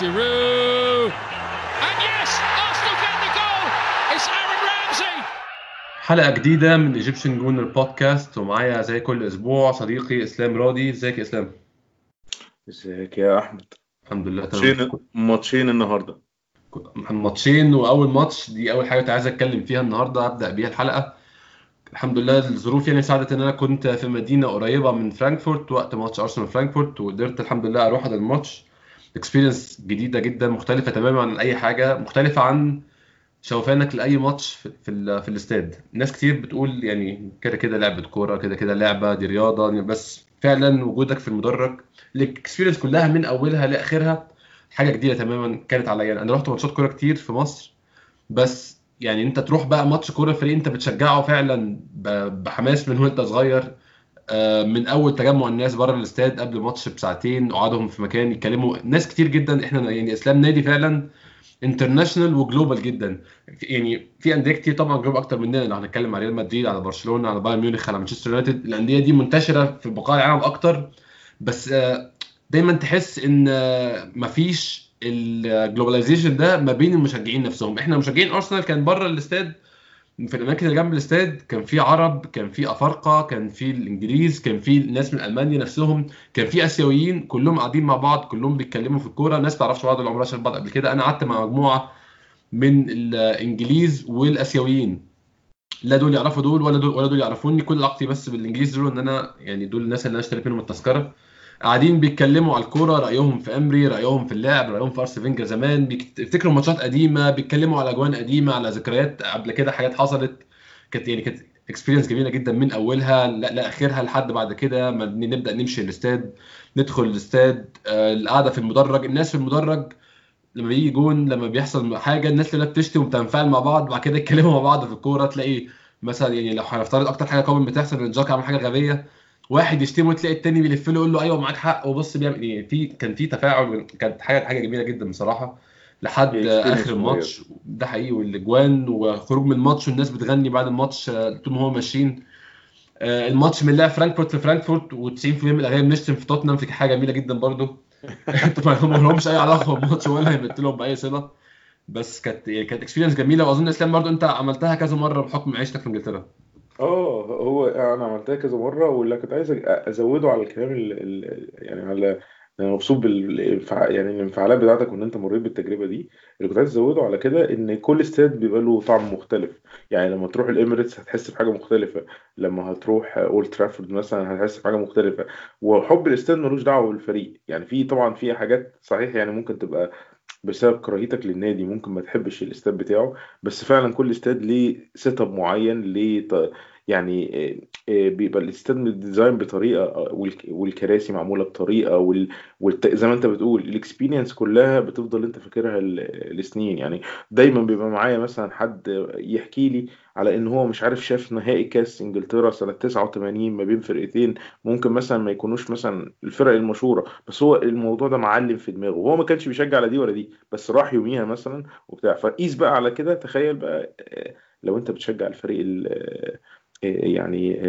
Giroud. And yes, Arsenal get the goal. It's Aaron Ramsey. حلقة جديدة من Egyptian Gooner Podcast ومعايا زي كل أسبوع صديقي إسلام راضي إزيك يا إسلام؟ إزيك يا أحمد. الحمد لله تمام. ماتشين النهارده. ماتشين وأول ماتش دي أول حاجة كنت عايز أتكلم فيها النهارده أبدأ بيها الحلقة. الحمد لله الظروف يعني ساعدت إن أنا كنت في مدينة قريبة من فرانكفورت وقت ماتش أرسنال فرانكفورت وقدرت الحمد لله أروح على الماتش. experience جديدة جدا مختلفة تماما عن أي حاجة مختلفة عن شوفانك لأي ماتش في في, في الاستاد. ناس كتير بتقول يعني كده كده لعبة كورة كده كده لعبة دي رياضة بس فعلا وجودك في المدرج. ال experience كلها من أولها لآخرها حاجة جديدة تماما كانت عليا. أنا رحت ماتشات كورة كتير في مصر بس يعني أنت تروح بقى ماتش كورة فريق أنت بتشجعه فعلا بحماس من وأنت صغير. من أول تجمع الناس بره الاستاد قبل الماتش بساعتين قعدهم في مكان يتكلموا ناس كتير جدا. إحنا يعني إسلام نادي فعلا international و global جدا. يعني في أندية كتير طبعا global أكتر مننا لو هنتكلم على ريال مدريد على برشلونة على بايرن ميونخ على مانشستر يونايتد. الأندية دي منتشرة في بقاع العالم أكتر. بس آه، دايما تحس إن آه، مفيش ال globalization ده ما بين المشجعين نفسهم. إحنا مشجعين ارسنال كان بره الاستاد في الأماكن اللي جنب الاستاد كان في عرب كان في أفارقة كان في الإنجليز كان في ناس من ألمانيا نفسهم كان في آسيويين كلهم قاعدين مع بعض كلهم بيتكلموا في الكورة. ناس تعرفش بعض ولا عمرها شافت بعض قبل كده. أنا قعدت مع مجموعة من الإنجليز والآسيويين. لا دول يعرفوا دول ولا دول ولا دول يعرفوني. كل علاقتي بس بالإنجليز دول إن أنا يعني دول الناس اللي أنا اشتريت منهم التذكرة. قاعدين بيتكلموا على الكورة رأيهم في إمري رأيهم في اللعب رأيهم في ارسنال فينجر زمان بيفتكروا ماتشات قديمة بيتكلموا على أجوان قديمة على ذكريات قبل كده حاجات حصلت كانت يعني كانت experience جميلة جدا من أولها لا لاخرها لحد بعد كده ما نبدأ نمشي الاستاد ندخل الاستاد آه، القعدة في المدرج الناس في المدرج لما بيجي جون لما بيحصل حاجة الناس اللي بتشتم وبتنفعل مع بعض بعد كده يتكلموا مع بعض في الكورة تلاقي مثلا يعني لو هنفترض أكتر حاجة common بتحصل إن جاكا عمل حاجة غبية واحد يشتمه تلاقي التاني بيلف له يقول له أيوه معاك حق. وبص بيعمل إيه؟ في كان في تفاعل كانت حاجة حاجة جميلة جدا بصراحة. لحد experience آخر الماتش ده حقيقي. والأجوان وخروج من الماتش والناس بتغني بعد الماتش آه، طول ما هو ماشيين. آه، الماتش من لعب فرانكفورت في فرانكفورت و90% من الأغاني بنشتم في توتنهام في حاجة جميلة جدا برضو أنتوا ما لهمش أي علاقة بالماتش ولا هي تمت لهم بأي صلة. بس كانت كانت experience جميلة. وأظن إسلام برضو أنت عملتها كذا مرة بحكم عيشتك في إنجلترا. آه هو أنا عملتها كذا مرة واللي كنت عايز أزوده على الكلام ال... ال... يعني على أنا مبسوط بالانفع... يعني الانفعالات بتاعتك وإن أنت مريت بالتجربة دي. اللي كنت عايز أزوده على كده إن كل استاد بيبقى له طعم مختلف. يعني لما تروح الإميريتس هتحس بحاجة مختلفة لما هتروح أولد ترافورد مثلا هتحس بحاجة مختلفة. وحب الاستاد ملوش دعوة بالفريق. يعني في طبعا في حاجات صحيح يعني ممكن تبقى بسبب كراهيتك للنادي ممكن ما تحبش الإستاد بتاعه بس فعلا كل إستاد ليه setup معين ليه. يعني آه، آه، بيبقى الاستاد design بطريقة آه، والك- والكراسي معمولة بطريقة وال... زي ما انت بتقول ال experience كلها بتفضل انت فاكرها لسنين. يعني دايما بيبقى معايا مثلا حد يحكي لي على إن هو مش عارف شاف نهائي كاس إنجلترا سنة 89 ما بين فرقتين ممكن مثلا ما يكونوش مثلا الفرق المشهورة بس هو الموضوع ده معلم في دماغه. وهو ما كانش بيشجع على دي ولا دي بس راح يوميها مثلا وبتاع. فقيس بقى على كده تخيل بقى لو انت بتشجع الفريق ال- يعني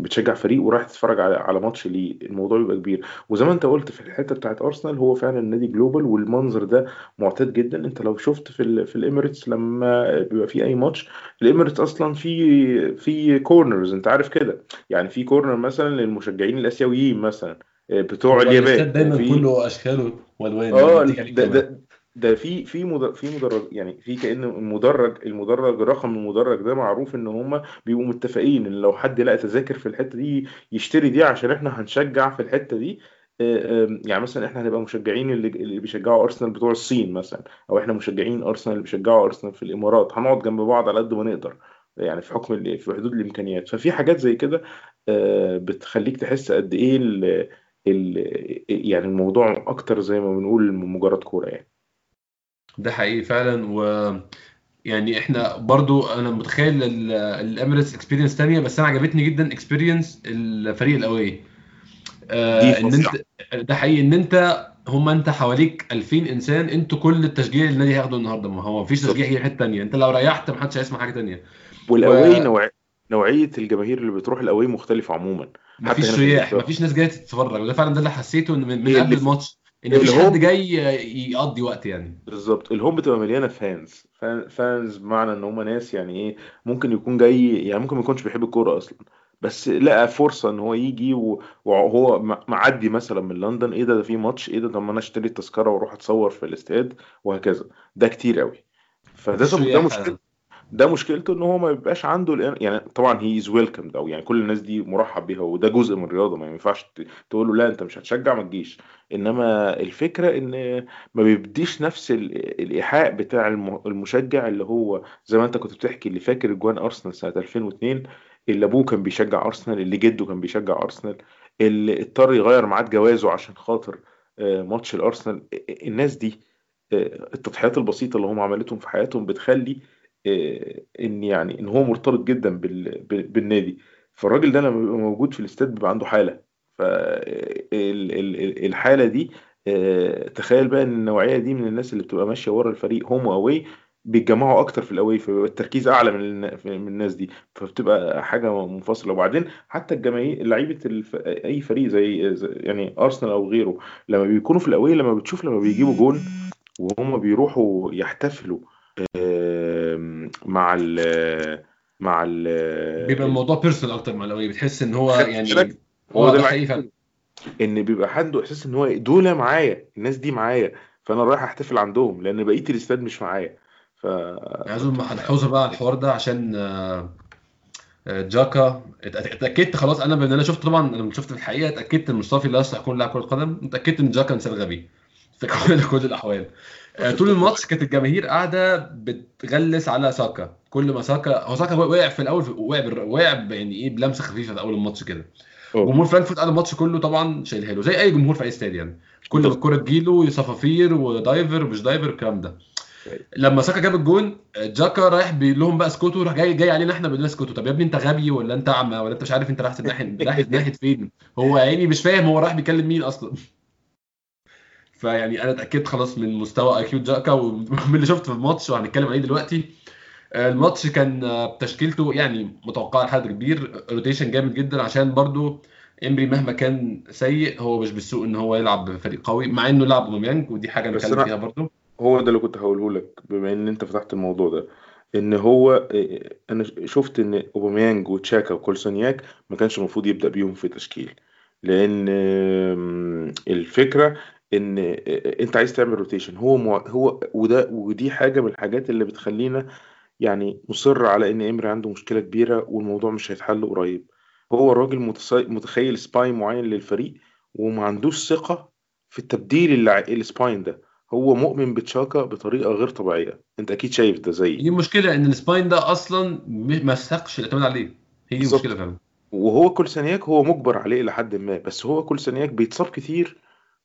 بتشجع فريق ورايح تتفرج على على ماتش ليه. الموضوع بيبقى كبير. وزي ما انت قلت في الحتة بتاعت أرسنال هو فعلا نادي global والمنظر ده معتاد جدا. انت لو شفت في ال في الإميريتس لما بيبقى في أي ماتش الإميريتس أصلا في في corners انت عارف كده. يعني في corner مثلا للمشجعين الآسيويين مثلا آه، بتوع اليابان. دايما كله أشكاله والوان آه عليك ده ده ده في في في مدرج يعني في كأن المدرج المدرج رقم المدرج ده معروف إن هم بيبقوا متفقين إن لو حد لقى تذاكر في الحتة دي يشتري دي عشان إحنا هنشجع في الحتة دي. آه، يعني مثلا إحنا هنبقى مشجعين اللي بيشجعوا أرسنال بتوع الصين مثلا أو إحنا مشجعين أرسنال اللي بيشجعوا أرسنال في الإمارات. هنقعد جنب بعض على قد ما نقدر يعني في حكم في حدود الإمكانيات. ففي حاجات زي كده آه، بتخليك تحس قد إيه ال يعني الموضوع أكتر زي ما بنقول من مجرد كورة يعني. ده حقيقي فعلا. و يعني إحنا برضو أنا متخيل ال- الاميريتس experience تانية بس أنا عجبتني جدا experience الفريق ال away آه إن أنت ده حقيقي إن أنت هم أنت حواليك 2000 إنسان أنتوا كل التشجيع اللي النادي هياخده النهارده. ما هو مفيش تشجيع هي حتة تانية. أنت لو ريحت محدش هيسمع حاجة تانية. وال away نوع... نوعية الجماهير اللي بتروح ال away مختلفة عموما. رياح انجلترا مفيش ناس جاية تتفرج. وده فعلا ده اللي حسيته من, من قبل. الماتش. إن مفيش حد جاي يقضي وقت يعني. بالظبط. ال home بتبقى مليانة fans fan- fans بمعنى إن هم ناس يعني إيه ممكن يكون جاي يعني ممكن ما يكونش بيحب الكورة أصلا. بس لقى فرصة إن هو يجي وهو معدي مثلا من لندن إيه ده ده في ماتش إيه ده طب ما أنا أشتري التذكرة وأروح أتصور في الاستاد وهكذا. ده كتير قوي فده ده مشكله ده مشكلته إن هو ما بيبقاش عنده الان يعني طبعا he is welcome أو يعني كل الناس دي مرحب بيها وده جزء من الرياضة ما ينفعش تقول له لا أنت مش هتشجع ما تجيش. إنما الفكرة إن ما بيديش نفس ال- الإيحاء بتاع الم- المشجع اللي هو زي ما أنت كنت بتحكي اللي فاكر اجوان أرسنال سنه 2002 اللي أبوه كان بيشجع أرسنال اللي جده كان بيشجع أرسنال اللي اضطر يغير ميعاد جوازه عشان خاطر آه، ماتش الأرسنال. الناس دي آه، التضحيات البسيطة اللي هم عملتهم في حياتهم بتخلي إن يعني إن هو مرتبط جدا بال- بال- بالنادي. فالراجل ده لما بيبقى موجود في الاستاد بيبقى عنده حالة. فالحاله دي آه، تخيل بقى إن النوعية دي من الناس اللي بتبقى ماشية ورا الفريق home و away بيتجمعوا أكتر في ال away فبيبقى التركيز أعلى من من الناس دي. فبتبقى حاجة منفصلة. وبعدين حتى الجماهير لعيبة الف... أي فريق زي يعني ارسنال أو غيره لما بيكونوا في ال away لما بتشوف لما بيجيبوا جون وهم بيروحوا يحتفلوا مع ال مع ال بيبقى ال- الموضوع بيرسونال أكتر مع الاوي بتحس إن هو يعني هو ده حقيقي إن بيبقى عنده احساس إن هو دول معايا الناس دي معايا فأنا رايح أحتفل عندهم لأن بقية الاستاد مش معايا. ف عايز ملحوظه بقى على الحوار ده عشان آه، آه، جاكا. ات- اتأكدت خلاص. أنا بان أنا شفت طبعا لما شفت في الحقيقة اتأكدت إن مصطفى لا يصلح يكون لاعب كرة قدم اتاكدت إن جاكا انسان غبي في كل كل الأحوال. طول الماتش كانت الجماهير قاعدة بتغلس على ساكا. كل ما ساكا هو ساكا وقع في الأول وقع وقع يعني إيه بلمسة خفيفة في أول الماتش كده. جمهور فرانكفورت قعد الماتش كله طبعا شايلها له زي أي جمهور في أي استاد يعني كل ما الكوره تجيله صفافير و diver ومش diver الكلام ده. لما ساكا جاب الجون ساكا رايح بيقول لهم بقى اسكتوا راح جاي جاي علينا إحنا بيقول لنا اسكتوا. طب يا ابني أنت غبي ولا أنت اعمى ولا أنت مش عارف أنت رايح ناحيه رايح ناحيه فين؟ هو يا عيني مش فاهم هو رايح بيكلم مين أصلا. فيعني أنا اتأكدت خلاص من مستوى IQ جاكا ومن اللي شفته في الماتش وهنتكلم عليه دلوقتي. آه، الماتش كان آه، بتشكيلته يعني متوقعة لحد كبير rotation جامد جدا عشان برضو إمري مهما كان سيء هو مش بالسوء إن هو يلعب بفريق قوي مع إنه لعب أوباميانج ودي حاجة نتكلم فيها برضو. هو ده اللي كنت هقوله لك بما إن أنت فتحت الموضوع ده إن هو إيه، أنا شفت إن أوباميانج وتشاكا وكولسونياك ما كانش المفروض يبدأ بيهم في تشكيل لأن آم، الفكرة إن آه، أنت عايز تعمل rotation هو مع... هو وده ودي حاجة من الحاجات اللي بتخلينا يعني مصر على إن إمري عنده مشكلة كبيرة والموضوع مش هيتحل قريب. هو الراجل متص... متخيل spine معين للفريق وما عندوش ثقة في التبديل اللي... ال spine ده. هو مؤمن بتشاكا بطريقة غير طبيعية. أنت أكيد شايف ده دي زيي المشكلة إن ال spine ده أصلا ما استحقش الاعتماد عليه. هي دي المشكلة فعلا. وهو كولسانياك هو مجبر عليه إلى حد ما. بس هو كولسانياك بيتصاب كتير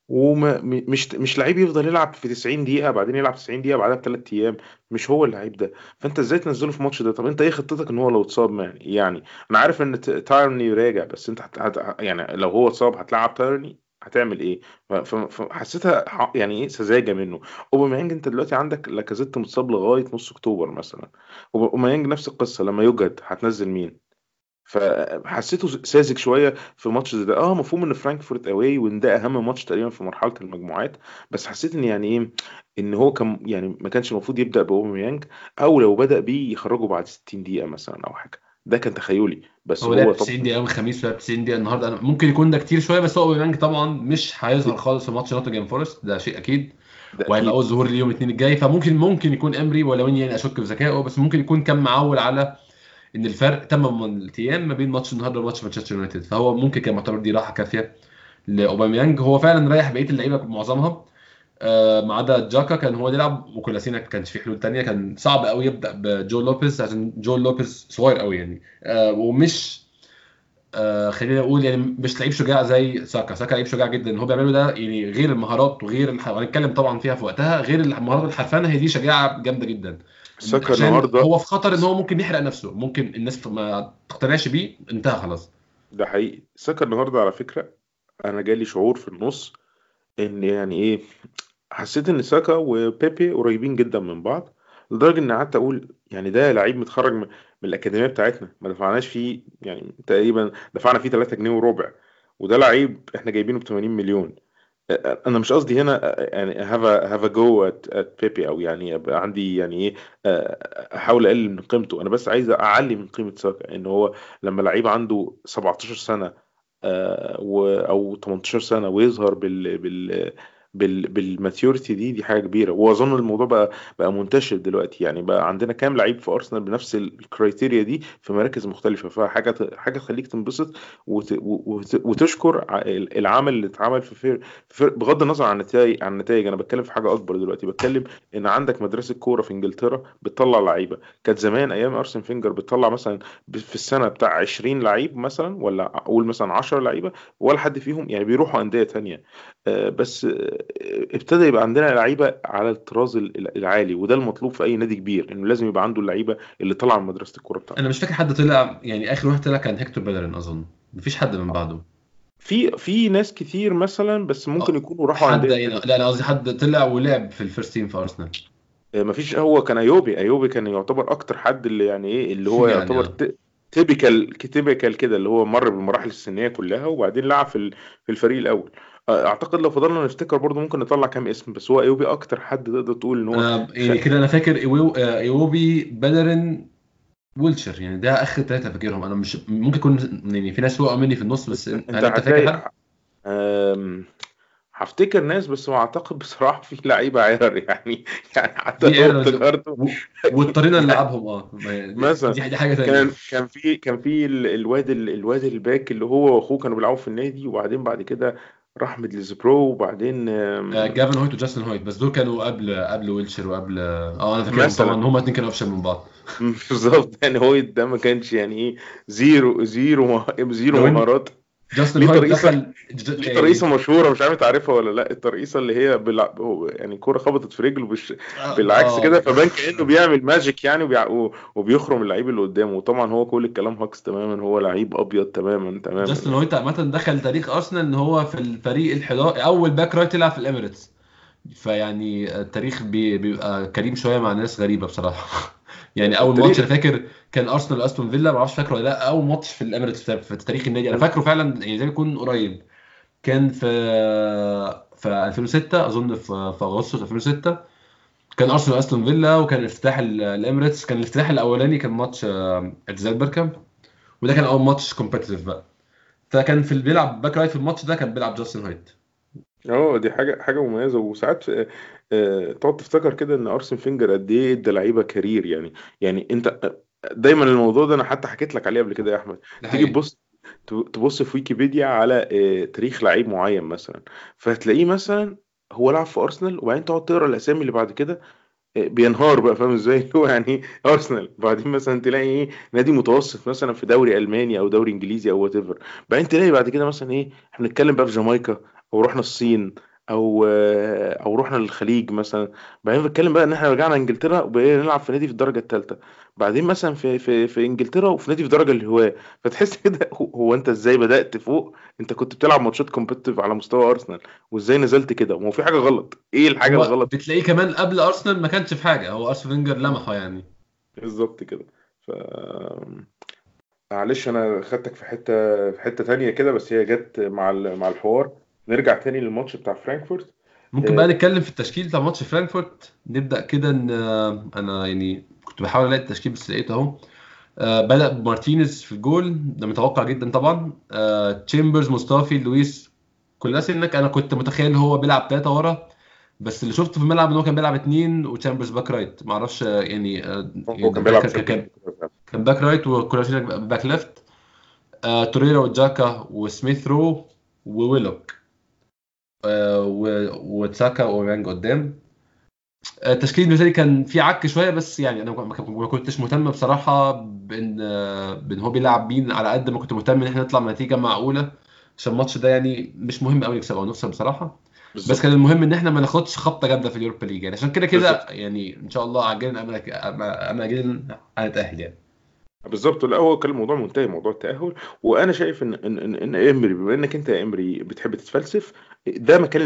وما م- مش لعيب يفضل يلعب في 90 دقيقة بعدين يلعب 90 دقيقة بعدها بثلاث أيام. مش هو اللعيب ده. فأنت إزاي تنزله في الماتش ده؟ طب أنت إيه خطتك إن هو لو اتصاب يعني أنا عارف ت- تايرني راجع بس أنت هت... هت... يعني لو هو اتصاب هتلعب تايرني؟ هتعمل إيه؟ فحسيتها يعني إيه سذاجة منه. أوباميانج أنت دلوقتي عندك لاكازيت متصاب لغاية نص أكتوبر مثلا. أوباميانج نفس القصة لما يوجد هتنزل مين؟ فحسيته ساذج شوية في ماتش زي ده. آه مفهوم إن فرانكفورت away وإن ده أهم ماتش تقريبا في مرحلة المجموعات بس حسيت إن يعني إيه إن هو كان يعني ما كانش المفروض يبدأ بأوباميانج أو لو بدأ بيه يخرجه بعد 60 دقيقة مثلا أو حاجة. ده كان تخيلي. بس هو هو 90 طبعا دقيقة الخميس ولعب 90 دقيقة النهارده. أنا ممكن يكون ده كتير شوية بس هو أوباميانج طبعا مش هيظهر خالص في ماتش نوتنجهام فورست. ده شيء أكيد. وهيبقى أول ظهور ليه يوم الاثنين الجاي. فممكن ممكن يكون إمري ولو إني يعني أشك في ذكائه بس ممكن يكون كان معول على إن الفرق 8 أيام ما بين ماتش النهارده وماتش مانشستر يونايتد. فهو ممكن كان معتبر دي راحة كافية لأوباميانج. هو فعلا ريح بقية اللعيبة معظمها. آه، ما عدا جاكا كان هو يلعب وكولاشيناك ما كانش في حلول تانية. كان صعب قوي يبدأ بجو لوبيز عشان جو لوبيز صغير قوي يعني. آه، ومش آه، خلينا نقول يعني مش لعيب شجاع زي ساكا. ساكا لعيب شجاع جدا. هو بيعمله ده يعني غير المهارات وغير. هنتكلم طبعا فيها في وقتها غير المهارات الحرفنه هي دي شجاعة جامدة جدا. ساكا النهارده. هو في خطر إن هو ممكن يحرق نفسه ممكن الناس ما تقتنعش بيه انتهى خلاص. ده حقيقي. ساكا النهارده على فكرة أنا جالي شعور في النص إن يعني إيه حسيت إن ساكا وبيبي قريبين جدا من بعض لدرجة ان قعدت أقول يعني ده لعيب متخرج من الأكاديمية بتاعتنا ما دفعناش فيه يعني تقريبا دفعنا فيه 3 جنيه وربع وده لعيب إحنا جايبينه ب 80 مليون. أنا مش قصدي هنا يعني have have a go at بيبي أو يعني يبقى عندي يعني إيه أحاول أقلل من قيمته. أنا بس عايز أعلي من قيمة ساكا إن هو لما لعيب عنده 17 سنة آه، أو 18 سنة ويظهر بال بال بال بال maturity دي دي حاجة كبيرة. وأظن الموضوع بقى بقى منتشر دلوقتي. يعني بقى عندنا كام لعيب في أرسنال بنفس ال criteria دي في مراكز مختلفة. فحاجة حاجة تخليك تنبسط وت وت وتشكر العمل اللي اتعمل في فير في فير بغض النظر عن النتائج عن النتائج. أنا بتكلم في حاجة أكبر دلوقتي. بتكلم إن عندك مدرسة كورة في إنجلترا بتطلع لعيبة. كانت زمان أيام أرسن فينجر بتطلع مثلا في السنة بتاع 20 لعيب مثلا ولا أقول مثلا 10 لعيبة ولا حد فيهم يعني بيروحوا أندية تانية. آه، بس ابتدى يبقى عندنا لعيبة على الطراز ال- العالي وده المطلوب في أي نادي كبير إنه لازم يبقى عنده اللعيبة اللي طالعة من مدرسة الكورة بتاعته. أنا مش فاكر حد طلع يعني آخر واحد طلع كان هيكتور بيلرين أظن. مفيش حد من بعده. في في ناس كتير مثلا بس ممكن آه. يكونوا راحوا يعني تانية لا أنا قصدي حد طلع ولعب في ال first team في ارسنال آه، مفيش هو كان إيوبي. إيوبي كان يعتبر أكتر حد اللي يعني إيه اللي هو يعني يعتبر آه. typical typical كده اللي هو مر بالمراحل السنية كلها وبعدين لعب في ال- في الفريق الأول. آه، أعتقد لو فضلنا نفتكر برضو ممكن نطلع كام اسم بس هو إيوبي أكتر حد تقدر تقول إن هو خ... يعني كده أنا فاكر آه، إيوبي بيلرين ويلشر يعني ده آخر ثلاثة فاكرهم. أنا مش ممكن يكون يعني في ناس وقعوا مني في النص بس أنت أنت فاكر هفتكر ناس بس أعتقد بصراحة في لعيبة عرر يعني يعني حتى لو افتكرته واضطرينا نلعبهم آه. ما- مثلا دي حاجة تانية. كان كان في كان في ال- الواد ال- الواد ال back اللي هو وأخوه كانوا بيلعبوا في النادي وبعدين بعد كده راح ميدلسبرو وبعدين آه، جافن هويت وجاستن هويت بس دول كانوا قبل قبل ويلشر وقبل آه أنا فاكرهم مثلا. طبعا هما اتنين كانوا افشل من بعض. بالظبط يعني هو ده ما كانش يعني إيه zero zero zero مهارات. جاستن ليه هويت ترقيصة؟ دخل. ليه يعني ترقيصة مشهورة؟ مش عارف تعرفها ولا لا. الترقيصة اللي هي بالع... يعني كوره خبطت في رجله بش... آه بالعكس كده آه، فبان كأنه بيعمل magic يعني وبيع... وبيخرم اللعيب اللي قدامه. وطبعا هو كل الكلام hoax تماما. هو لعيب أبيض تماما تماما. جاستن هويت عامة دخل تاريخ أرسنال إن هو في الفريق الحضا أول back right يلعب في الإميريتس. فيعني التاريخ بي... بيبقى كريم شوية مع ناس غريبة بصراحة. يعني أول ماتش أنا فاكر كان أرسنال واستون فيلا ما أعرفش فاكره ولا لأ أول ماتش في الاميريتس في تاريخ النادي. أنا فاكره فعلا يعني زي ما يكون قريب. كان في في 2006 أظن في في أغسطس 2006 كان أرسنال واستون فيلا وكان افتتاح ال- الاميريتس كان الافتتاح الأولاني كان ماتش اعتزال بيركامب وده كان أول ماتش competitive بقى. فكان في بيلعب back right في الماتش ده كان بيلعب جاستن هويت. آه دي حاجة حاجة مميزة. وساعات آه، آه، تقعد تفتكر كده إن أرسن فينجر قد إيه إدى لعيبة career. يعني يعني أنت آه، دايما الموضوع ده أنا حتى حكيت لك عليه قبل كده يا أحمد. ده تيجي حقيقي. تبص تبص في ويكيبيديا على آه، تاريخ لعيب معين مثلا. فهتلاقيه مثلا هو لعب في أرسنال وبعدين تقعد تقرأ الأسامي اللي بعد كده بينهار بقى. فاهم إزاي؟ هو يعني أرسنال. بعدين مثلا تلاقي إيه نادي متوسط مثلا في دوري ألماني أو دوري إنجليزي أو whatever بعدين تلاقي بعد كده مثلا إيه إحنا بنتكلم بقى في جامايكا. أو رحنا الصين أو أو رحنا للخليج مثلا. بعدين بنتكلم بقى إن إحنا رجعنا إنجلترا وبقينا نلعب في نادي في الدرجة الثالثه بعدين مثلا في في في إنجلترا وفي نادي في درجة الهواه فتحس كده هو هو أنت إزاي بدأت فوق؟ أنت كنت بتلعب ماتشات competitive على مستوى أرسنال وإزاي نزلت كده؟ ما هو في حاجة غلط. إيه الحاجة الغلط؟ بتلاقيه كمان قبل أرسنال ما كانش في حاجة. هو ارسن فينجر لمحه يعني. بالظبط كده. ف معلش أنا خدتك في حتة في حتة تانية كده بس هي جت مع مع الحوار. نرجع تاني للماتش بتاع فرانكفورت. ممكن بقى آه، نتكلم في التشكيل بتاع ماتش فرانكفورت. نبدأ كده إن آه، أنا يعني كنت بحاول ألاقي التشكيل بس لقيته أهو. آه، بدأ بمارتينيز في الجول. ده متوقع جدا طبعا. تشامبرز مصطفي لويس كولاشيناك أنا كنت متخيل هو بيلعب ثلاثة ورا. بس اللي شفته في الملعب إن هو كان بيلعب اثنين وتشامبرز back right. ما أعرفش يعني هو يعني كان بيلعب كان كان back right. وكولاشيناك back left. توريرا وتشاكا وسميث رو و ويلوك. وساكا و اورانج قدام آه، التشكيل بالنسبة لي كان في عك شوية بس يعني أنا ما كنتش مهتم بصراحه بان آه، بان هو بيلعب مين على قد ما كنت مهتم ان إحنا نطلع بنتيجه معقوله عشان الماتش ده يعني مش مهم قوي نكسب أو نخسر بصراحه بس بالظبط كان المهم ان إحنا ما ناخدش خبطه جامده في اليوروبا ليج يعني عشان كده كده يعني ان شاء الله عاجلا أم آجلا هنتاهل يعني بالظبط. لا هو كان الموضوع منتهي موضوع التأهل. وأنا شايف إن إن إن, إن ايمري بما إنك أنت يا ايمري بتحب تتفلسف ده مكان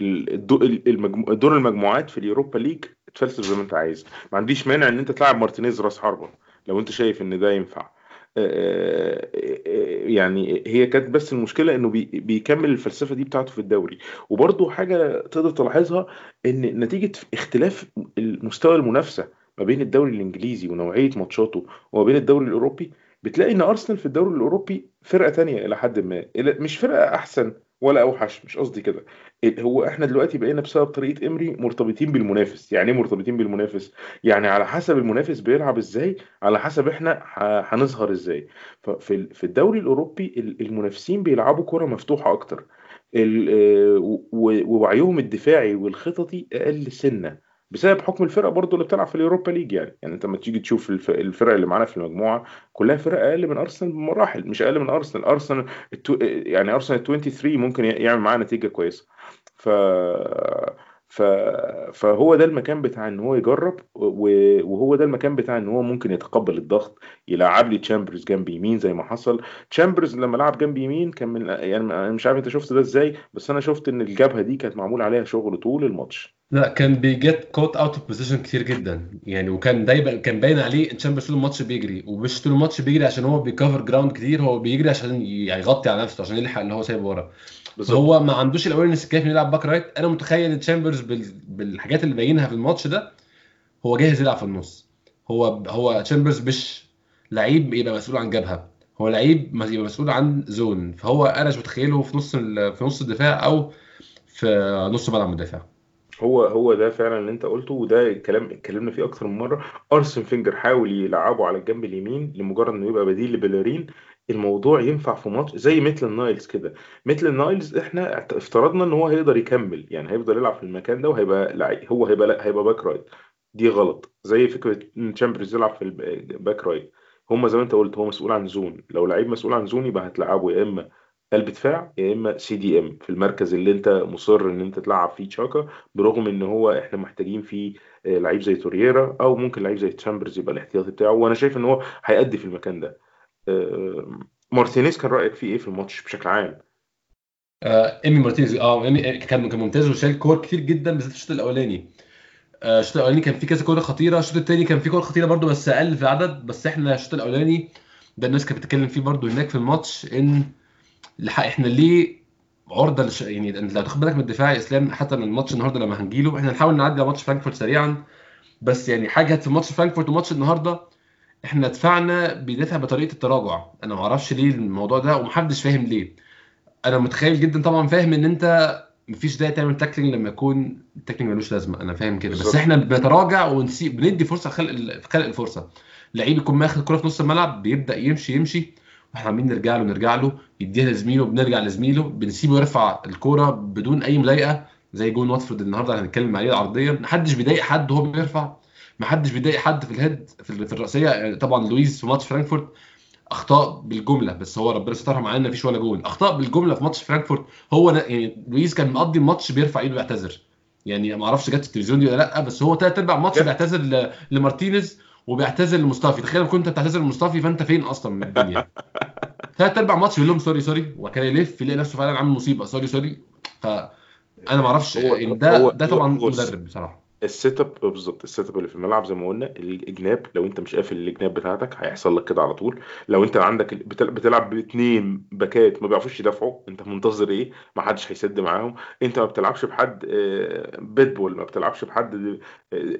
المجمو... دور المجموعات في اليوروبا ليج اتفلسف زي ما أنت عايز. ما عنديش مانع إن أنت تلعب مارتينيز راس حربة لو أنت شايف إن ده ينفع. آه، آه، يعني هي كانت بس المشكلة إنه بي- بيكمل الفلسفة دي بتاعته في الدوري. وبرضه حاجة تقدر تلاحظها إن نتيجة اختلاف المستوى المنافسة ما بين الدوري الإنجليزي ونوعية ماتشاته وما بين الدوري الأوروبي بتلاقي إن أرسنال في الدوري الأوروبي فرقة تانية إلى حد ما. مش فرقة أحسن ولا أوحش مش قصدي كده. هو إحنا دلوقتي بقينا بسبب طريقة إمري مرتبطين بالمنافس. يعني إيه مرتبطين بالمنافس؟ يعني على حسب المنافس بيلعب إزاي على حسب إحنا هنظهر إزاي. ففي في الدوري الأوروبي ال- المنافسين بيلعبوا كرة مفتوحة أكتر. آه، ووعيهم الدفاعي والخططي أقل سنة. بسبب حكم الفرق برضو اللي بتلعب في اليوروبا ليج يعني. يعني أنت لما تيجي تشوف الف- الفرق اللي معانا في المجموعة كلها فرق أقل من أرسنال بمراحل مش أقل من أرسنال. أرسنال التو... يعني أرسنال 23 ممكن يعمل معاه نتيجة كويسة. ف فهو ده المكان بتاع إن هو يجرب وهو ده المكان بتاع إن هو ممكن يتقبل الضغط يلعب لي تشامبرز جنب يمين زي ما حصل. تشامبرز لما لعب جنب يمين كان من يعني أنا مش عارف أنت شفت ده إزاي بس أنا شفت إن الجبهة دي كانت معمول عليها شغل طول الماتش. لا كان بي get caught out of position كتير جدا. يعني وكان دايما كان باين عليه إن تشامبرز طول الماتش بيجري ومش طول الماتش بيجري عشان هو بي cover ground كتير هو بيجري عشان يعني يغطي على نفسه عشان يلحق اللي هو سايبه ورا. بالظبط. فهو ما عندوش ال awareness الكافي يلعب back right أنا متخيل تشامبرز بال... بالحاجات اللي باينها في الماتش ده هو جاهز يلعب في النص. هو هو تشامبرز مش لعيب يبقى مسؤول عن جبهة. هو لعيب يبقى مسؤول عن zone فهو أنا مش متخيله في نص ال... في نص الدفاع أو في نص ملعب مدافع. هو هو ده فعلا اللي أنت قلته وده الكلام اتكلمنا فيه أكتر من مرة. أرسين فينجر حاول يلعبه على الجنب اليمين لمجرد إنه يبقى بديل لبيلارين. الموضوع ينفع في ماتش زي ميتلاند نايلز كده. ميتلاند نايلز إحنا افترضنا إن هو هيقدر يكمل يعني هيفضل يلعب في المكان ده وهيبقى هو هيبقى لأ هيبقى back right. دي غلط. زي فكرة إن تشامبرز يلعب في ال back right. هما زي ما أنت قلت هو مسؤول عن zone. لو لعيب مسؤول عن zone يبقى هتلعبه يا إما قلب دفاع يا إما CDM في المركز اللي أنت مصر إن أنت تلعب فيه تشاكا برغم إن هو إحنا محتاجين فيه آه، لعيب زي تورييرا أو ممكن لعيب زي تشامبرز يبقى الاحتياطي بتاعه. وأنا شايف إن هو هيأدي في المكان ده. مارتينيز كان رأيك فيه إيه في الماتش بشكل عام؟ آه إيمي مارتينيز آه إيمي كان كان ممتاز وشال كور كتير جدا بالذات الشوط الأولاني. آه، الشوط الأولاني كان فيه كذا كورة خطيرة الشوط الثاني كان فيه كورة خطيرة برضو بس أقل في العدد بس إحنا الشوط الأولاني ده الناس كانت بتتكلم فيه برضو هناك في الماتش إن إحنا ليه عرضة لش... يعني لو تاخد بالك من الدفاع يا إسلام حتى من الماتش النهارده لما هنجيله إحنا هنحاول نعدي على ماتش فرانكفورت سريعا. بس يعني حاجة في ماتش فرانكفورت وماتش النهارده إحنا دفاعنا بيدافع بطريقة التراجع. أنا ما أعرفش ليه الموضوع ده ومحدش فاهم ليه. أنا متخيل جدا طبعا فاهم إن أنت مفيش داعي تعمل tackling لما يكون ال tackling ملوش لازمة. أنا فاهم كده. بس إحنا بنتراجع ونسيب بندي فرصة خلق خلق الفرصة. لعيب يكون ماخد الكره في نص الملعب بيبدأ يمشي يمشي. وإحنا عمالين نرجع له نرجع له. يديها لزميله بنرجع لزميله. بنسيبه يرفع الكورة بدون أي مضايقه زي جون واتفورد النهارده هنتكلم عليه العرضية. محدش بيضايق حد وهو بيرفع. محدش بيضايق حد في ال head في ال- في الرأسية. طبعا لويس في ماتش فرانكفورت أخطاء بالجملة بس هو ربنا سترها معانا مفيش ولا جول أخطاء بالجملة في ماتش فرانكفورت هو يعني لويس كان مقضي الماتش بيرفع إيده ويعتذر. يعني ما أعرفش جت التلفزيون دي ولا لأ بس هو ثلاث أرباع الماتش جت. بيعتذر لمارتينيز وبيعتذر لمصطفي. تخيل لو كنت بتعتذر لمصطفي فأنت فين أصلا من الدنيا؟ ثلاث أرباع ماتش بيقول لهم sorry sorry. وكان يلف يلاقي نفسه فعلا عامل مصيبة. sorry sorry. فأنا ما أعرفش ده هو ده طبعا مدرب بصراحة. ال set up بالظبط ال set up اللي في الملعب زي ما قلنا الجناب لو أنت مش قافل الجناب بتاعتك هيحصل لك كده على طول. لو أنت عندك بتل- بتلعب باثنين باكات ما بيعرفوش يدافعوا أنت منتظر إيه؟ ما حدش هيسد معاهم. أنت ما بتلعبش بحد بيتبول ما بتلعبش بحد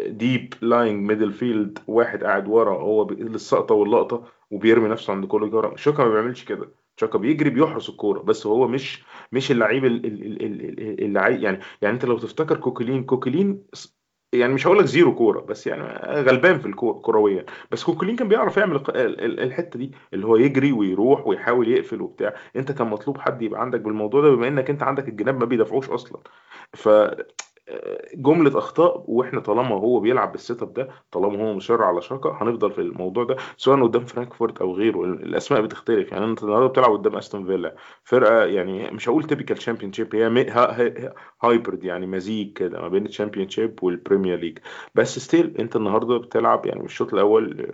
deep lying midfield واحد قاعد ورا هو السقطة واللقطة وبيرمي نفسه عند كل كورة تشاكا ما بيعملش كده. تشاكا بيجري بيحرس الكورة بس هو مش مش اللعيب ال- ال- ال- ال- ال- اللي يعني يعني أنت لو تفتكر كوكلين كوكلين يعني مش هقول لك zero كورة بس يعني غلبان في الكوره كرويا. بس كوكلين كان بيعرف يعمل الحتة دي اللي هو يجري ويروح ويحاول يقفل وبتاع. انت كان مطلوب حد يبقى عندك بالموضوع ده بما انك انت عندك الجناب ما بيدافعوش أصلا. ف جملة أخطاء وإحنا طالما هو بيلعب بال set up ده طالما هو مصر على تشاكا هنفضل في الموضوع ده سواء قدام فرانكفورت أو غيره. الأسماء بتختلف. يعني أنت النهارده بتلعب قدام أستون فيلا فرقة يعني مش هقول typical Championship هي hybrid يعني مزيج كده ما بين ال Championship والبريمير ليج بس still أنت النهارده بتلعب يعني الشوط الأول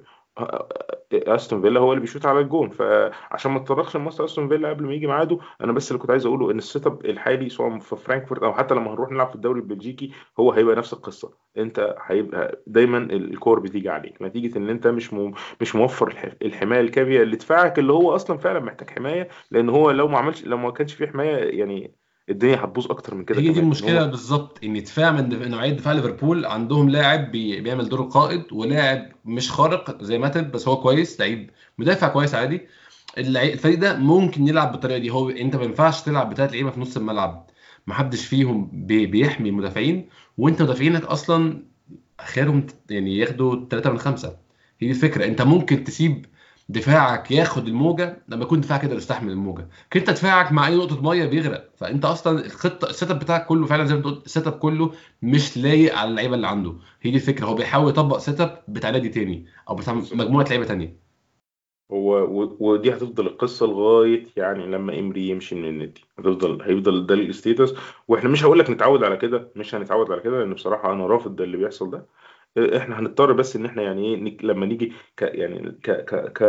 أستون فيلا هو اللي بيشوط على الجون. فعشان ما تطرقش لماتش أستون فيلا قبل ما يجي ميعاده أنا بس اللي كنت عايز أقوله إن ال set up الحالي سواء في فرانكفورت أو حتى لما هنروح نلعب في الدوري البلجيكي هو هيبقى نفس القصة. أنت هيبقى دايما الكور بتيجي عليك. نتيجة إن أنت مش مو مش موفر الحماية الكافية لدفاعك اللي هو أصلا فعلا محتاج حماية لأن هو لو ما عملش لو ما كانش فيه حماية يعني الدنيا هتبوظ أكتر من كده هي دي المشكلة هو بالظبط إن دفاع من نوعية دفاع ليفربول عندهم لاعب بي... بيعمل دور القائد ولاعب مش خارق زي ماتب بس هو كويس لعيب مدافع كويس عادي. الفريق ده ممكن يلعب بالطريقة دي. هو أنت ما ينفعش تلعب بثلاث لعيبة في نص الملعب. ما حدش فيهم بي... بيحمي المدافعين وأنت مدافعينك أصلا اخرهم يعني ياخدوا 3 من 5 هي دي الفكرة. أنت ممكن تسيب دفاعك ياخد الموجة. لما يكون دفاعك يقدر يستحمل الموجة. أنت دفاعك مع أي نقطة مية بيغرق. فأنت أصلا الخطة ال setup بتاعك كله فعلا زي ما قلت ال setup كله مش لايق على اللعيبة اللي عنده. هي دي الفكرة. هو بيحاول يطبق setup بتاع نادي تاني أو بتاع مجموعة لعيبة تانية. هو ودي هتفضل القصة لغاية يعني لما إمري يمشي من النادي. هتفضل هيفضل ده ال status وإحنا مش هقول لك نتعود على كده مش هنتعود على كده لأن بصراحة أنا رافض ده اللي بيحصل ده. إحنا هنضطر بس إن إحنا يعني إيه لما نيجي ك يعني ك ك ك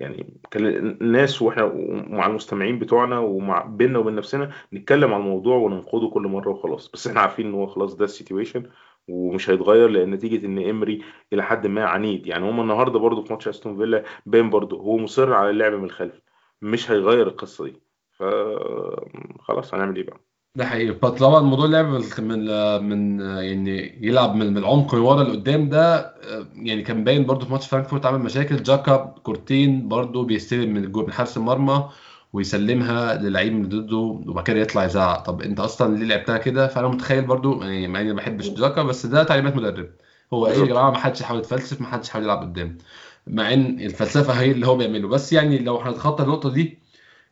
يعني كالناس وإحنا ومع المستمعين بتوعنا ومع بيننا وبين نفسنا نتكلم عن الموضوع وننقده كل مرة وخلاص. بس إحنا عارفين إن هو خلاص ده ال situation ومش هيتغير لأن نتيجة إن امري إلى حد ما عنيد. يعني هم النهارده برضو في ماتش استون فيلا باين برضو هو مصر على اللعب من الخلف مش هيغير القصة دي. فخلاص هنعمل إيه بقى؟ ده حقيقي. فطبعا موضوع اللعب من من يعني يلعب من من العمق ورا لقدام ده آه، يعني كان باين برضو في ماتش فرانكفورت عمل مشاكل. جاكا كورتين برضو بيستلم من الجول من حارس المرمى ويسلمها للعيب من ضده وبعد كده يطلع يزعق. طب انت أصلا ليه لعبتها كده؟ فأنا متخيل برضو يعني مع إني ما بحبش جاكا بس ده تعليمات مدرب. هو إيه يا جماعة ما حدش يحاول يتفلسف ما حدش يحاول يلعب قدام مع إن الفلسفة هي اللي هو بيعمله. بس يعني لو هنتخطى النقطة دي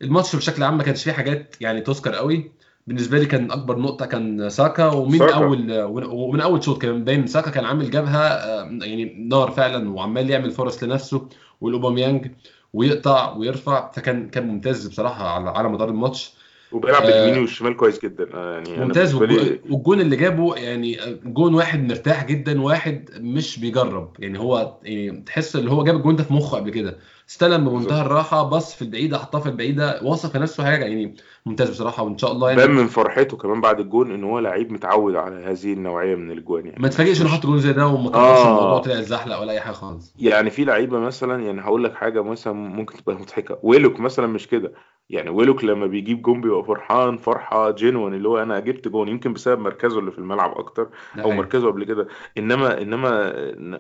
الماتش بشكل عام ما كانش فيه حاجات يعني تذكر قوي. بالنسبة لي كان أكبر نقطة كان ساكا ومن ساكا. أول ومن أول شوط كان باين ساكا كان عامل جبهة آه، يعني نار فعلا وعمال يعمل فرص لنفسه والأوباميانج ويقطع ويرفع فكان كان ممتاز بصراحة على على مدار الماتش. وبيلعب باليمين آه، والشمال كويس جدا. آه، يعني ممتاز والجون اللي جابه يعني جون واحد مرتاح جدا واحد مش بيجرب. يعني هو يعني تحس اللي هو جاب الجون ده في مخه قبل كده. استلم بمنتهى الراحة بص في البعيدة حطها في البعيدة واثق في نفسه حاجة يعني ممتاز بصراحة وإن شاء الله بان يعني من فرحته كمان بعد الجون إن هو لعيب متعود على هذه النوعية من الاجوان يعني. ما تفاجئش إنه حط جون زي ده وما كبرش الموضوع آه طلع اتزحلق ولا أي حاجة خالص. يعني في لعيبة مثلا يعني هقول لك حاجة مثلا ممكن تبقى مضحكة. ويلوك مثلا مش كده. يعني ويلوك لما بيجيب جون بيبقى فرحان فرحة genuine اللي هو أنا جبت جون يمكن بسبب مركزه اللي في الملعب أكتر أو مركزه قبل كده. إنما إنما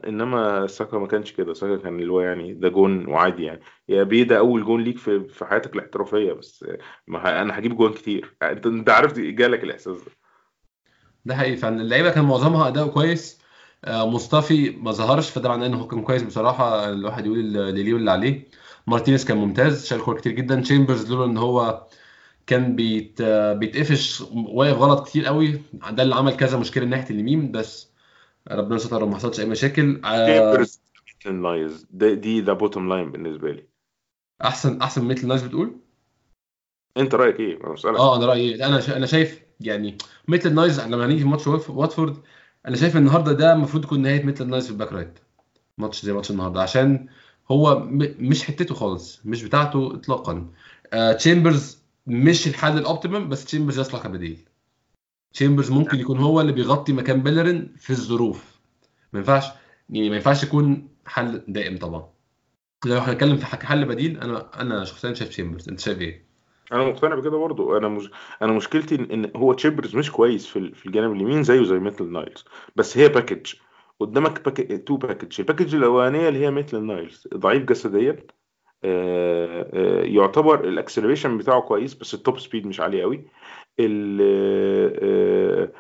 إنما ساكا ما كانش كده. ساكا كان اللي هو يعني ده جون وعادي. يعني. يا بيه ده أول جون ليك في في حياتك الاحترافية بس ما ه- أنا هجيب جون كتير. أنت أنت عرفت جالك الإحساس ده. ده حقيقي فعلا. اللعيبة كان معظمها اداؤه كويس. آه، مصطفي ما ظهرش فده معناه إن هو كان كويس بصراحة. الواحد يقول اللي ليه واللي عليه. مارتينيز كان ممتاز شال كور كتير جدا. تشامبرز لولا إن هو كان بيت بيتقفش واقف غلط كتير قوي. ده اللي عمل كذا مشكلة ناحية اليمين بس ربنا ستر وما حصلش أي مشاكل. آه، تشامبرز لايز دي ده بوتوم لاين بالنسبة لي. احسن أحسن من ميتل الناس بتقول؟ أنت رأيك إيه؟ أنا بسألك. آه أنا رأيي أنا شا... أنا شايف يعني ميتلاند نايلز لما هنيجي في ماتش واتف- واتفورد أنا شايف النهارده ده المفروض يكون نهاية ميتلاند نايلز في ال back right ماتش زي ماتش النهارده عشان هو م... مش حتته خالص مش بتاعته اطلاقا. آه تشامبرز مش الحل ال optimum بس تشامبرز يصلح كبديل تشامبرز ممكن يكون هو اللي بيغطي مكان بيلرين في الظروف. ما ينفعش يعني ما ينفعش يكون حل دائم طبعا. لو هنتكلم في حل بديل أنا أنا شخصيا شايف تشامبرز أنت شايف إيه؟ أنا مقتنع بكده برضو. أنا مش أنا مشكلتي ان هو تشامبرز مش كويس في في الجانب اليمين زيه زي ميتلاند نايلز. بس هي package قدامك package to package ال package الأولانية اللي هي ميتلاند نايلز. ضعيف جسديا. آه، آه، يعتبر ال acceleration بتاعه كويس بس ال top speed مش عالي قوي ال آه،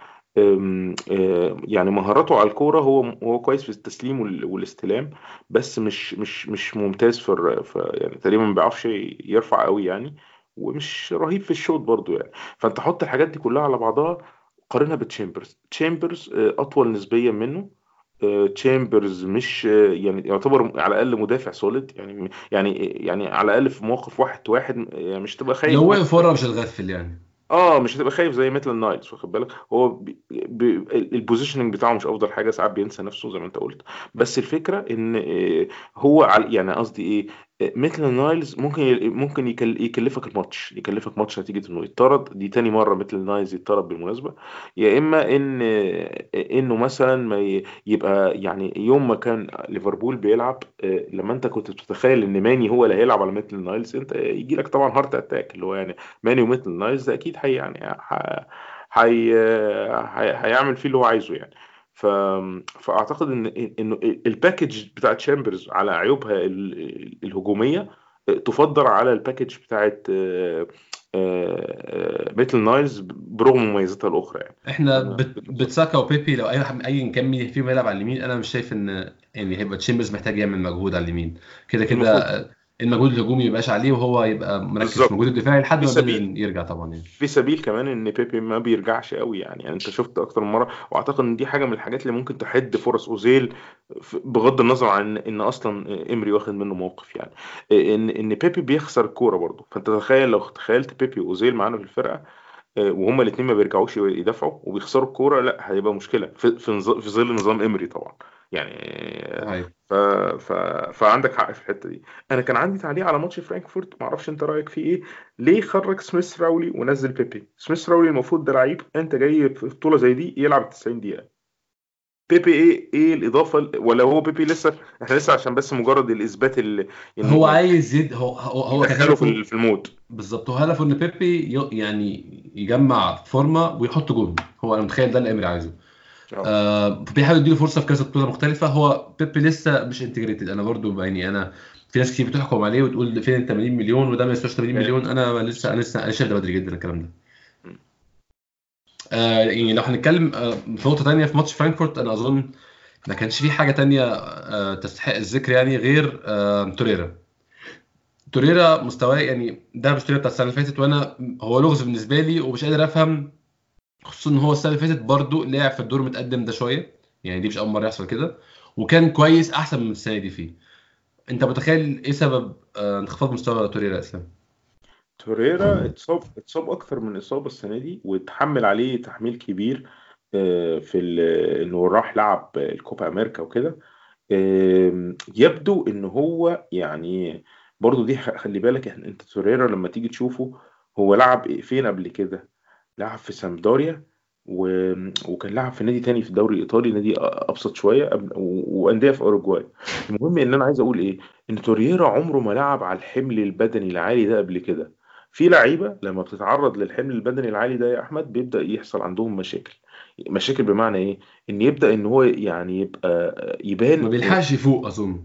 يعني مهاراته على الكورة هو هو كويس في التسليم وال- والاستلام بس مش مش مش ممتاز في يعني تقريبا ما بيعرفش يرفع قوي يعني ومش رهيب في الشوط برضو يعني. فأنت حط الحاجات دي كلها على بعضها قارنها بتشامبرز. تشامبرز آه، أطول نسبيا منه. آه، تشامبرز مش يعني يعتبر على الأقل مدافع solid يعني يعني يعني على الأقل في موقف واحد واحد يعني مش تبقى خايف لو وقف ورا مش هتغفل يعني. آه مش هتبقى خايف زي ميتلاند نايلز واخد بالك هو. ال positioning بتاعه مش أفضل حاجة ساعات بينسى نفسه زي ما أنت قلت بس الفكرة إن آه، هو يعني قصدي إيه ميتلاند نايلز ممكن ممكن يكل... يكلفك الماتش يكلفك ماتش نتيجة إنه يطرد دي تاني مرة ميتلاند نايلز يطرد بالمناسبة يا إما إن إنه مثلا ما. يبقى يعني يوم ما كان ليفربول بيلعب لما أنت كنت بتتخيل إن ماني هو اللي هيلعب على ميتلاند نايلز أنت يجي لك طبعا heart attack اللي هو يعني ماني وميتلاند نايلز ده أكيد هي يعني هيعمل فيه اللي هو عايزه يعني ف... فأعتقد إن إنه ال package بتاعت تشامبرز على عيوبها ال- الهجومية تفضل على ال package بتاعت آه، آه، ميتلاند نايلز برغم مميزاتها الأخرى يعني إحنا. بتساكا وبيبي لو أي أي كان مين فيهم يلعب على اليمين أنا مش شايف إن يعني هيبقى تشامبرز محتاج يعمل مجهود على اليمين كده كده آه، المجهود الهجومي ميبقاش عليه وهو يبقى مركز في المجهود الدفاعي لحد ما يرجع طبعا يعني. في سبيل كمان إن بيبي ما بيرجعش قوي يعني. يعني أنت شفت أكتر من مرة وأعتقد إن دي حاجة من الحاجات اللي ممكن تحد فرص أوزيل بغض النظر عن إن أصلا إمري واخد منه موقف يعني. ان إن بيبي بيخسر الكوره برضه. فأنت تخيل لو تخيلت بيبي وأوزيل معانا في الفرقة آه، وهما الاثنين ما بيرجعوش يدافعوا وبيخسروا الكورة لأ هيبقى مشكلة في في ظل نظام إمري طبعا. يعني حقيقي ف... ف... فعندك حق في الحتة دي. أنا كان عندي تعليق على ماتش فرانكفورت ما أعرفش أنت رأيك فيه إيه. ليه خرج سميث راولي ونزل بيبي؟ سميث راولي المفروض ده لعيب أنت جاي في بطولة زي دي يلعب 90 دقيقة. بيبي إيه إيه الإضافة؟ ال- ولا هو بيبي لسه إحنا لسه عشان بس مجرد الإثبات اللي هو عايز يد هو هو, هو في في ال mood بالظبط. هو هدفه إن بيبي يعني يجمع فورمة ويحط جول هو أنا متخيل ده اللي امري عايزه. آه بيحاول يديله فرصة في كذا بطوله مختلفة. هو بيبي لسه مش integrated أنا برضو يعني أنا في ناس كتير بتحكم عليه وتقول فين ال 80 مليون وده ما يسواش 80 مليون. أنا لسه أنا لسه أنا شايف ده بدري جدا الكلام ده. آه يعني لو هنتكلم آه في نقطة تانية في ماتش فرانكفورت أنا أظن ما كانش في حاجة تانية آه تستحق الذكر يعني غير آه توريرا. توريرا مستواه يعني ده مش توريرا بتاع السنة اللي فاتت وأنا هو لغز بالنسبة لي ومش قادر أفهم خصوصا إن هو السنة اللي فاتت برضه لعب في الدور متقدم ده شوية. يعني دي مش أول مرة يحصل كده. وكان كويس أحسن من السنة دي فيه. أنت متخيل إيه سبب آه، انخفاض مستوى توريرا أسلام؟ توريرا اتصاب اتصاب أكتر من إصابة السنة دي واتحمل عليه تحميل كبير آه، في إنه راح لعب الكوبا أمريكا وكده. يبدو إن هو يعني برضو دي خلي بالك أنت توريرا لما تيجي تشوفه هو لعب فين قبل كده؟ لعب في سامدوريا و... وكان لعب في نادي تاني في الدوري الإيطالي نادي أبسط شوية وأندية في أوروجواي. المهم إن أنا عايز أقول إيه؟ إن توريرا عمره ما لعب على الحمل البدني العالي ده قبل كده. في لعيبة لما بتتعرض للحمل البدني العالي ده يا أحمد بيبدأ يحصل عندهم مشاكل. مشاكل بمعنى إيه؟ إن يبدأ إن هو يعني يبقى ما يبان بيلحقش يفوق أظن.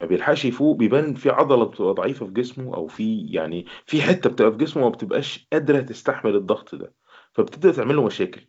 ما بيلحقش يفوق بيبان في عضلة بتبقى ضعيفة في جسمه أو في يعني في حتة بتبقى في جسمه ما بتبقاش قادرة تستحمل الضغط ده. فبتبدا تعمل له مشاكل.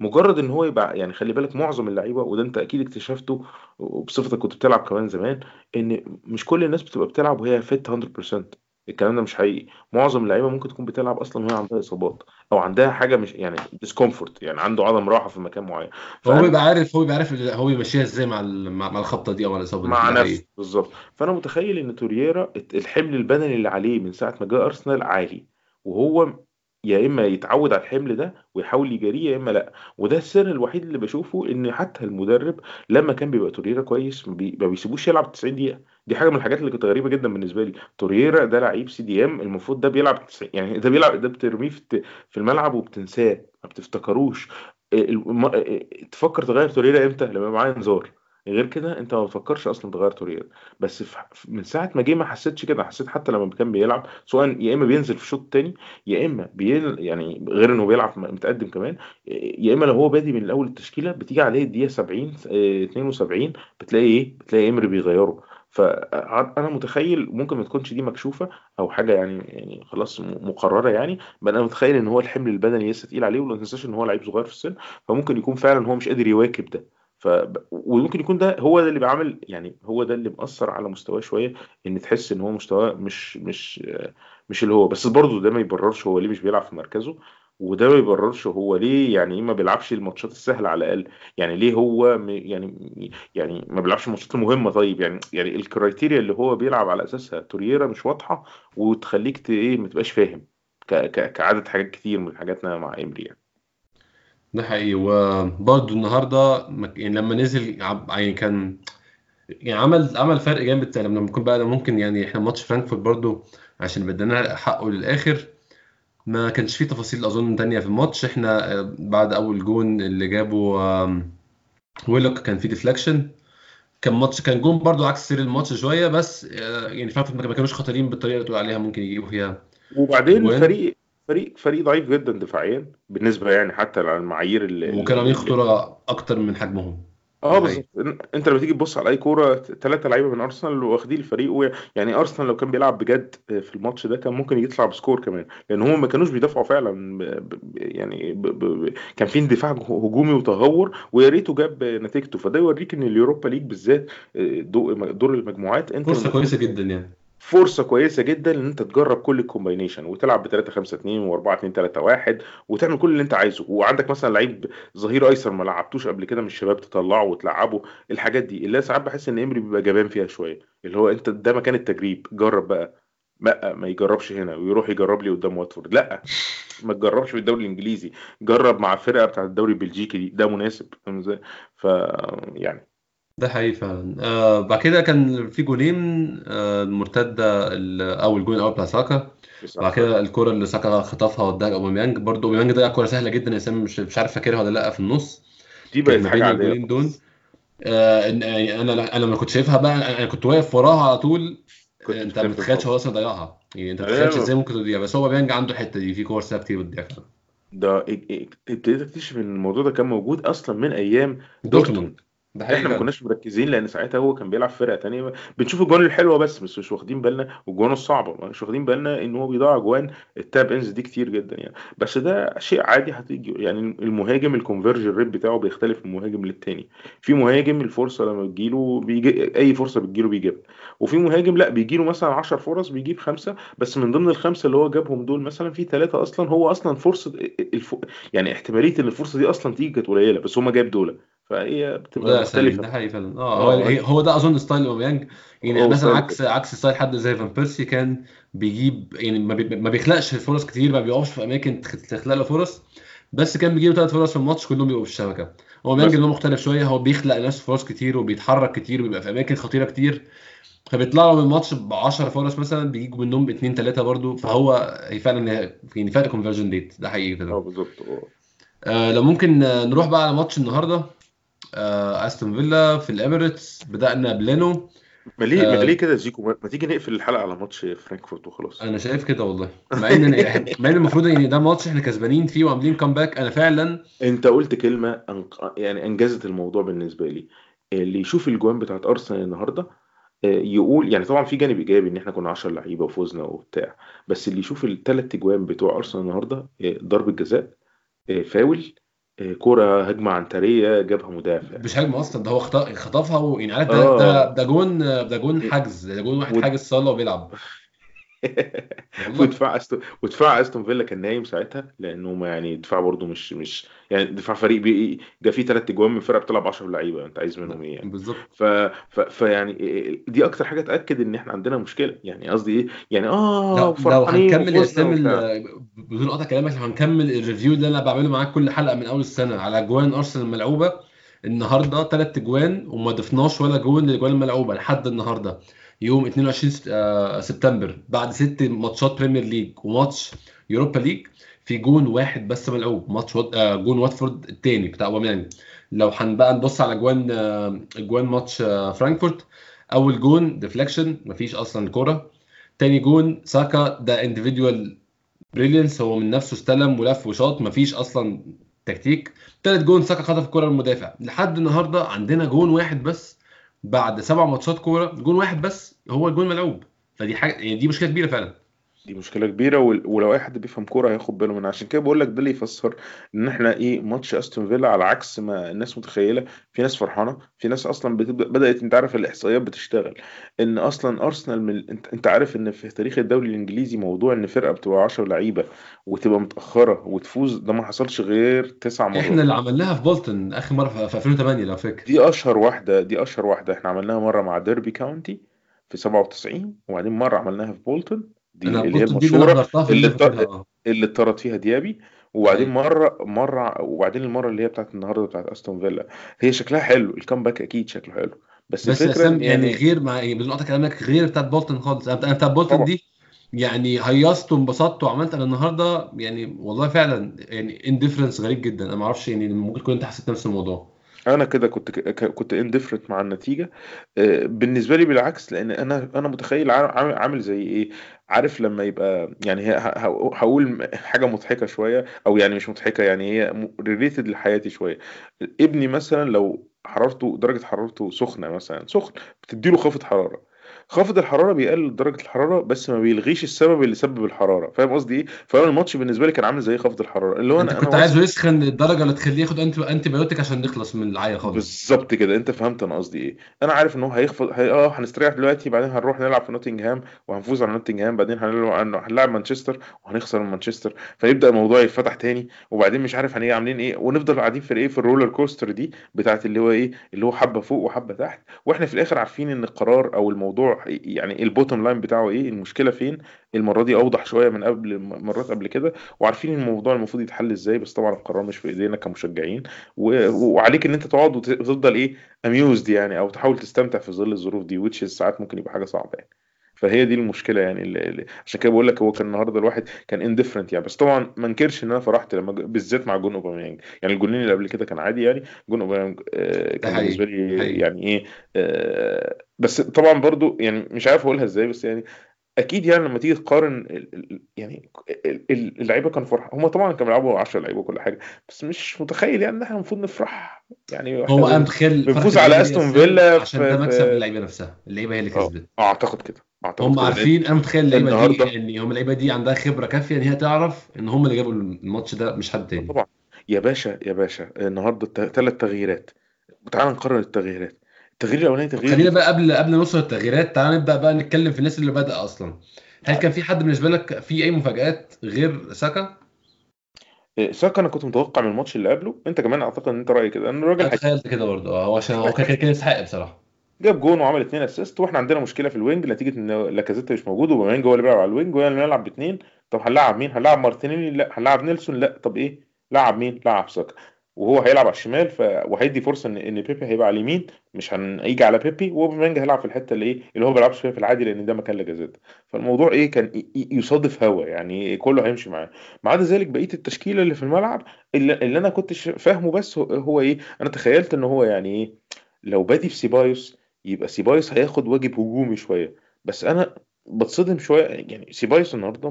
مجرد إن هو يبقى يعني خلي بالك معظم اللعيبة وده أنت أكيد اكتشفته وبصفتك كنت بتلعب كمان زمان إن مش كل الناس بتبقى بتلعب وهي فيت 100% الكلام ده مش حقيقي. معظم اللعيبة ممكن تكون بتلعب أصلا وهي عندها إصابات أو عندها حاجة مش يعني discomfort يعني عنده عدم راحة في مكان معين. هو فأنا بيبقى عارف هو بيبقى عارف هو بيمشيها إزاي مع مع الخبطة دي أو مع الإصابة دي. مع نفسه بالظبط. فأنا متخيل إن تورييرا الحمل البدني اللي عليه من ساعة ما جه أرسنال عالي وهو يا إما يتعود على الحمل ده ويحاول يجاريه يا إما لأ. وده السر الوحيد اللي بشوفه إن حتى المدرب لما كان بيبقى تورييرا كويس ما بي- ما بيسيبوش يلعب 90 دقيقة. دي حاجة من الحاجات اللي كانت غريبة جدا بالنسبة لي. تورييرا ده لعيب سي دي إم المفروض ده بيلعب 90 يعني ده بيلعب ده بترميه في الملعب وبتنساه ما بتفتكروش. الم- تفكر تغير تورييرا إمتى؟ لما يبقى معاه إنذار. غير كده أنت ما بتفكرش أصلا تغير تورييرا بس من ساعة ما جه ما حسيتش كده حسيت حتى لما كان بيلعب سواء يا إما بينزل في الشوط الثاني يا إما يعني غير إنه بيلعب متقدم كمان يا إما لو هو بادي من الأول التشكيلة بتيجي عليه الدقيقة 70 آه، 72 بتلاقي إيه؟ بتلاقي امري بيغيره. فانا متخيل ممكن ما تكونش دي مكشوفة أو حاجة يعني يعني خلاص مقررة يعني بل أنا متخيل إن هو الحمل البدني لسه تقيل عليه وما تنساش إن هو لعيب صغير في السن فممكن يكون فعلا هو مش قادر يواكب ده. ف وممكن يكون ده هو ده اللي بيعمل يعني هو ده اللي مأثر على مستواه شوية إن تحس إن هو مستواه مش مش مش اللي هو بس برضه ده ما يبررش هو ليه مش بيلعب في مركزه وده ما يبررش هو ليه يعني إيه ما بيلعبش الماتشات السهلة على الأقل يعني ليه هو يعني يعني ما بيلعبش الماتشات المهمة طيب يعني يعني ال criteria اللي هو بيلعب على أساسها توريرا مش واضحة وتخليك إيه ما تبقاش فاهم. كعدد حاجات كتير من حاجاتنا مع إمري يعني ده حقيقي. وبرضه النهارده يعني لما نزل عب- يعني كان يعني عمل عمل فرق جامد لما ممكن بقى ممكن يعني إحنا ماتش فرانكفورت برضه عشان بدنا حقه للآخر ما كانش فيه تفاصيل أظن تانية في الماتش. إحنا آه، بعد أول جون اللي جابه آم، ويلوك كان فيه deflection كان ماتش كان جون برضو عكس سير الماتش شوية بس آه، يعني فرانكفورت ما كانوش خطيرين بالطريقة اللي تقول عليها ممكن يجيبوا فيها وبعدين جوان. فريق فريق فريق ضعيف جدا دفاعيا بالنسبة يعني حتى على المعايير اللي, وكانوا عاملين خطورة أكتر من حجمهم. آه بالظبط حقيقي أنت لما تيجي تبص على أي كورة ثلاثة لعيبة من أرسنال واخدين الفريق و... يعني أرسنال لو كان بيلعب بجد في الماتش ده كان ممكن يطلع ب score كمان. لأن هم ما كانوش بيدافعوا فعلا ب... ب... يعني ب... كان في اندفاع هجومي وتهور ويا ريته جاب نتيجته. فده يوريك إن اليوروبا ليج بالذات دو- دور المجموعات أنت فرصة كويسة جدا يعني. فرصة كويسة جدا إن أنت تجرب كل ال combination وتلعب ب 3 5 2 و4 2 3 1 وتعمل كل اللي أنت عايزه. وعندك مثلا لعيب ظهير أيسر ما لعبتوش قبل كده من الشباب تطلعه وتلعبه الحاجات دي. اللي ساعات بحس إن إمري بيبقى جبان فيها شوية. اللي هو أنت ده مكان التجريب جرب بقى. لا ما يجربش هنا ويروح يجرب لي قدام واتفورد. لا ما تجربش في الدوري الإنجليزي. جرب مع الفرقة بتاعت الدوري البلجيكي دي. ده مناسب. فاهم إزاي؟ ف يعني ده حقيقي فعلا. آه بعد كده كان في جولين آه المرتده ال- اول جول الأول بتاع ساكا. بعد كده الكرة اللي ساكا خطفها وداها أوباميانج. برضه أوباميانج ضيع كرة سهلة جدا يا سامي مش مش عارف فاكرها ولا لأ في النص. دي بقت حاجة عادية الجولين دول. آه يعني أنا أنا ما كنتش شايفها بقى أنا كنت واقف وراها على طول. كنت آه، أنت ما تتخيلش هو أصلا ضيعها. يعني أنت ما تتخيلش أيوه. إزاي ممكن تضيع. بس أوباميانج عنده الحته دي في كور سهلة كتير بتضيع ده ابتديت أكتشف إن الموضوع ده كان موجود أصلا من أيام دورتموند. ده حقيقي إحنا ما كناش مركزين لأن ساعتها هو كان بيلعب فرقة تانية. بنشوف الجوان الحلوة بس بس مش واخدين بالنا والجوان الصعبة. مش واخدين بالنا إن هو بيضيع جوان ال tap ins دي كتير جدا يعني. بس ده شيء عادي هتيجي يعني المهاجم ال conversion rate بتاعه بيختلف من مهاجم للتاني. في مهاجم الفرصة لما بتجيله بيجي أي فرصة بتجيله بيجيبها. وفي مهاجم لأ بيجيله مثلا 10 فرص بيجيب خمسة بس من ضمن الخمسة اللي هو جابهم دول مثلا في ثلاثة أصلا هو أصلا فرصة الف... يعني احتمالية إن الفرصة دي أصلا تيجي كانت قليلة بس هو جاب دول. فهي بتبقى مختلفة. ده حقيقي فعلا. آه هو آه هي- هو ده أظن style أوباميانج. يعني هو مثلا عكس عكس style حد زي فان بيرسي كان بيجيب يعني ما, بي ما بيخلقش فرص كتير ما بيقفش في أماكن تخ- تخلق له فرص بس كان بيجيب ثلاث فرص في الماتش كلهم بيبقوا في الشبكة. أوباميانج اللي مثلا هو مختلف شوية هو بيخلق لنفسه فرص كتير وبيتحرك كتير وبيبقى في أماكن خطيرة كتير. فبيطلع له من الماتش ب 10 فرص مثلا بيجوا منهم اثنين ثلاثة برضو فهو هي فعلا يعني فرق conversion rate ده حقيقي آه كده بالظبط. آه. آه لو ممكن آه، نروح بقى على ماتش النهارده. آه استون فيلا في الإميريتس بدأنا بلينو. ما ليه ما ليه آه كده؟ يا زيكو ما تيجي نقفل الحلقة على ماتش فرانكفورت وخلاص. أنا شايف كده والله. مع إن أنا- مع إن المفروض إن ده ماتش إحنا كسبانين فيه وعاملين comeback أنا فعلا أنت قلت كلمة أنق... يعني أنجزت الموضوع بالنسبة لي. اللي يشوف الجوان بتاعت أرسنال النهارده آه، يقول يعني طبعا في جانب إيجابي إن إحنا كنا 10 لعيبة وفوزنا وبتاع بس اللي يشوف الثلاث اجوان بتوع أرسنال النهارده آه، ضربة جزاء آه، فاول آه، كرة هجمة عنترية جابها مدافع مش هجمة أصلا ده هو خط- خطفها ويعني ده ده آه ده جون ده جون حجز ده جون واحد. حاجز صالة وبيلعب ودفاع استون ودفاع أستون فيلا كان نايم ساعتها لأنه ما يعني دفاع برضه مش مش يعني دفاع فريق بييجي فيه ثلاث أجوان من فرقة بتلعب 10 لعيبة أنت عايز منهم إيه يعني؟ بالظبط. ف... ف... فيعني دي أكتر حاجة تأكد إن إحنا عندنا مشكلة يعني قصدي إيه؟ يعني آه لو لو هنكمل اسلام بدون قطع كلامك لو هنكمل ال review اللي أنا بعمله معاك كل حلقة من أول السنة على جوان أرسنال الملعوبة النهارده ثلاث جوان وما ضفناش ولا جون للجوان الملعوبة لحد النهارده. يوم 22 سبت- آه، سبتمبر بعد ست ماتشات بريمير ليج وماتش يوروبا ليج في جون واحد بس ملعوب. ماتش. آه، جون واتفورد الثاني بتاع اوباميانج لو هنبقى نبص على جوان آه، جوان ماتش فرانكفورت أول جون deflection مفيش أصلا كورة. تاني جون ساكا ده individual brilliance هو من نفسه استلم ولف وشاط مفيش أصلا تكتيك. تالت جون ساكا خطف الكرة المدافع. لحد النهارده عندنا جون واحد بس بعد سبع ماتشات كورة جون واحد بس هو الجون ملعوب. فدي حاجة يعني دي مشكلة كبيرة فعلا. دي مشكلة كبيرة ولو أي حد بيفهم كورة هياخد باله منها. عشان كده بقول لك ده اللي يفسر إن إحنا إيه ماتش أستون فيلا على عكس ما الناس متخيلة. في ناس فرحانة في ناس أصلا بتبدأ بدأت أنت عارف الإحصائيات بتشتغل. إن أصلا أرسنال من أنت, أنت عارف إن في تاريخ الدوري الإنجليزي موضوع إن فرقة بتبقى 10 لعيبة وتبقى متأخرة وتفوز ده ما حصلش غير تسع إحنا مرات اللي عملناها في بولتون آخر مرة في في 2008 لو فاكر. دي أشهر واحدة دي أشهر واحدة. إحنا عملناها مرة مع ديربي كاونتي في 97 وبعدين مرة عملناها في بولتون دي اللي هي المشهورة اللي آه. اللي اتطرد فيها ديابي وبعدين أيوه. مرة مرة وبعدين المرة اللي هي بتاعت النهارده بتاعت أستون فيلا. هي شكلها حلو ال comeback أكيد شكله حلو. بس بس الفكرة يعني يعني غير مع بدون قطع كلامك غير بتاعت بولتون خالص. أنا بتاعت بولتون طبعا. دي يعني هيصت وانبسطت وعملت أنا النهارده يعني والله فعلا يعني انديفرنس غريب جدا. أنا ما أعرفش يعني ممكن تكون أنت حسيت نفس الموضوع. أنا كده كنت ك- كنت indifferent مع النتيجة آه، بالنسبة لي بالعكس لأن أنا أنا متخيل عا- عامل زي إيه؟ عارف لما يبقى يعني هي هقول حاجة مضحكة شوية أو يعني مش مضحكة يعني هي related لحياتي شوية. ابني مثلا لو حرارته درجة حرارته سخنة مثلا سخن بتديله خافض حرارة. خافض الحرارة بيقلل درجة الحرارة بس ما بيلغيش السبب اللي سبب الحرارة. فاهم قصدي إيه؟ فأنا الماتش بالنسبة لي كان عامل زي خافض الحرارة. اللي هو أنا كنت واثق عايزه يسخن للدرجه اللي تخليه ياخد anti antibiotic عشان نخلص من العيا خالص. بالظبط كده. أنت فهمت أنا قصدي إيه. أنا عارف إن هو هيخفض هي... آه هنستريح دلوقتي بعدين هنروح نلعب في نوتنجهام وهنفوز على نوتنجهام بعدين هنلعب هنلعب مانشستر وهنخسر من مانشستر. فيبدأ الموضوع يتفتح تاني وبعدين مش عارف هنيجي عاملين إيه. ونفضل قاعدين في إيه في ال roller coaster دي بتاعت اللي هو إيه اللي هو حبة فوق وحبة تحت. وإحنا في الآخر عارفين إن القرار أو الموضوع يعني ال bottom line بتاعه إيه المشكلة فين المرة دي أوضح شوية من قبل مرات قبل كده وعارفين الموضوع المفروض يتحل إزاي بس طبعا القرار مش في إيدينا كمشجعين و... وعليك إن أنت تقعد وت- وتفضل إيه amused يعني أو تحاول تستمتع في ظل الظروف دي ساعات ممكن يبقى حاجة صعبة يعني. فهي دي المشكلة يعني اللي... عشان كده بقول لك هو كان النهارده الواحد كان indifferent يعني. بس طبعا ما انكرش ان أنا فرحت لما بالذات مع جون أوباميانج. يعني الجونين اللي قبل كده كان عادي يعني. جون أوباميانج آه، كان بالنسبة لي يعني إيه آه، بس طبعا برضو يعني مش عارف أقولها إزاي بس يعني أكيد يعني لما تيجي تقارن يعني ال- ال- اللعيبة كانوا فرحان هم طبعا كانوا بيلعبوا 10 لعيبة وكل حاجة بس مش متخيل يعني إن إحنا المفروض نفرح يعني هو أنا متخيل فرحه بنفوز على اللعيبه أستون فيلا عشان ده مكسب في للعيبه نفسها اللعيبة هي اللي آه كسبت. أعتقد كده. هم كده عارفين أنا متخيل اللعيبة دي ان هم اللعيبة دي عندها خبرة كافية إن هي تعرف إن هم اللي جابوا الماتش ده مش حد تاني. طبعا. يا باشا يا باشا النهارده ثلاث تغييرات. تعال نقرر التغييرات. التغيير الأولاني تغيير خلينا بقى قبل قبل ما نوصل للتغييرات تعال نبدأ بقى نتكلم في الناس اللي بدأ أصلا. هل كان في حد بالنسبة لك في أي مفاجآت غير ساكا؟ إيه، ساكا أنا كنت متوقع من الماتش اللي قبله. أنت كمان أعتقد إن أنت رايك كده. ان الراجل تخيلت كده برضه. آه هو عشان هو كان كان يستحق بصراحة. جاب جون وعمل اثنين assist وإحنا عندنا مشكلة في ال wing نتيجة إن لاكازيت مش موجود وأوباميانج هو اللي بيلعب على ال wing وهو اللي بيلعب باثنين طب هنلعب مين؟ هنلعب مارتينيلي؟ لا. هنلعب نيلسون؟ لا. طب إيه؟ لعب مين؟ لعب ساكا. وهو هيلعب على الشمال ف... وهيدي فرصة ان إن بيبي هيبقى على اليمين. مش هنيجي على بيبي. وأوباميانج هيلعب في الحتة اللي إيه؟ اللي هو ما بيلعبش فيها في العادي لأن ده مكان لاكازيت. فالموضوع إيه؟ كان يصادف هوا. يعني كله هيمشي معاه. ما عدا ذلك بقية التشكيلة اللي في الملعب اللي, اللي أنا كنت فاهمه بس هو إيه؟ أنا تخيلت إن هو يعني إيه؟ لو بادي بسيبايوس يبقى سيبايوس هياخد واجب هجومي شوية. بس أنا بتصدم شوية يعني سيبايوس النهارده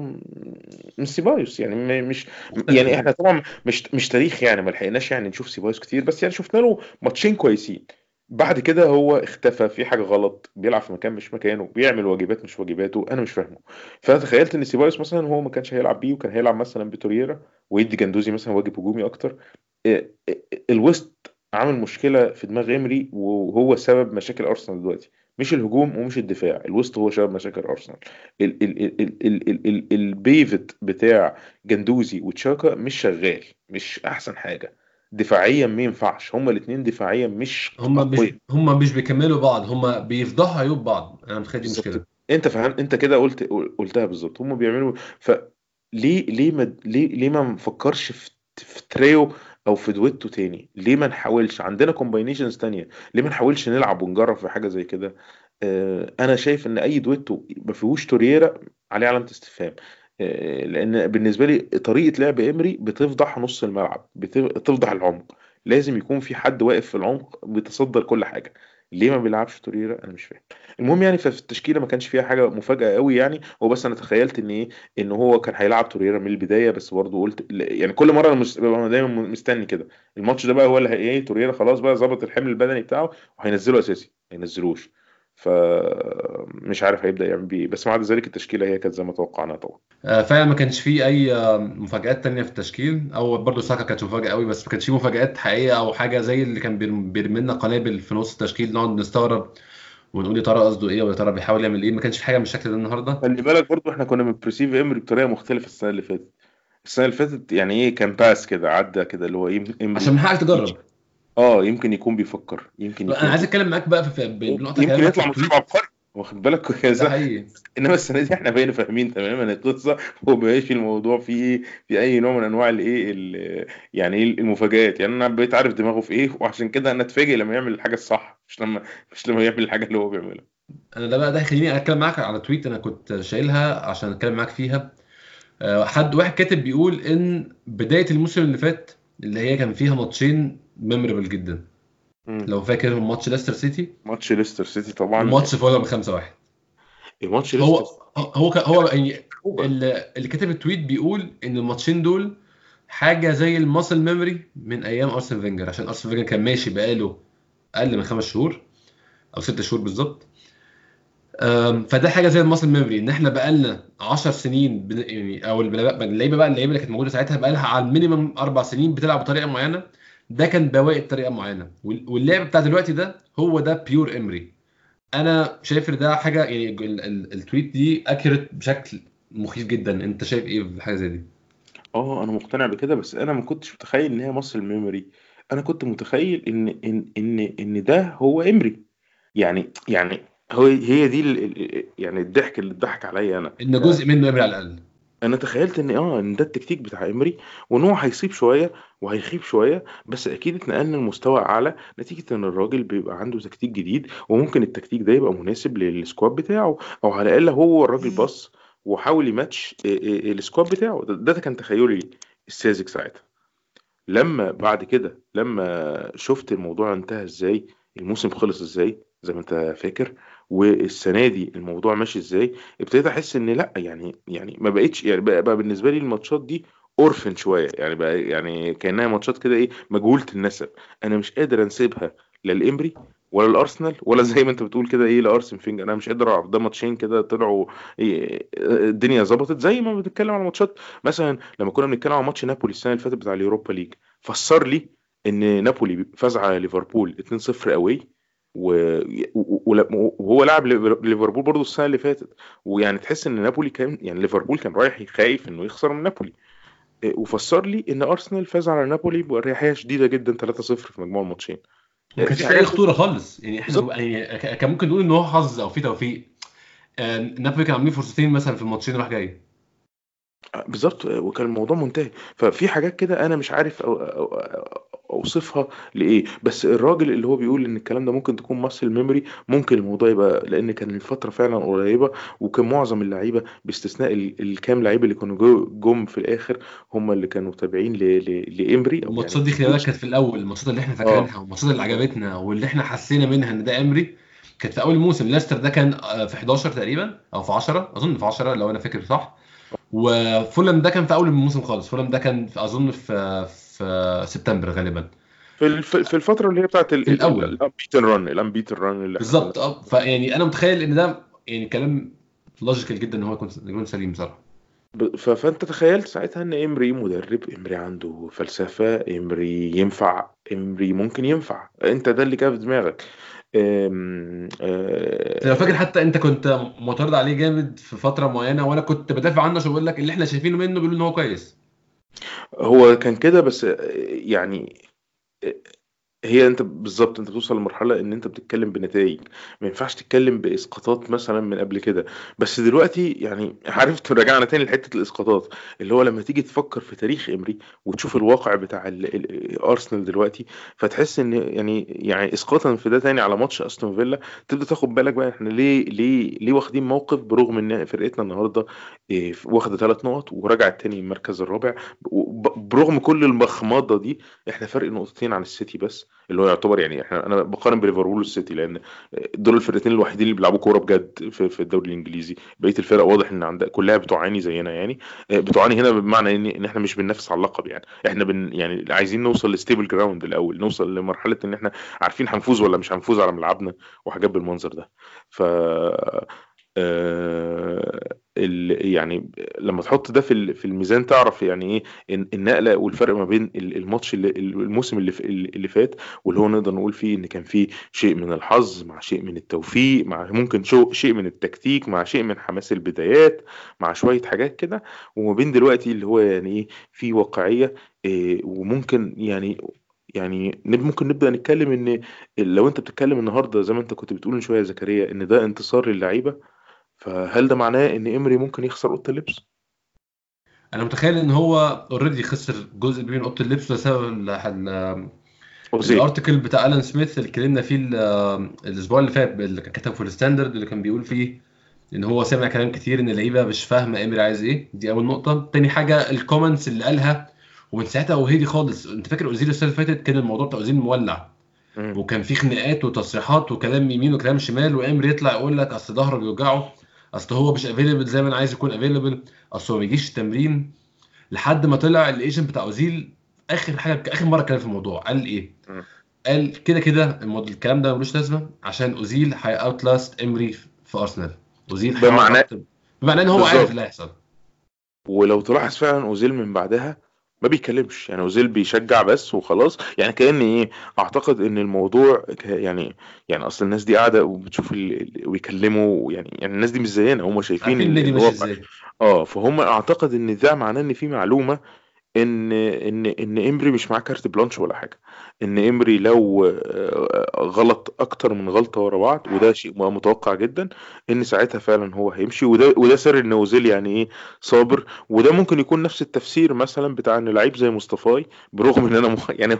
مش سيبايوس يعني مش يعني إحنا طبعا مش مش تاريخ يعني ما لحقناش يعني نشوف سيبايوس كتير. بس يعني شفنا له ماتشين كويسين. بعد كده هو اختفى في حاجة غلط بيلعب في مكان مش مكانه بيعمل واجبات مش واجباته أنا مش فاهمه. فأنا تخيلت إن سيبايوس مثلا هو ما كانش هيلعب بيه وكان هيلعب مثلا بتوريرا ويدي جندوزي مثلا واجب هجومي أكتر. إيه، إيه، الوسط عامل مشكلة في دماغ امري وهو سبب مشاكل أرسنال دلوقتي. مش الهجوم ومش الدفاع الوسط هو سبب مشاكل أرسنال. ال ال ال ال ال ال البيفت بتاع جندوزي وتشاكا مش شغال مش أحسن حاجة. دفاعيا ما ينفعش. هما الاثنين دفاعيا مش هما مش هما مش بيكملوا بعض هما بيفضحوا عيوب بعض. أنا متخيل دي مشكلة. أنت فاهم أنت كده قلت قلتها بالظبط. هما بيعملوا ف ليه ليه ما ليه ليه ما نفكرش في في تريو أو في duetto تاني. ليه ما نحاولش؟ عندنا combinations تانية. ليه ما نحاولش نلعب ونجرب في حاجة زي كده؟ آه، أنا شايف إن أي duetto ما فيهوش توريرا عليه علامة استفهام. آه، لأن بالنسبة لي طريقة لعب امري بتفضح نص الملعب بت- بتفضح العمق. لازم يكون في حد واقف في العمق بيتصدر كل حاجة. ليه ما بيلعبش توريرا أنا مش فاهم. المهم يعني ففي التشكيلة ما كانش فيها حاجة مفاجأة قوي يعني. هو بس أنا تخيلت إن إيه إن هو كان هيلعب توريرا من البداية بس برضه قلت يعني كل مرة أنا مس- ببقى دايما مستني كده. الماتش ده بقى هو اللي إيه توريرا خلاص بقى ظبط الحمل البدني بتاعه وهينزله أساسي ما ينزلوش. فمش عارف هيبدأ يعمل بيه. بس مع ذلك التشكيلة هي كانت زي ما توقعنا طبعا. آه، فعلا ما كانش فيه أي آه، مفاجآت تانية في التشكيل. أو برضه ساكا كانت مفاجأة قوي بس ما كانش فيه مفاجآت حقيقية أو حاجة زي اللي كان بيرم- بيرمي لنا قنابل في نص التشكيل نقعد نستغرب ونقول يا ترى قصده إيه ويا ترى بيحاول يعمل إيه. ما كانش في حاجة من الشكل ده النهارده. خلي بالك برضو إحنا كنا بن perceive امري بطريقة مختلفة السنة اللي فاتت. السنة اللي فاتت يعني إيه كان pass كده عدى كده اللي هو يم- عشان من حقك تجرب. آه يمكن يكون بيفكر يمكن أنا يكون عايز أتكلم معاك بقى في بنقطة يمكن يطلع ال tweet. عبقري واخد بالك؟ إنما السنة دي إحنا بقينا فاهمين تماما القصة ومبقاش الموضوع فيه في أي نوع من أنواع الإيه ال- يعني إيه المفاجآت. يعني أنا بقيت عارف دماغه في إيه وعشان كده أنا أتفاجئ لما يعمل الحاجة الصح مش لما مش لما يعمل الحاجة اللي هو بيعملها. أنا ده بقى ده يخليني أتكلم معاك على tweet أنا كنت شايلها عشان أتكلم معاك فيها. آه، حد واحد كاتب بيقول إن بداية الموسم اللي فات اللي هي كان فيها ماتشين memorable جدا. مم. لو فاكر ماتش ليستر سيتي؟ ماتش ليستر سيتي طبعا. وماتش فولهام 5-1 ماتش هو ليستر هو هو يعني هو اللي كاتب ال tweet بيقول إن الماتشين دول حاجة زي ال muscle memory من أيام أرسن فينجر عشان أرسن فينجر كان ماشي بقاله أقل من خمس شهور أو ست شهور بالظبط. فده حاجة زي ال muscle memory إن إحنا بقالنا 10 سنين. يعني أو اللعيبة بقى اللعيبة اللي كانت موجودة ساعتها بقالها على ال minimum أربع سنين بتلعب بطريقة معينة. ده كان بواقي بطريقة معينة. وال- واللعب بتاع دلوقتي ده هو ده pure امري أنا شايف إن ده حاجة يعني ال- ال- ال tweet دي accurate بشكل مخيف جدا. أنت شايف إيه في حاجة زي دي؟ آه أنا مقتنع بكده بس أنا ما كنتش متخيل إن هي muscle memory أنا كنت متخيل إن إن إن إن ده هو امري يعني يعني هو هي دي يعني الضحك اللي اتضحك عليا أنا. إن جزء منه امري على الأقل. أنا تخيلت إن آه إن ده التكتيك بتاع امري وإن هو هيصيب شوية وهيخيب شوية بس أكيد اتنقلنا لمستوى أعلى نتيجة إن الراجل بيبقى عنده تكتيك جديد وممكن التكتيك ده يبقى مناسب لل squad بتاعه أو على الأقل هو الراجل بص وحاول يماتش ال- ال- ال squad بتاعه. ده, ده كان تخيلي الساذج ساعتها. لما بعد كده لما شفت الموضوع انتهى إزاي الموسم خلص إزاي زي ما أنت فاكر والسنة دي الموضوع ماشي إزاي ابتديت أحس إن لأ يعني يعني ما بقتش يعني بقى, بقى بالنسبة لي الماتشات دي orphan شوية يعني بقى يعني كأنها ماتشات كده إيه مجهوله النسب. أنا مش قادر انسبها لا ولا الارسنال ولا زي ما أنت بتقول كده إيه لأرسن فينجر. أنا مش قادر اعرف ده ماتشين كده طلعوا إيه الدنيا ظبطت. زي ما بنتكلم على ماتشات مثلا لما كنا بنتكلم على ماتش نابولي السنة اللي فاتت بتاع اليوروبا ليج فسر لي إن نابولي فاز على ليفربول 2-0 قوي وهو لعب ليفر- ليفربول برضه السنة اللي فاتت. ويعني تحس إن نابولي كان يعني ليفربول كان رايح خايف إنه يخسر من نابولي. إيه، وفسر لي إن أرسنال فاز على نابولي باريحيه شديدة جدا 3-0 في مجموع الماتشين. ما كانش في أي حاجات خطورة خالص. يعني إحنا يعني كان ممكن نقول إن هو حظ أو في توفيق. آه، نابولي كانوا عاملين فرصتين مثلا في الماتشين راح جاي بالظبط. وكان الموضوع منتهي. ففي حاجات كده أنا مش عارف أو أو أو أوصفها لإيه. بس الراجل اللي هو بيقول إن الكلام ده ممكن تكون muscle memory ممكن الموضوع يبقى لأن كان الفترة فعلا قريبة وكان معظم اللعيبة باستثناء ال- الكام لعيبه اللي كانوا جو- جم في الآخر هم اللي كانوا تابعين لإمري الماتشات يعني دي خلي بالك كانت في الأول الماتشات اللي إحنا آه. فاكرينها والماتشات اللي عجبتنا واللي إحنا حسينا منها إن ده إمري كانت في أول الموسم ليستر ده كان آه، في 11 تقريبا أو في 10 أظن في 10 لو أنا فاكر صح. وفولم ده كان في أول الموسم خالص. فولم ده كان في أظن في في سبتمبر غالبا. في في الفترة اللي هي بتاعت الأول. ال unbeaten run ال unbeaten run بالظبط آه. فيعني أنا متخيل إن ده يعني كلام logical جدا إن هو يكون سليم بصراحه فأنت تخيلت ساعتها إن إمري مدرب إمري عنده فلسفة إمري ينفع إمري ممكن ينفع. أنت ده اللي كان في دماغك. أم... أنت لو فاكر. حتى أنت كنت معترض عليه جامد في فترة معينة وأنا كنت بدافع عنه عشان بقول لك اللي إحنا شايفينه منه بيقولوا إن هو كويس. هو كان كده بس يعني هي أنت بالظبط أنت بتوصل لمرحلة إن أنت بتتكلم بنتائج ما ينفعش تتكلم بإسقاطات مثلا من قبل كده. بس دلوقتي يعني عرفت رجعنا تاني لحتة الإسقاطات. اللي هو لما تيجي تفكر في تاريخ إمري وتشوف الواقع بتاع ال- ال- ارسنال دلوقتي فتحس إن يعني يعني اسقاطا في ده تاني على ماتش أستون فيلا تبدأ تاخد بالك بقى إحنا ليه ليه ليه واخدين موقف برغم إن فرقتنا النهارده إيه، واخدة ثلاث نقط ورجعت تاني المركز الرابع. برغم كل المخمضة دي إحنا فرق نقطتين عن السيتي بس. اللي هو يعتبر يعني إحنا أنا بقارن بليفربول والسيتي لأن دول الفرقتين الوحيدين اللي بيلعبوا كورة بجد في, في الدوري الإنجليزي. بقية الفرق واضح إن عندها كلها بتعاني زينا يعني. آه، بتعاني هنا بمعنى إن إن إحنا مش بننافس على اللقب يعني. إحنا بن يعني عايزين نوصل ل stable ground الأول نوصل لمرحلة إن إحنا عارفين هنفوز ولا مش هنفوز على ملعبنا وحاجات بالمنظر ده. ف آه، يعني لما تحط ده في في الميزان تعرف يعني إيه النقلة والفرق ما بين ال- الماتش اللي الموسم اللي اللي فات واللي هو نقدر نقول فيه إن كان فيه شيء من الحظ مع شيء من التوفيق مع ممكن شيء من التكتيك مع شيء من حماس البدايات مع شوية حاجات كده. وما بين دلوقتي اللي هو يعني إيه في واقعية إيه وممكن يعني يعني ممكن نبدأ نتكلم إن لو أنت بتتكلم النهارده زي ما أنت كنت بتقول شوية يا زكريا إن ده انتصار للعيبة فهل ده معناه إن امري ممكن يخسر أوضة اللبس؟ أنا متخيل إن هو already خسر جزء كبير من أوضة اللبس بسبب ال- ال- أوزيل. ال article بتاع الان سميث اللي اتكلمنا فيه ال- الأسبوع اللي فات اللي كان كتب في الستاندرد اللي كان بيقول فيه إن هو سمع كلام كتير إن اللعيبة مش فاهمة امري عايز إيه. دي أول نقطة. تاني حاجة ال comments اللي قالها ومن ساعتها وهدي خالص. أنت فاكر اوزيل السنة اللي فاتت كان الموضوع بتاع اوزيل مولع. وكان في خناقات وتصريحات وكلام يمين وكلام شمال وامري يطلع يقول لك أصل ظهره بيوجعه. أصل هو مش available زي ما أنا عايز يكون available أصل هو ما بيجيش التمرين لحد ما طلع ال agent بتاع أوزيل آخر حاجة آخر مرة اتكلم في الموضوع. قال إيه؟ قال كده كده الكلام ده ملوش لازمة عشان أوزيل he'll outlast امري في أرسنال. أوزيل بمعنى- بمعنى إن هو. عارف اللي هيحصل. ولو تلاحظ فعلا أوزيل من بعدها ما بيتكلمش. يعني اوزيل بيشجع بس وخلاص. يعني كأن إيه أعتقد إن الموضوع ك- يعني يعني أصل الناس دي قاعدة وبتشوف ال- ال- ويكلموا يعني يعني الناس دي مش زينا. هم شايفين عارفين إزاي آه فهم أعتقد إن ده معناه إن في معلومة إن إن إن امري مش معاه carte blanche ولا حاجة. إن إمري لو آه، غلط أكتر من غلطة ورا بعض وده شيء متوقع جدا إن ساعتها فعلا هو هيمشي. وده وده سر إن أوزيل يعني إيه صابر. وده ممكن يكون نفس التفسير مثلا بتاع إن لعيب زي مصطفي برغم إن أنا مخ... يعني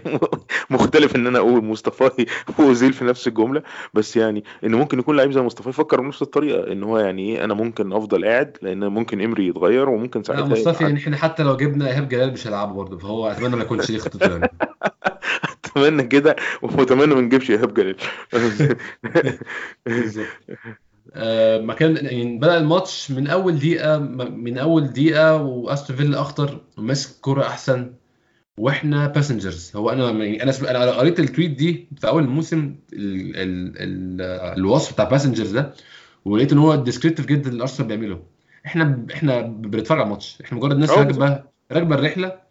مختلف إن أنا أقول مصطفاي وأوزيل في نفس الجملة. بس يعني إن ممكن يكون لعيب زي مصطفى يفكر بنفس الطريقة إن هو يعني إيه أنا ممكن أفضل قاعد لأن ممكن إمري يتغير وممكن ساعتها مصطفى يعني إحنا حتى لو جبنا إيهاب جلال مش هيلعبه برضه فهو أتمنى ما يكونش ليه خطته يعني اتمنى كده واتمنى ما نجيبش إيهاب جلال آه، ما كان يعني بدأ الماتش من أول دقيقة من أول دقيقة وأستون فيلا أخطر وماسك كرة أحسن وإحنا passengers هو أنا يعني أنا أنا قريت ال tweet دي في أول الموسم ال ال ال الوصف بتاع passengers ده ولقيت إن هو descriptive جدا اللي أرسنال بيعمله. إحنا إحنا بنتفرج على الماتش. إحنا مجرد ناس راكبه راكبة الرحلة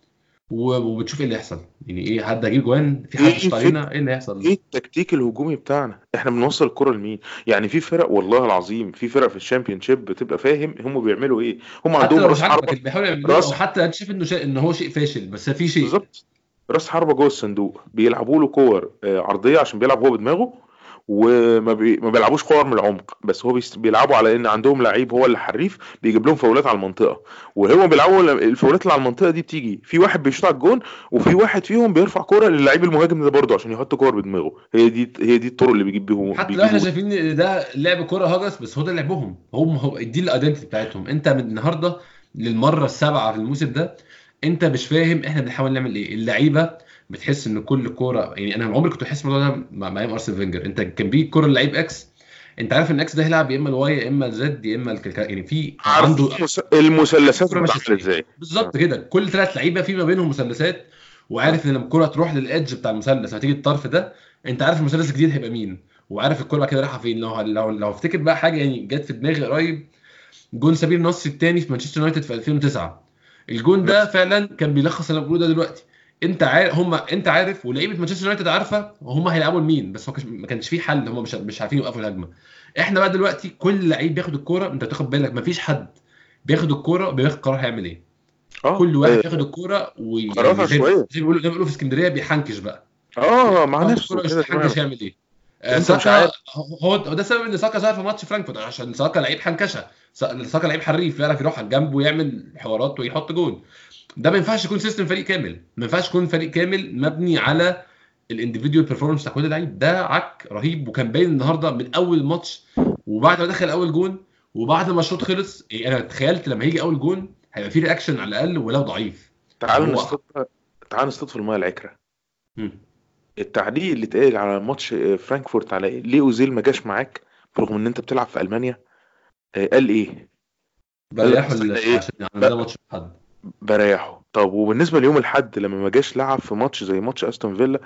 وبتشوف إيه اللي هيحصل يعني إيه حد هيجيب جوان؟ في حد يشوط فك علينا إيه اللي هيحصل؟ إيه التكتيك الهجومي بتاعنا؟ إحنا بنوصل الكرة لمين؟ يعني في فرق والله العظيم في فرق في الشامبيون شيب بتبقى فاهم هم بيعملوا إيه. هم عندهم راس يعملوه راس حتى انت شايف إنه ان هو شيء فاشل بس في شيء. بالظبط. راس حربة جوه الصندوق. بيلعبوا له كور آه، عرضية عشان بيلعب هو بدماغه وما بي... ما بيلعبوش كور من العمق بس هو. بيلعبوا على إن عندهم لعيب هو اللي حريف بيجيب لهم فاولات على المنطقة. وهو بيلعبوا الفاولات اللي على المنطقة دي بتيجي في واحد بيشوط على الجون وفي واحد فيهم بيرفع كورة للعيب المهاجم ده برضه عشان يحط كور بدماغه. هي دي هي دي الطرق اللي بيجيب بيهم حتى لو إحنا شايفين إن ده لعب كورة هجس بس هو ده لعبهم. هم هو دي ال identity بتاعتهم. انت من النهارده للمرة السابعة في الموسم ده انت مش فاهم إحنا بنحاول نعمل إيه. اللعيبة بتحس إن كل كورة يعني أنا عمري كنت بحس الموضوع ده مع أيام أرسنال فينجر. أنت كان بيجي كورة للعيب X أنت عارف إن X ده هيلعب يا إما ال Y يا إما ال Z يا إما الكلكا يعني في عنده المثلثات الكوره ماشيه بتتعمل إزاي. بالظبط كده. كل ثلاث لعيبة في ما بينهم مثلثات وعارف إن لما الكورة تروح لل edge بتاع المثلث هتيجي الطرف ده أنت عارف المثلث الجديد هيبقى مين وعارف الكورة بعد كده رايحة فين. لو لو لو افتكر بقى حاجة يعني جت في دماغي قريب جون سمير نصر الثاني في مانشستر يونايتد في 2009 الجون ده فعلا كان بيلخص اللي أنا بقوله ده دلوقتي. انت عارف هم انت عارف ولعيبة مانشستر يونايتد عارفة هم هيلعبوا لمين بس هو ما كانش فيه حل هم مش مش عارفين يوقفوا الهجمة. إحنا بقى دلوقتي كل لعيب بياخد الكورة انت تاخد بالك ما فيش حد بياخد الكورة بياخد قرار هيعمل إيه. آه. كل واحد آه، بياخد الكورة ويعني زي ما بيقولوا زي ما بيقولوا في اسكندرية بيحنكش بقى. آه مع ياخد نفسه الكوره مش بيحنكش تمام يعمل إيه ساكا هو ده سبب إن ساكا ظهر في ماتش فرانكفورت عشان ساكا لعيب حنكشة. سا- ساكا لعيب حريف يعرف يروح على الجنب ويعمل حوارات ويحط جون. ده ما ينفعش يكون system فريق كامل. ما ينفعش يكون فريق كامل مبني على ال individual performance بتاع كل لعيب. ده عك رهيب. وكان باين النهارده من أول ماتش وبعد ما دخل أول جون وبعد ما الشوط خلص إيه، أنا تخيلت لما هيجي أول جون هيبقى في reaction على الأقل ولو ضعيف. تعال هو نصطاد تعال نصطاد في المايه العكرة. التعليق اللي اتقال على ماتش آه، فرانكفورت على إيه؟ ليه أوزيل ما جاش معاك؟ برغم إن أنت بتلعب في ألمانيا. آه، قال إيه؟ بريحوا إيه؟ عشان ب- ماتش حد. بريحه. طب وبالنسبة ليوم الاحد لما ما جاش لعب في ماتش زي ماتش أستون فيلا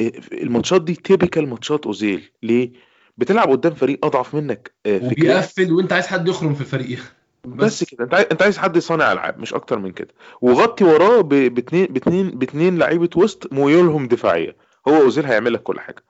آه، الماتشات دي typical ماتشات أوزيل. ليه؟ بتلعب قدام فريق أضعف منك آه، فكريا وبيقفل وأنت عايز حد يخرم في الفريق بس بس. كده. أنت عايز أنت عايز حد يصنع ألعاب مش أكتر من كده. وغطي وراه ب- باتنين باتنين باتنين لعيبة وسط ميولهم دفاعية. هو أوزيل هيعمل لك كل حاجة.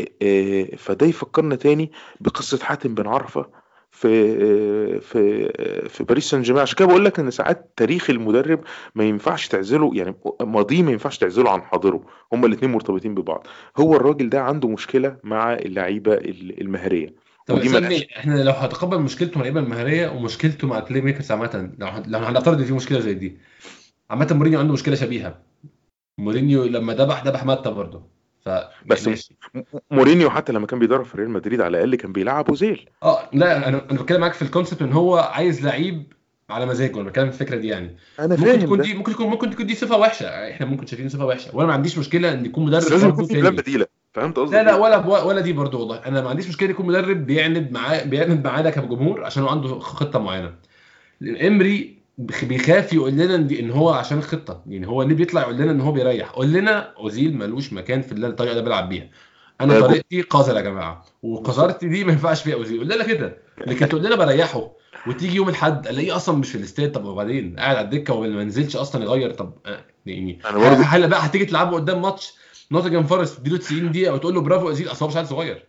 إيه- إيه، فده يفكرنا تاني بقصة حاتم بن عرفة. في في في باريس سان جيرمان. عشان كده بقول لك إن ساعات تاريخ المدرب ما ينفعش تعزله يعني ماضيه ما ينفعش تعزله عن حاضره. هما الاثنين مرتبطين ببعض. هو الراجل ده عنده مشكلة مع اللعيبة المهارية. طب ملهاش. إحنا لو هتقبل مشكلته مع اللعيبة المهارية ومشكلته مع ال playmakers عامة لو لو هنفترض إن في مشكلة زي دي عامة مورينيو عنده مشكلة شبيهة. مورينيو لما ذبح ذبح ماتا برضه؟ ف بس ماشي مورينيو حتى لما كان بيدرب في ريال مدريد على الاقل كان بيلعب اوزيل آه لا أنا أنا بتكلم معاك في ال concept ان هو عايز لعيب على مزاجه أنا بتكلم في الفكرة دي يعني أنا ممكن فاهم تكون ده دي ممكن تكون ممكن تكون دي صفه وحشه إحنا ممكن شايفين صفه وحشه وأنا ما عنديش مشكله ان يكون مدرب لازم يكون في plan بديله فهمت قصدي لا لا؟ ولا ولا دي برضه والله أنا ما عنديش مشكله يكون مدرب بيعند معاه بيعند معانا كجمهور عشان هو عنده خطه معينه امري بيخاف يقول لنا إن هو عشان الخطة. يعني هو ليه بيطلع يقول لنا إن هو بيريح؟ قول لنا أوزيل ملوش مكان في الطريقة اللي بيلعب بيها. أنا طيب. طريقتي قذره يا جماعة. وقذارتي دي ما ينفعش فيها أوزيل. قول لنا كده. لكن تقول لنا بريحه وتيجي يوم الأحد ألاقيه أصلا مش في الاستاد. طب وبعدين؟ قاعد على الدكة وما نزلش أصلا يغير. طب آه، يعني هل بقى هتيجي تلعبه قدام ماتش نوتنجهام فورست تديله 90 دقيقة وتقول له برافو أوزيل. أصل هو مش عيل صغير.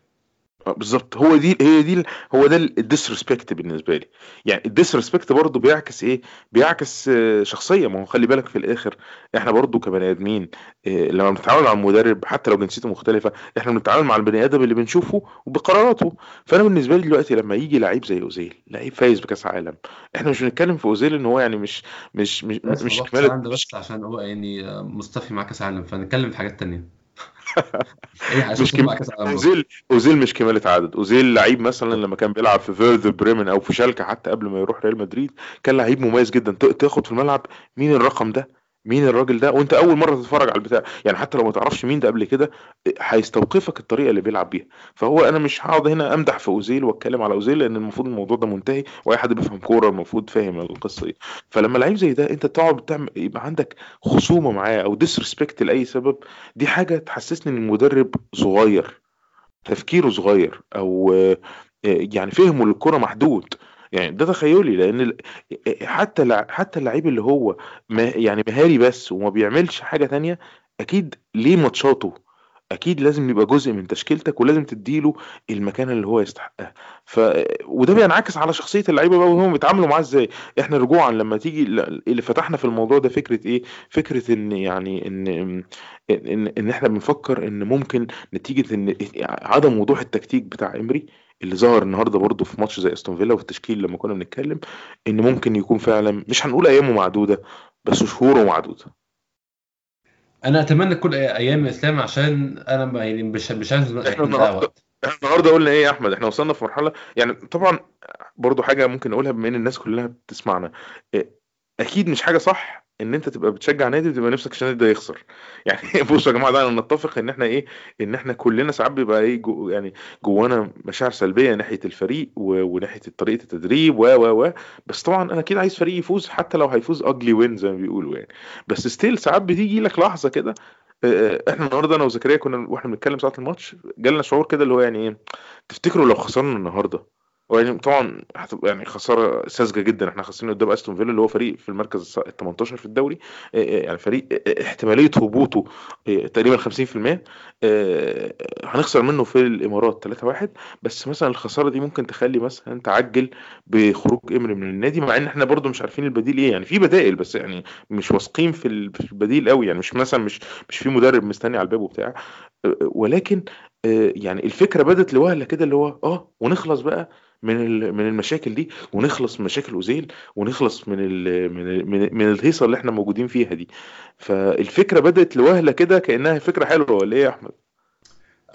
بالظبط. هو دي هي دي هو ده ال disrespect بالنسبة لي. يعني ال disrespect برضه بيعكس إيه؟ بيعكس آه، شخصية. ما هو خلي بالك في الآخر إحنا برضه كبني آدمين آه، لما بنتعامل مع المدرب حتى لو جنسيته مختلفة إحنا بنتعامل مع البني آدم اللي بنشوفه وبقراراته. فأنا بالنسبة لي دلوقتي لما يجي لعيب زي أوزيل لعيب فايز بكأس عالم إحنا مش بنتكلم في أوزيل إن هو يعني مش مش مش مش كاس بس عشان هو يعني آه، مصطفي مع كأس عالم فنتكلم في حاجات تانية. مش اوزيل أوزيل مش كمالة عدد. أوزيل لعيب مثلا لما كان بيلعب في فيردر بريمن أو في شالكة حتى قبل ما يروح ريال مدريد كان لعيب مميز جدا. تاخد في الملعب مين الرقم ده؟ مين الراجل ده؟ وانت أول مرة تتفرج على البتاع. يعني حتى لو ما تعرفش مين ده قبل كده هيستوقفك الطريقة اللي بيلعب بيها. فهو أنا مش هقعد هنا أمدح في أوزيل وأتكلم على أوزيل لأن المفروض الموضوع ده منتهي وأي حد بيفهم كورة المفروض فاهم القصة دي. فلما لعيب زي ده أنت تقعد بتعمل يبقى عندك خصومة معاه أو ديسريسبكت لأي سبب دي حاجة تحسسني إن المدرب صغير تفكيره صغير أو آه، يعني فهمه للكرة محدود. يعني ده تخيلي لأن حتى حتى اللعيب اللي هو ما يعني مهاري بس وما بيعملش حاجة تانية أكيد ليه ماتشاته؟ أكيد لازم يبقى جزء من تشكيلتك ولازم تديله المكان اللي هو يستحقها. ف وده بينعكس على شخصية اللعيبة بقى وهم بيتعاملوا معاه إزاي؟ إحنا رجوعا لما تيجي اللي فتحنا في الموضوع ده فكرة إيه؟ فكرة إن يعني إن إن إن إحنا بنفكر إن ممكن نتيجة إن عدم وضوح التكتيك بتاع إمري اللي ظهر النهارده برضه في ماتش زي أستون فيلا وفي التشكيل لما كنا بنتكلم إن ممكن يكون فعلا مش هنقول أيامه معدودة بس شهوره معدودة. أنا أتمنى أي- أيام الإسلام عشان أنا يعني مش مش عايز إحنا النهارده النهارده قلنا إيه يا أحمد؟ إحنا وصلنا في مرحلة يعني طبعا برضو حاجة ممكن اقولها بما إن الناس كلها بتسمعنا. إيه، أكيد مش حاجة صح إن أنت تبقى بتشجع نادي وتبقى نفسك عشان النادي ده يخسر. يعني بصوا يا جماعة ده نتفق إن إحنا إيه إن إحنا كلنا ساعات بيبقى إيه جو يعني جوانا مشاعر سلبية ناحية الفريق وناحية طريقة التدريب و و و بس طبعا أنا أكيد عايز فريق يفوز حتى لو هيفوز ugly win زي ما بيقولوا يعني. بس still ساعات بتيجي لك لحظة كده إحنا النهارده أنا وزكريا كنا وإحنا بنتكلم ساعه الماتش جالنا شعور كده اللي هو يعني إيه تفتكروا لو خسرنا النهارده؟ طبعا هتبقى يعني خسارة ساذجة جدا. إحنا خسرنا قدام أستون فيلا اللي هو فريق في المركز ال 18 في الدوري. آه، آه، يعني فريق آه، احتمالية هبوطه تقريبا 50% آه، هنخسر منه في الإمارات 3-1 بس مثلا الخسارة دي ممكن تخلي مثلا تعجل بخروج امري من النادي مع إن إحنا برضو مش عارفين البديل إيه. يعني في بدائل بس يعني مش واثقين في ال- في البديل قوي يعني مش مثلا مش مش في مدرب مستني على الباب وبتاع. ولكن آه، يعني الفكرة بدت لوهلة كده اللي هو آه ونخلص بقى من من المشاكل دي ونخلص من مشاكل أوزيل ونخلص من ال من ال من, من الهيصة اللي إحنا موجودين فيها دي. فالفكرة بدأت لوهلة كده كأنها فكرة حلوة ولا إيه يا أحمد؟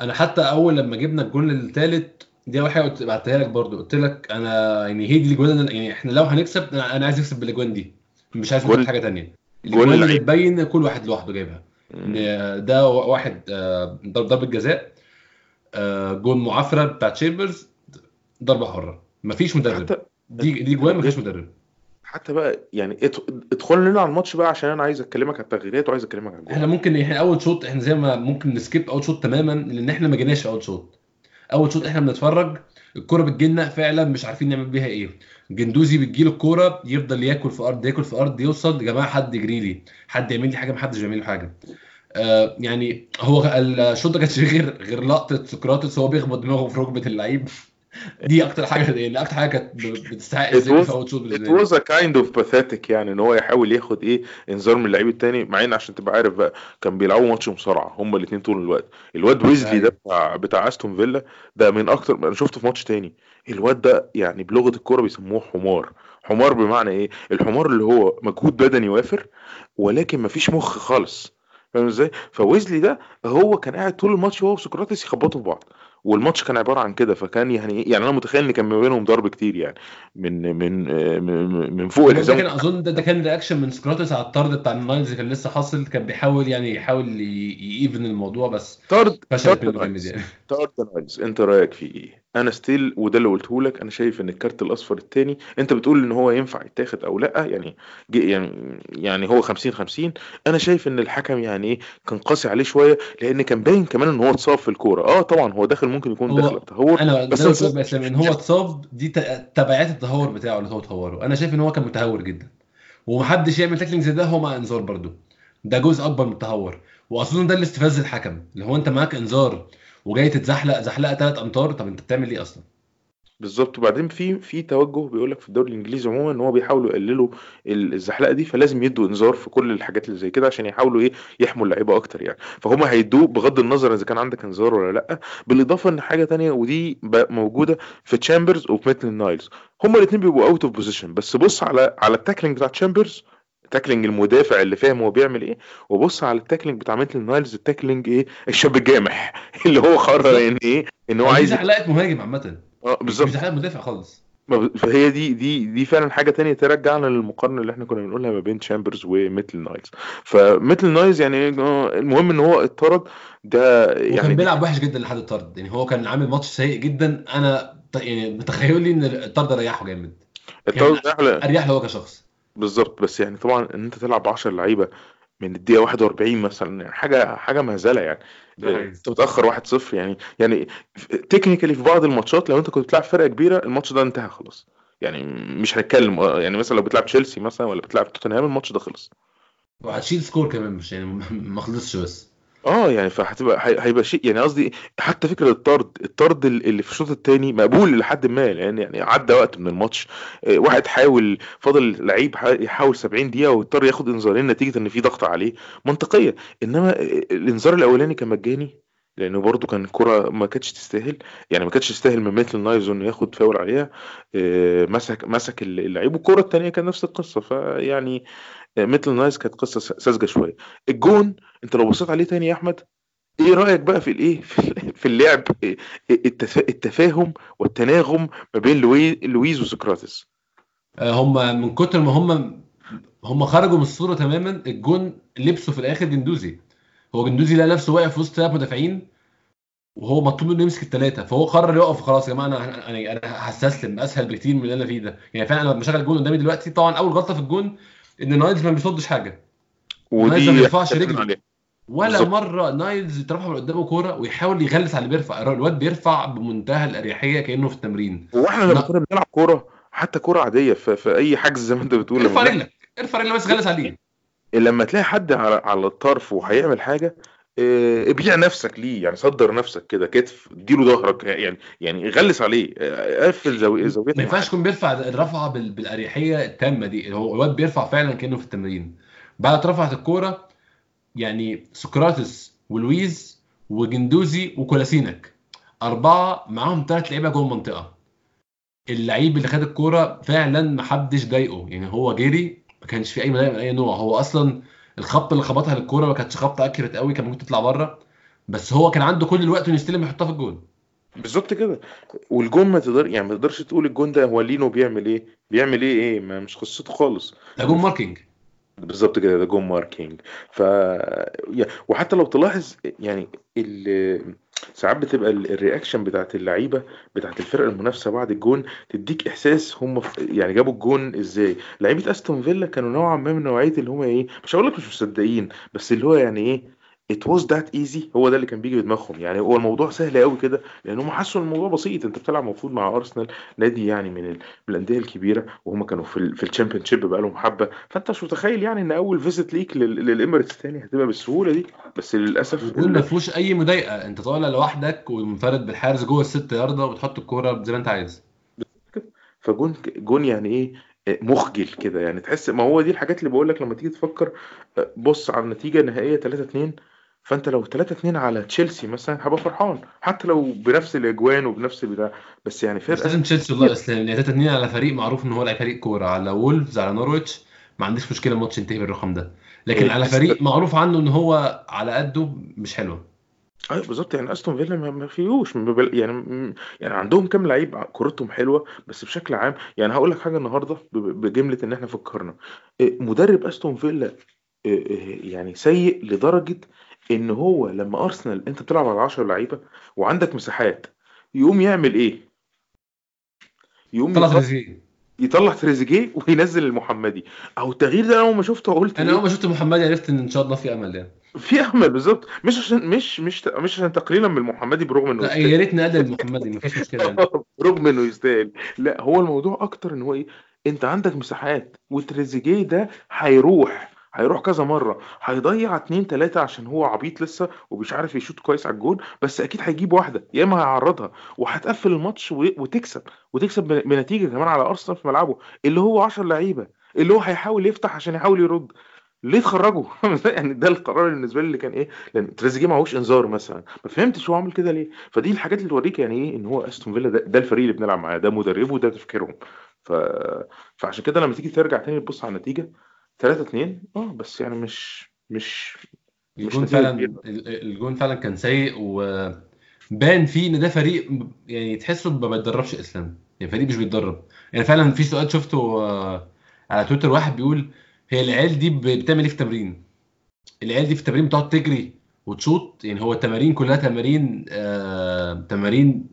أنا حتى أول لما جبنا الجول الثالث دي أول حاجة بعتها لك برضو قلت لك أنا يعني هي دي الاجوان يعني إحنا لو هنكسب أنا أنا عايز أكسب بالأجوان دي مش عايز جول- حاجة تانية. جول الاجوان اللي. بتبين كل واحد لوحده جايبها. ده واحد آه، ضرب ضربة جزاء. آه، جول معافره بتاع تشامبرز ضربة حرة. مفيش مدرب. حتى دي دي جوان مفيش مدرب. حتى بقى يعني اد- ادخل لنا على الماتش بقى عشان أنا عايز أكلمك على التغييرات وعايز أكلمك على إحنا ممكن إحنا أول شوط إحنا زي ما ممكن ن skip أول شوط تماما لأن إحنا ما جيناش أول شوط. أول شوط إحنا بنتفرج الكوره بتجيلنا فعلا مش عارفين نعمل بيها إيه. جندوزي بتجيله الكوره يفضل ياكل في أرض ياكل في أرض يوصل يا جماعة حد يجري لي حد يعمل لي حاجة ما حدش بيعمل له حاجة. يعني هو الشوط ده كانش غير غير لقطة سقراطس وهو بيخبط دماغه في ركبة اللعيب. دي أكتر حاجة يعني أكتر حاجة كانت بتستحق It إزاي شوت it بالنسبة لي. was a kind of pathetic يعني إن هو يحاول ياخد إيه انذار من اللعيب التاني مع إن عشان تبقى عارف بقى كان بيلعبوا ماتش مصارعة هما الاثنين طول الوقت. الواد ويزلي ده بتاع بتاع أستون فيلا ده من أكتر أنا شفته في ماتش تاني. الواد ده يعني بلغة الكورة بيسموه حمار. حمار بمعنى إيه؟ الحمار اللي هو مجهود بدني وافر ولكن مفيش مخ خالص. فاهم إزاي؟ فويزلي ده هو كان قاعد طول الماتش هو وسقراطس يخبطوا في بعض والماتش كان عبارة عن كده فكان يعني إيه- يعني أنا متخيل إن كان ما بينهم ضرب كتير يعني من من آه، من من فوق الحزام كان أظن ده, ده كان reaction من سقراطس على الطرد بتاع النايلز اللي كان لسه حاصل كان بيحاول يعني يحاول ي even الموضوع بس طرد طرد نايلز أنت رأيك فيه إيه؟ أنا still وده اللي قلته لك أنا شايف إن الكارت الأصفر الثاني أنت بتقول إن هو ينفع يتاخد أو لأ يعني يعني يعني هو 50 50 أنا شايف إن الحكم يعني إيه كان قاسي عليه شوية لأن كان باين كمان إن هو اتصاب في الكورة. آه طبعا هو داخل ممكن يكون داخل هو تهور أنا بس اسلام إن هو اتصاب دي تبعات التهور بتاعه اللي هو تهوره أنا شايف إن هو كان متهور جدا. ومحدش يعمل tackling زي ده هو مع إنذار برضو ده جزء أكبر من التهور. وأظن ده اللي استفز الحكم. اللي هو أنت معاك إنذار. وجاي تتزحلق زحلقة ثلاث أمتار طب أنت بتعمل إيه أصلا؟ بالظبط. وبعدين في في توجه بيقول لك في الدوري الإنجليزي عموما إن هو بيحاولوا يقللوا ال- الزحلقة دي فلازم يدوا إنذار في كل الحاجات اللي زي كده عشان يحاولوا إيه؟ يحموا اللعيبة أكتر يعني. فهم هيدوه بغض النظر إذا كان عندك إنذار ولا لأ. بالإضافة إن حاجة تانية ودي موجودة في تشامبرز وفي ميتلاند نايلز هما الاثنين بيبقوا out of position بس بص على على ال tackling بتاع تشامبرز tackling المدافع اللي فاهم هو بيعمل إيه. وبص على التاكلينج بتاع ميتلاند نايلز ال tackling إيه؟ الشاب الجامح. اللي هو قرر بالظبط. ان إيه؟ إن هو دي عايز زحلقه مهاجم عامة. آه مش مش بالظبط زحلقه مدافع خالص فهي دي دي دي فعلا حاجة تانية ترجعنا للمقارنة اللي إحنا كنا بنقولها ما بين تشامبرز وميتلاند نايلز. فميتلاند نايلز يعني آه، المهم إن هو اتطرد. ده وكان يعني دي بيلعب وحش جدا لحد الطرد. يعني هو كان عامل ماتش سيء جدا. أنا يعني بتخيلي إن الطرد ريحه جامد. الطرد أحلى أريح له هو كشخص. بالظبط بس يعني طبعا إن أنت تلعب 10 لعيبة من الدقيقة 41 مثلا يعني حاجة حاجة مهزلة يعني. أنت متأخر 1-0 يعني. يعني technically في بعض الماتشات لو أنت كنت بتلعب فرقة كبيرة الماتش ده انتهى خلاص. يعني مش هنتكلم يعني مثلا لو بتلعب تشيلسي مثلا ولا بتلعب توتنهام الماتش ده خلص. وهتشيل score كمان مش يعني ما خلصش بس. آه يعني فهتبقى هي- هيبقى شيء يعني قصدي حتى فكرة الطرد الطرد ال- اللي في الشوط الثاني مقبول لحد ما لأن يعني عدى وقت من الماتش آه، واحد حاول فضل لعيب يحاول 70 دقيقة واضطر ياخد إنذارين نتيجة إن في ضغط عليه منطقية. إنما آه، الإنذار الأولاني كان مجاني لأنه برضو كان كرة ما كانتش تستاهل. يعني ما كانتش تستاهل من ميتلاند نايلز إنه ياخد فاول عليها آه، مسك مسك اللعيب والكرة التانية كان نفس القصة. فيعني ميتلاند نايلز كانت قصة ساذجة شوية. الجون انت لو بصيت عليه تاني يا أحمد إيه رأيك بقى في الايه؟ في اللعب إيه التفا- التفاهم والتناغم ما بين لويز وسقراطس؟ آه، هم من كتر ما هم هم خرجوا من الصورة تماما الجون لبسه في الآخر جندوزي. هو جندوزي لقى نفسه واقف في وسط ثلاث مدافعين وهو مطلوب منه يمسك الثلاثه فهو قرر يقف خلاص يا جماعة أنا أنا هستسلم أسهل بكتير من اللي أنا فيه ده. يعني فعلا أنا بشغل الجون قدامي دلوقتي طبعا أول غلطة في الجون إن نايلز ما بيصدش حاجة. نايلز ما بيرفعش رجله. ولا بالظبط. مرة نايلز يترفع من قدامه كورة ويحاول يغلس على اللي بيرفع. الواد بيرفع بمنتهى الأريحية كأنه في التمرين. وإحنا لما لا. كنا بنلعب كورة حتى كورة عادية في, في أي حجز زي ما أنت بتقول لما ارفع رجلك. ارفع رجلك بس غلس عليه. لما تلاقي حد على على الطرف وهيعمل حاجة ابيع نفسك ليه؟ يعني صدر نفسك كده كتف اديله ظهرك يعني يعني غلس عليه. آه، قفل زاوية ما ينفعش يكون بيرفع الرفعة بال- بالأريحية التامة دي. هو الواد بيرفع فعلا كأنه في التمرين. بعد ما اترفعت الكورة يعني سقراطس ولويز وجندوزي وكولاسينك أربعة معاهم ثلاث لعيبة جوه المنطقة. اللعيب اللي خد الكورة فعلا ما حدش ضايقه. يعني هو جري ما كانش في أي مضايق من أي نوع. هو أصلا الخبطه اللي خبطها للكورة ما كانتش خبطة accurate قوي كان ممكن تطلع بره. بس هو كان عنده كل الوقت انه يستلم يحطها في الجون. بالظبط كده. والجون ما تقدر يعني ما تقدرش تقول الجون ده هو لينو بيعمل إيه؟ بيعمل إيه؟ إيه؟ ما مش قصته خالص. ده جون marking. بالظبط كده ده جون marking ف وحتى لو تلاحظ يعني ال... ساعات بتبقى ال- ال reaction بتاعت اللعيبة بتاعت الفرقة المنافسة بعد الجون تديك إحساس هم. يعني جابوا الجون إزاي لعيبة أستون فيلا كانوا نوعا ما من نوعية اللي هم إيه مش هقول لك مش مصدقين بس اللي هو يعني إيه it was that easy. هو ده اللي كان بيجي في دماغهم يعني هو الموضوع سهل قوي كده لأن هم حسوا إن الموضوع بسيط. أنت بتلعب المفروض مع ارسنال نادي يعني من ال- من الأندية الكبيرة وهم كانوا في ال في ال Championship بقى لهم حبة. فأنت مش متخيل يعني إن أول visit ليك لل- للاميريتس تاني هتبقى بالسهولة دي. بس للأسف الجول ما فيهوش أي مضايقة. أنت طالع لوحدك ومنفرد بالحارس جوه الست ياردة وبتحط الكورة زي ما أنت عايز. فجون جون يعني إيه؟ آه، مخجل كده. يعني تحس ما هو دي الحاجات اللي بقول لك لما تيجي تفكر آه، بص على النتيجة النهائية 3 2 فانت لو 3 2 على تشيلسي مثلا هبقى فرحان. حتى لو بنفس الأجوان وبنفس البتاع بس يعني فرقة لازم تشيلسي والله اصل يعني 3 2 على فريق معروف إن هو لعيب فريق كورة. على وولفز على نورويتش ما عنديش مشكلة الماتش ينتهي بالرقم ده. لكن إيه، على بس- فريق معروف عنه إن هو على قده مش حلوة أيوه بالظبط يعني أستون فيلا ما فيهوش. يعني يعني عندهم كام لعيب كورتهم حلوة بس بشكل عام يعني هقول لك حاجة النهارده بجملة إن إحنا فكرنا. إيه، مدرب أستون فيلا إيه، إيه، يعني سيء لدرجة إن هو لما أرسنال أنت بتلعب على 10 لعيبة وعندك مساحات يقوم يعمل إيه؟ يقوم طلع يطلع, تريزيجيه. يطلع تريزيجيه وينزل المحمدي. أو التغيير ده أنا أول ما شفته قلت أنا إيه؟ اول ما شفت محمد عرفت إن إن شاء الله في أمل يعني. في أمل بالظبط. مش عشان مش مش مش عشان تقليلا من المحمدي برغم إنه لا يا ريت نقلل محمدي مفيش مشكلة يعني. رغم إنه يستاهل. لا هو الموضوع أكتر إن هو إيه؟ أنت عندك مساحات وتريزيجيه ده هيروح. هيروح كذا مرة هيضيع اتنين تلاتة عشان هو عبيط لسه ومش عارف يشوط كويس على الجون بس أكيد هيجيب واحدة يا إما هيعرضها وهتقفل الماتش وتكسب وتكسب بن- بنتيجة كمان على أرسنال في ملعبه اللي هو 10 لعيبة اللي هو هيحاول يفتح عشان يحاول يرد. ليه تخرجوا؟ يعني ده القرار بالنسبة لي اللي كان إيه؟ لأن تريزيجيه معهوش إنذار مثلا ما فهمتش هو عامل كده ليه. فدي الحاجات اللي توريك يعني إيه إن هو أستون فيلا ده, ده الفريق اللي بنلعب معاه ده مدربه وده تفكيرهم. ف... فعشان كده لما تيجي ترجع تاني تبص على النتيجة 3 2 آه بس يعني مش مش مش الجون نتيجة فعلا الجون فعلا كان سيء وبان فيه إن ده فريق يعني تحسه ما بيتدربش اسلام يعني فريق مش بيتدرب. يعني فعلا في سؤال شفته آه، على تويتر واحد بيقول هي العيال دي بتعمل إيه في التمرين؟ العيال دي في التمرين بتقعد تجري وتشوط يعني هو التمارين كلها تمارين آه تمارين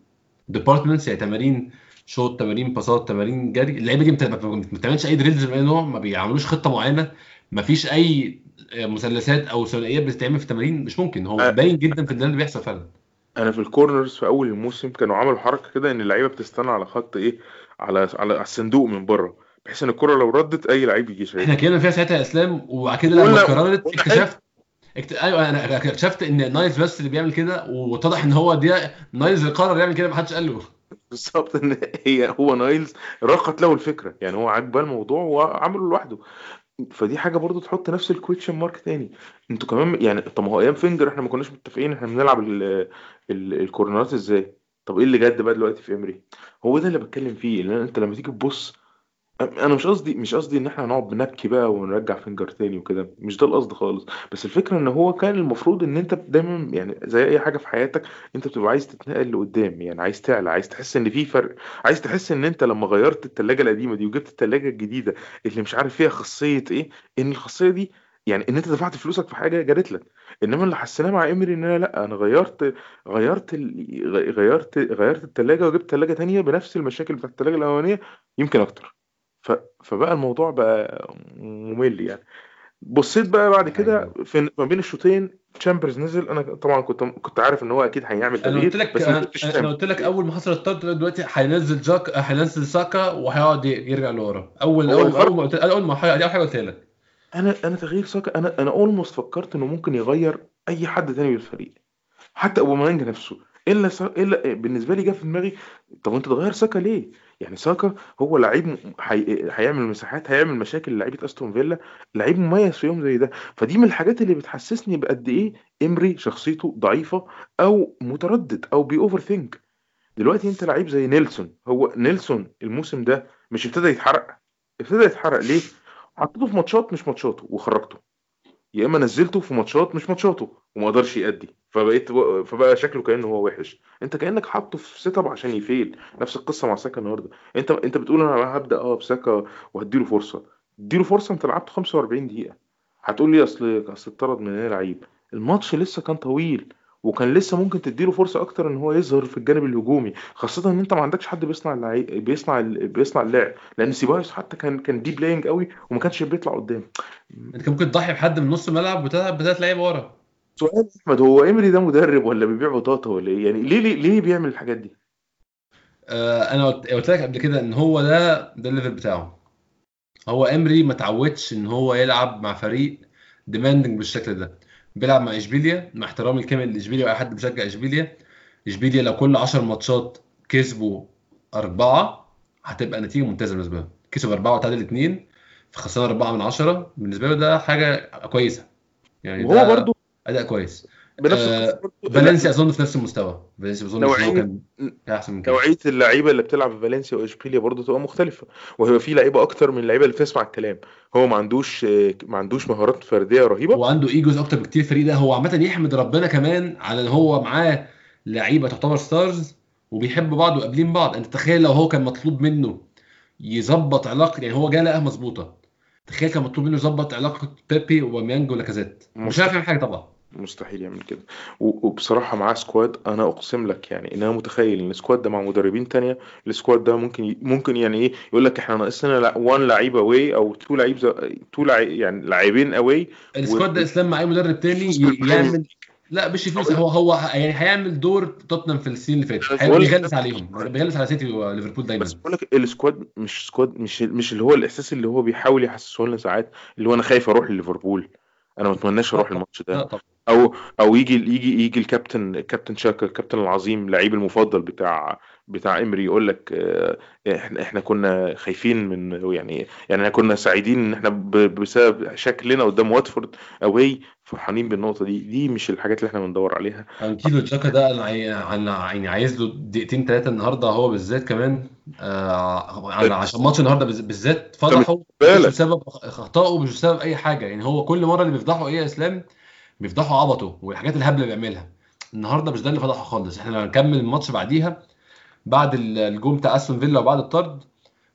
departments يعني تمارين شوط تمارين باصات تمارين جري. اللعيبة دي ما بت- ما بتعملش أي drills من اي نوع ما بيعملوش خطة معينة ما فيش أي آه، مثلثات أو ثنائيات بتتعمل في التمارين مش ممكن. هو باين جدا في اللي بيحصل فعلا. أنا في ال corners في أول الموسم كانوا عملوا حركة كده إن اللعيبة بتستنى على خط إيه على على الصندوق من بره بحيث إن الكرة لو ردت أي لعيب يجي إحنا شايلها اتكلمنا فيها ساعتها يا إسلام وبعد كده لما حلو اكتشفت اكت... أيوه أنا اكتشفت إن نايلز بس اللي بيعمل كده واتضح إن هو ده نايلز اللي قرر يعمل كده ما حدش قال له. بالظبط إن هي هو نايلز راقت له الفكرة. يعني هو عجباه الموضوع وعمله لوحده. فدي حاجة برضو تحط نفس ال question mark تاني. أنتوا كمان يعني طب ما هو أيام فينجر إحنا ما كناش متفقين إحنا بنلعب ال ال الكورنرات إزاي؟ طب إيه اللي جد بقى دلوقتي في إمري؟ هو ده اللي بتكلم فيه لأن أنت لما تيجي تبص أنا مش قصدي مش قصدي إن إحنا هنقعد بنبكي بقى ونرجع فينجر تاني وكده مش ده القصد خالص. بس الفكرة إن هو كان المفروض إن أنت دايما يعني زي أي حاجة في حياتك أنت بتبقى عايز تتنقل لقدام يعني عايز تعلى عايز تحس إن في فرق عايز تحس إن أنت لما غيرت التلاجة القديمة دي وجبت التلاجة الجديدة اللي مش عارف فيها خاصية إيه إن الخاصية دي يعني إن أنت دفعت فلوسك في حاجة جارت لك. إنما اللي حسيناه مع امري إن أنا لأ أنا غيرت غيرت ال... غيرت غيرت التلاجة وجبت تلاجة تانية بنفس المشاكل بتاعت التلاجة الأولانية يمكن أكتر. ف... فبقى الموضوع بقى ممل يعني. بصيت بقى بعد كده أيوه. في ما بين الشوطين تشامبرز نزل. أنا طبعا كنت كنت عارف إن هو أكيد هيعمل أنا قلت تغيير لك أنا أنا قلت لك أول ما حصل الطرد دلوقتي هينزل جاك هينزل ساكا وهيقعد يرجع لورا. أول أول أول ما قلت أول ما حاجة قلتها لك. أنا أنا تغيير ساكا أنا أنا almost فكرت إنه ممكن يغير أي حد تاني من الفريق. حتى أوباميانج نفسه. إلا سا... إلا بالنسبة لي جه في دماغي طب أنت تغير ساكا ليه؟ يعني ساكا هو لعيب هي... هيعمل مساحات هيعمل مشاكل لعيبة أستون فيلا لعيب مميز في يوم زي ده. فدي من الحاجات اللي بتحسسني بقد إيه إمري شخصيته ضعيفة أو متردد أو بي overthink دلوقتي أنت لعيب زي نيلسون هو نيلسون الموسم ده مش ابتدى يتحرق. ابتدى يتحرق ليه؟ حطيته في ماتشات مش ماتشاته وخرجته. يا إما نزلته في ماتشات مش ماتشاته وما قدرش يأدي. فبقيت فبقى شكله كأنه هو وحش. انت كأنك حاطه في set up عشان ي fail نفس القصة مع ساكا النهارده. انت انت بتقول أنا هبدأ آه بساكا وهديله فرصة. اديله فرصة انت لعبته 45 دقيقة. هتقول لي اصل اصل اتطرد من هنا لعيب. الماتش لسه كان طويل وكان لسه ممكن تديله فرصة أكتر إن هو يظهر في الجانب الهجومي. خاصة إن أنت ما عندكش حد بيصنع اللعيب بيصنع ال- بيصنع اللعب. لأن سيبايوس حتى كان كان deep playing قوي وما كانش بيطلع قدام. أنت ممكن تضحي بحد من نص الملعب وتلعب بثلاث لعيبه ورا. سؤال أحمد هو امري ده مدرب ولا بيبيع بطاطا ولا إيه؟ يعني ليه ليه, ليه بيعمل الحاجات دي؟ آه أنا قلت لك قبل كده إن هو ده ده ال level بتاعه. هو امري ما تعودش إن هو يلعب مع فريق ديماندنج بالشكل ده. بيلعب مع إشبيليا مع احترامي الكامل لإشبيليا وأي حد بيشجع إشبيليا. إشبيليا لو كل 10 ماتشات كسبوا أربعة هتبقى نتيجة ممتازة بالنسبة له كسب أربعة وتعادل اثنين فخسران أربعة من عشرة بالنسبة له ده حاجة كويسة. يعني وهو برضو أداء كويس. بنفس آه، فالنسيا أظن في نفس المستوى. فالنسيا أظن نوعية- كان أحسن من كده. نوعية اللعيبة اللي بتلعب في فالنسيا واشبيليا برضه تبقى مختلفة. وهيبقى في لعيبة أكتر من اللعيبه اللي بتسمع الكلام. هو ما عندوش ما عندوش مهارات فردية رهيبة. هو عنده إيجوز أكتر بكتير الفريق ده. هو عامة يحمد ربنا كمان على إن هو معاه لعيبة تعتبر ستارز وبيحبوا بعض وقابلين بعض. أنت تخيل لو هو كان مطلوب منه يظبط علاقه يعني هو جه لقاها مظبوطة. تخيل كان مطلوب منه يظبط علاقة بيبي وباميانج ولاكازيت. مش عارف يعمل حاجة طبعا. مستحيل يعمل كده. و- وبصراحة معاه squad أنا أقسم لك يعني إن أنا متخيل إن ال squad ده مع مدربين تانية ال squad ده ممكن ي... ممكن يعني إيه يقول لك إحنا ناقصنا لا 1 لعيب أوي أو 2 لعيب ز... 2 لعيب يعني لاعبين أوي ال squad ده إسلام مع اي مدرب تاني ي- يعمل لا مش فلوس هو هو يعني هيعمل دور توتنهام في السنين اللي فاتت. أنا بيغلس عليهم بيغلس على سيتي وليفربول دايما. بس بقول لك ال squad مش squad مش مش اللي هو الإحساس اللي هو بيحاول يحسسه لنا ساعات اللي هو أنا خايف أروح لليفربول. أنا ما أتمناش أروح الماتش ده. أو أو يجي يجي يجي الكابتن الكابتن شاكا الكابتن العظيم اللعيب المفضل بتاع بتاع امري يقول لك آه، إحنا إحنا كنا خايفين من يعني يعني إحنا كنا سعيدين إن إحنا بسبب شكلنا قدام واتفورد اوي فرحانين بالنقطة دي. دي مش الحاجات اللي إحنا بندور عليها. أنكيلو تشاكا ده أنا يعني عايز له دقيقتين ثلاثة النهارده هو بالذات كمان آه عشان ماتش النهارده بالذات فضحه مش بسبب اخطائه مش بسبب أي حاجة. يعني هو كل مرة اللي بيفضحوا إيه يا إسلام؟ بيفضحوا عبطه والحاجات الهبلة اللي بيعملها. النهارده مش ده اللي فضحه خالص. إحنا لما نكمل الماتش بعديها بعد ال- الجون بتاع أستون فيلا وبعد الطرد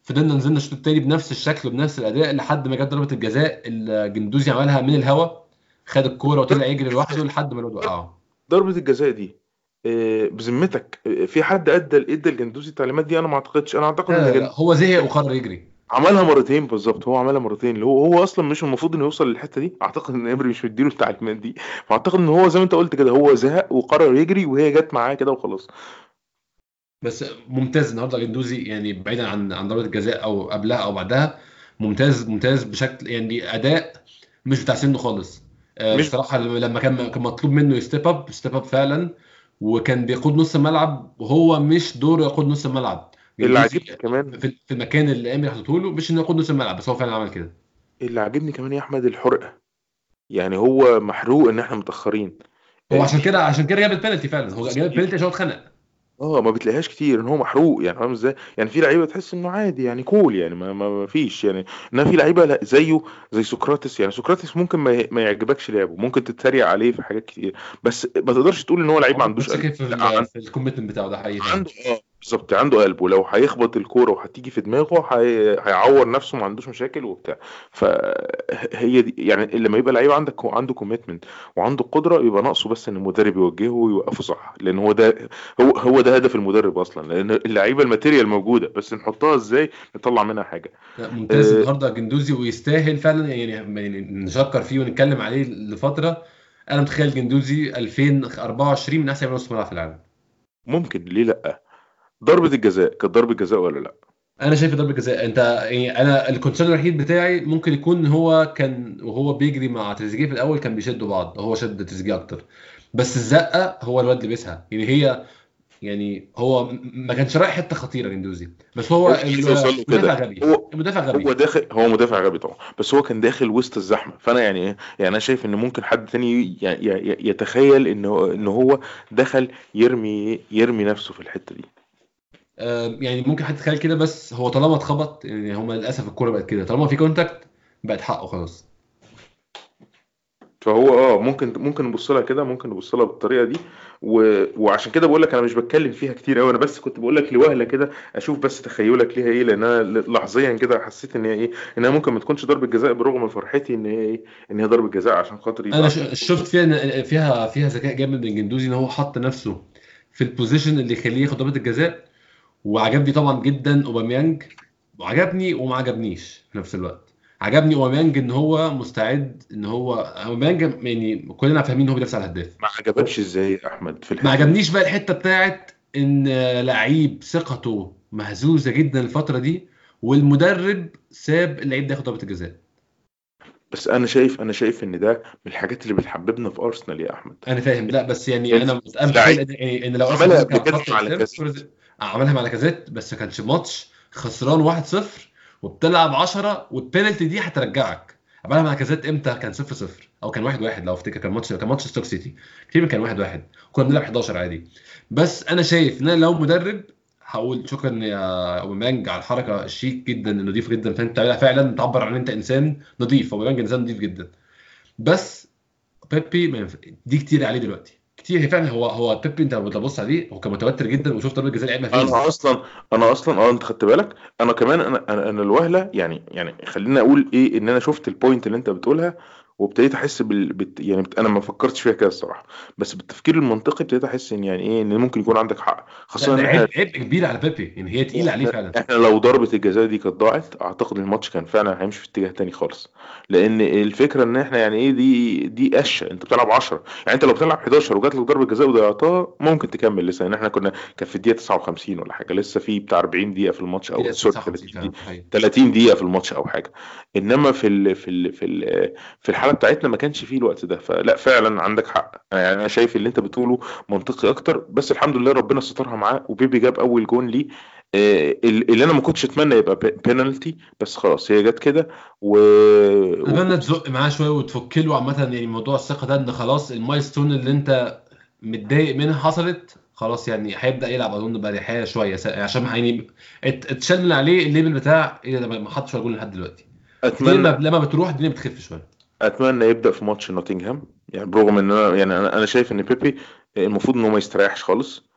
فضلنا نزلنا الشوط التاني بنفس الشكل وبنفس الأداء لحد ما جت ضربة الجزاء الجندوزي عملها من الهوا خد الكورة وطلع يجري لوحده لحد ما الواد وقعه. ضربة الجزاء دي آه، بذمتك آه، في حد أدى إدى الجندوزي التعليمات دي؟ أنا ما أعتقدش. أنا أعتقد إن لا هو زهق وقرر يجري. عملها مرتين بالظبط هو عملها مرتين. اللي هو هو أصلا مش المفروض إنه يوصل للحتة دي. أعتقد إن امري مش مديله التعليمات دي. فأعتقد إن هو زي ما أنت قلت كده هو زهق وقرر يجري وهي جت معاه كده وخلاص. بس ممتاز النهارده جندوزي يعني بعيدا عن عن ضربة الجزاء أو قبلها أو بعدها. ممتاز ممتاز بشكل يعني أداء مش بتاع سنه خالص. آه، مش- بصراحة لما كان كان مطلوب منه ي step up step up فعلا. وكان بيقود نص الملعب وهو مش دوره يقود نص الملعب. اللي عاجبني كمان في في المكان اللي إيمري حاطته له مش إنه يقود نص الملعب بس هو فعلا عمل كده. اللي عاجبني كمان يا أحمد الحرقة. يعني هو محروق إن إحنا متأخرين. هو عشان كده عشان كده جاب البنالتي فعلا. هو جاب البنالتي عشان هو اتخنق. آه ما بتلاقيهاش كتير إن هو محروق. يعني فاهم إزاي؟ يعني في لعيبة تحس إنه عادي يعني cool يعني ما, ما, ما فيش يعني. إنما في لعيبة لا زيه زي سقراطس. يعني سقراطس ممكن ما, يعجبكش لعبه. ممكن تتريق عليه في حاجات كتير. بس ما تقدرش تقول إن هو لعيب ما عندوش في في ال commitment بتاعه ده حقيقي. عنده آه. بالظبط عنده قلب ولو هيخبط الكورة وهتيجي في دماغه هي... هيعور نفسه ما عندوش مشاكل وبتاع. فهي دي يعني لما يبقى لعيب عندك عنده commitment وعنده قدرة يبقى ناقصه بس إن المدرب يوجهه ويوقفه صح. لأن هو ده هو هو ده هدف المدرب أصلا لأن اللعيبة ال material موجودة بس نحطها إزاي؟ نطلع منها حاجة. لا ممتاز آه، النهارده جندوزي ويستاهل فعلا يعني يعني نشكر فيه ونتكلم عليه لفترة. أنا متخيل جندوزي 2024 من أحسن نص ملعب في العالم. ممكن ليه لأ؟ ضربة الجزاء كانت ضربة جزاء ولا لا؟ أنا شايف ضربة جزاء. أنت يعني أنا الكونسيرن الوحيد بتاعي ممكن يكون هو كان وهو بيجري مع تريزيجيه في الأول كان بيشدوا بعض هو شد تريزيجيه أكتر. بس الزقة هو الواد لبسها. يعني هي يعني هو ما كانش رايح حتة خطيرة جندوزي. بس هو كده. المدافع غبي. هو- المدافع غبي. هو داخل هو مدافع غبي طبعا. بس هو كان داخل وسط الزحمة. فأنا يعني إيه يعني أنا شايف إن ممكن حد تاني يتخيل إن هو إن هو دخل يرمي يرمي نفسه في الحتة دي. يعني ممكن حد يتخيل كده بس هو طالما اتخبط يعني هما للأسف الكورة بقت كده. طالما في كونتاكت بقت حقه خلاص. فهو آه ممكن ممكن نبص لها كده ممكن نبص لها بالطريقة دي. و... وعشان كده بقول لك أنا مش بتكلم فيها كتير قوي أنا بس كنت بقول لك لوهلة كده أشوف بس تخيلك ليها إيه لأن أنا لحظيا كده حسيت إن هي إيه إنها ممكن ما تكونش ضربة جزاء برغم فرحتي إن هي إيه إن هي ضربة جزاء عشان خاطر أنا شفت فيها فيها فيها ذكاء جامد من جندوزي إن هو حط نفسه في ال position اللي يخليه ياخد ضربة الجزاء. وعجبني طبعا جدا أوباميانج وعجبني وما عجبنيش في نفس الوقت. عجبني أوباميانج إن هو مستعد إن هو أوباميانج يعني كلنا فاهمين إن هو بيدافع على الهداف. ما عجبكش إزاي يا أحمد في ما الحته دي؟ عجبنيش بقى الحتة بتاعت إن لعيب ثقته مهزوزة جدا الفترة دي والمدرب ساب اللعيب ده ياخد ضربة الجزاء. بس أنا شايف أنا شايف إن ده من الحاجات اللي بتحببنا في أرسنال يا أحمد. أنا فاهم لا بس يعني أنا. إن يعني إن لو أرسنال كان عملها مع لاكازيت بس ما كانش ماتش. خسران 1-0 وبتلعب 10 والبينالتي دي هترجعك. عملها مع لاكازيت إمتى؟ كان 0-0 أو كان 1-1 لو أفتكر كان ماتش كان ماتش ستوك سيتي. كتير كان 1-1 كنا بنلعب 11 عادي. بس أنا شايف إن أنا لو مدرب هقول شكرا يا أوباميانج على الحركة الشيك جدا النظيفه جدا. فأنت فعلا تعبر عن إن أنت إنسان نظيف أوباميانج إنسان نظيف جدا. بس بيبي دي كتير عليه دلوقتي. كتير فعلا. هو هو بيبي انت لما تبص عليه هو كان متوتر جدا وشوف ضربه جزاء لعبها فين. أنا أصلا أنا أصلا أه أنت خدت بالك؟ أنا كمان أنا أنا, الوهلة يعني يعني خليني أقول إيه إن أنا شفت ال point اللي أنت بتقولها. وابتديت أحس بال بت يعني بت... أنا ما فكرتش فيها كده الصراحة. بس بالتفكير المنطقي ابتديت أحس إن يعني إيه إن ممكن يكون عندك حق. خاصة إن إحنا عيب عيب كبير على بيبي. يعني هي تقيلة عليه فعلا. إحنا لو ضربة الجزاء دي كانت ضاعت أعتقد الماتش كان فعلا هيمشي في اتجاه تاني خالص. لأن الفكرة إن إحنا يعني إيه دي دي قشة. أنت بتلعب 10 يعني أنت لو بتلعب 11 وجات لك ضربة جزاء وضيعتها ممكن تكمل. لسه يعني إحنا كنا كان في الدقيقة 59 ولا حاجة. لسه في بتاع 40 دقيقة في الماتش أو هي سوري 59 30 فعلا. دقيقة. حقيقي. 30 دقيقة في الماتش أو حاجة. إنما في ال في ال في ال في الحالة بتاعتنا ما كانش فيه الوقت ده. فلا فعلا عندك حق. يعني أنا شايف اللي أنت بتقوله منطقي أكتر بس الحمد لله ربنا سترها معاه وبيبي جاب أول جون ليه. آه، اللي أنا ما كنتش أتمنى يبقى بينالتي بس خلاص هي جت كده و اتمنى تزق معاه شوية وتفك له عامة يعني موضوع الثقة ده إن خلاص المايلستون اللي أنت متضايق منها حصلت خلاص يعني هيبدأ يلعب أظن باريحيه شوية عشان يعني ات- اتشال من عليه ال label بتاع إيه ده ما حطش ولا جول لحد دلوقتي. أتمنى لما لما بتروح الدنيا بتخف شوية. أتمنى يبدأ في ماتش نوتنغهام. يعني برغم إن أنا يعني أنا شايف إن بيبي المفروض انه ما يستريحش خالص.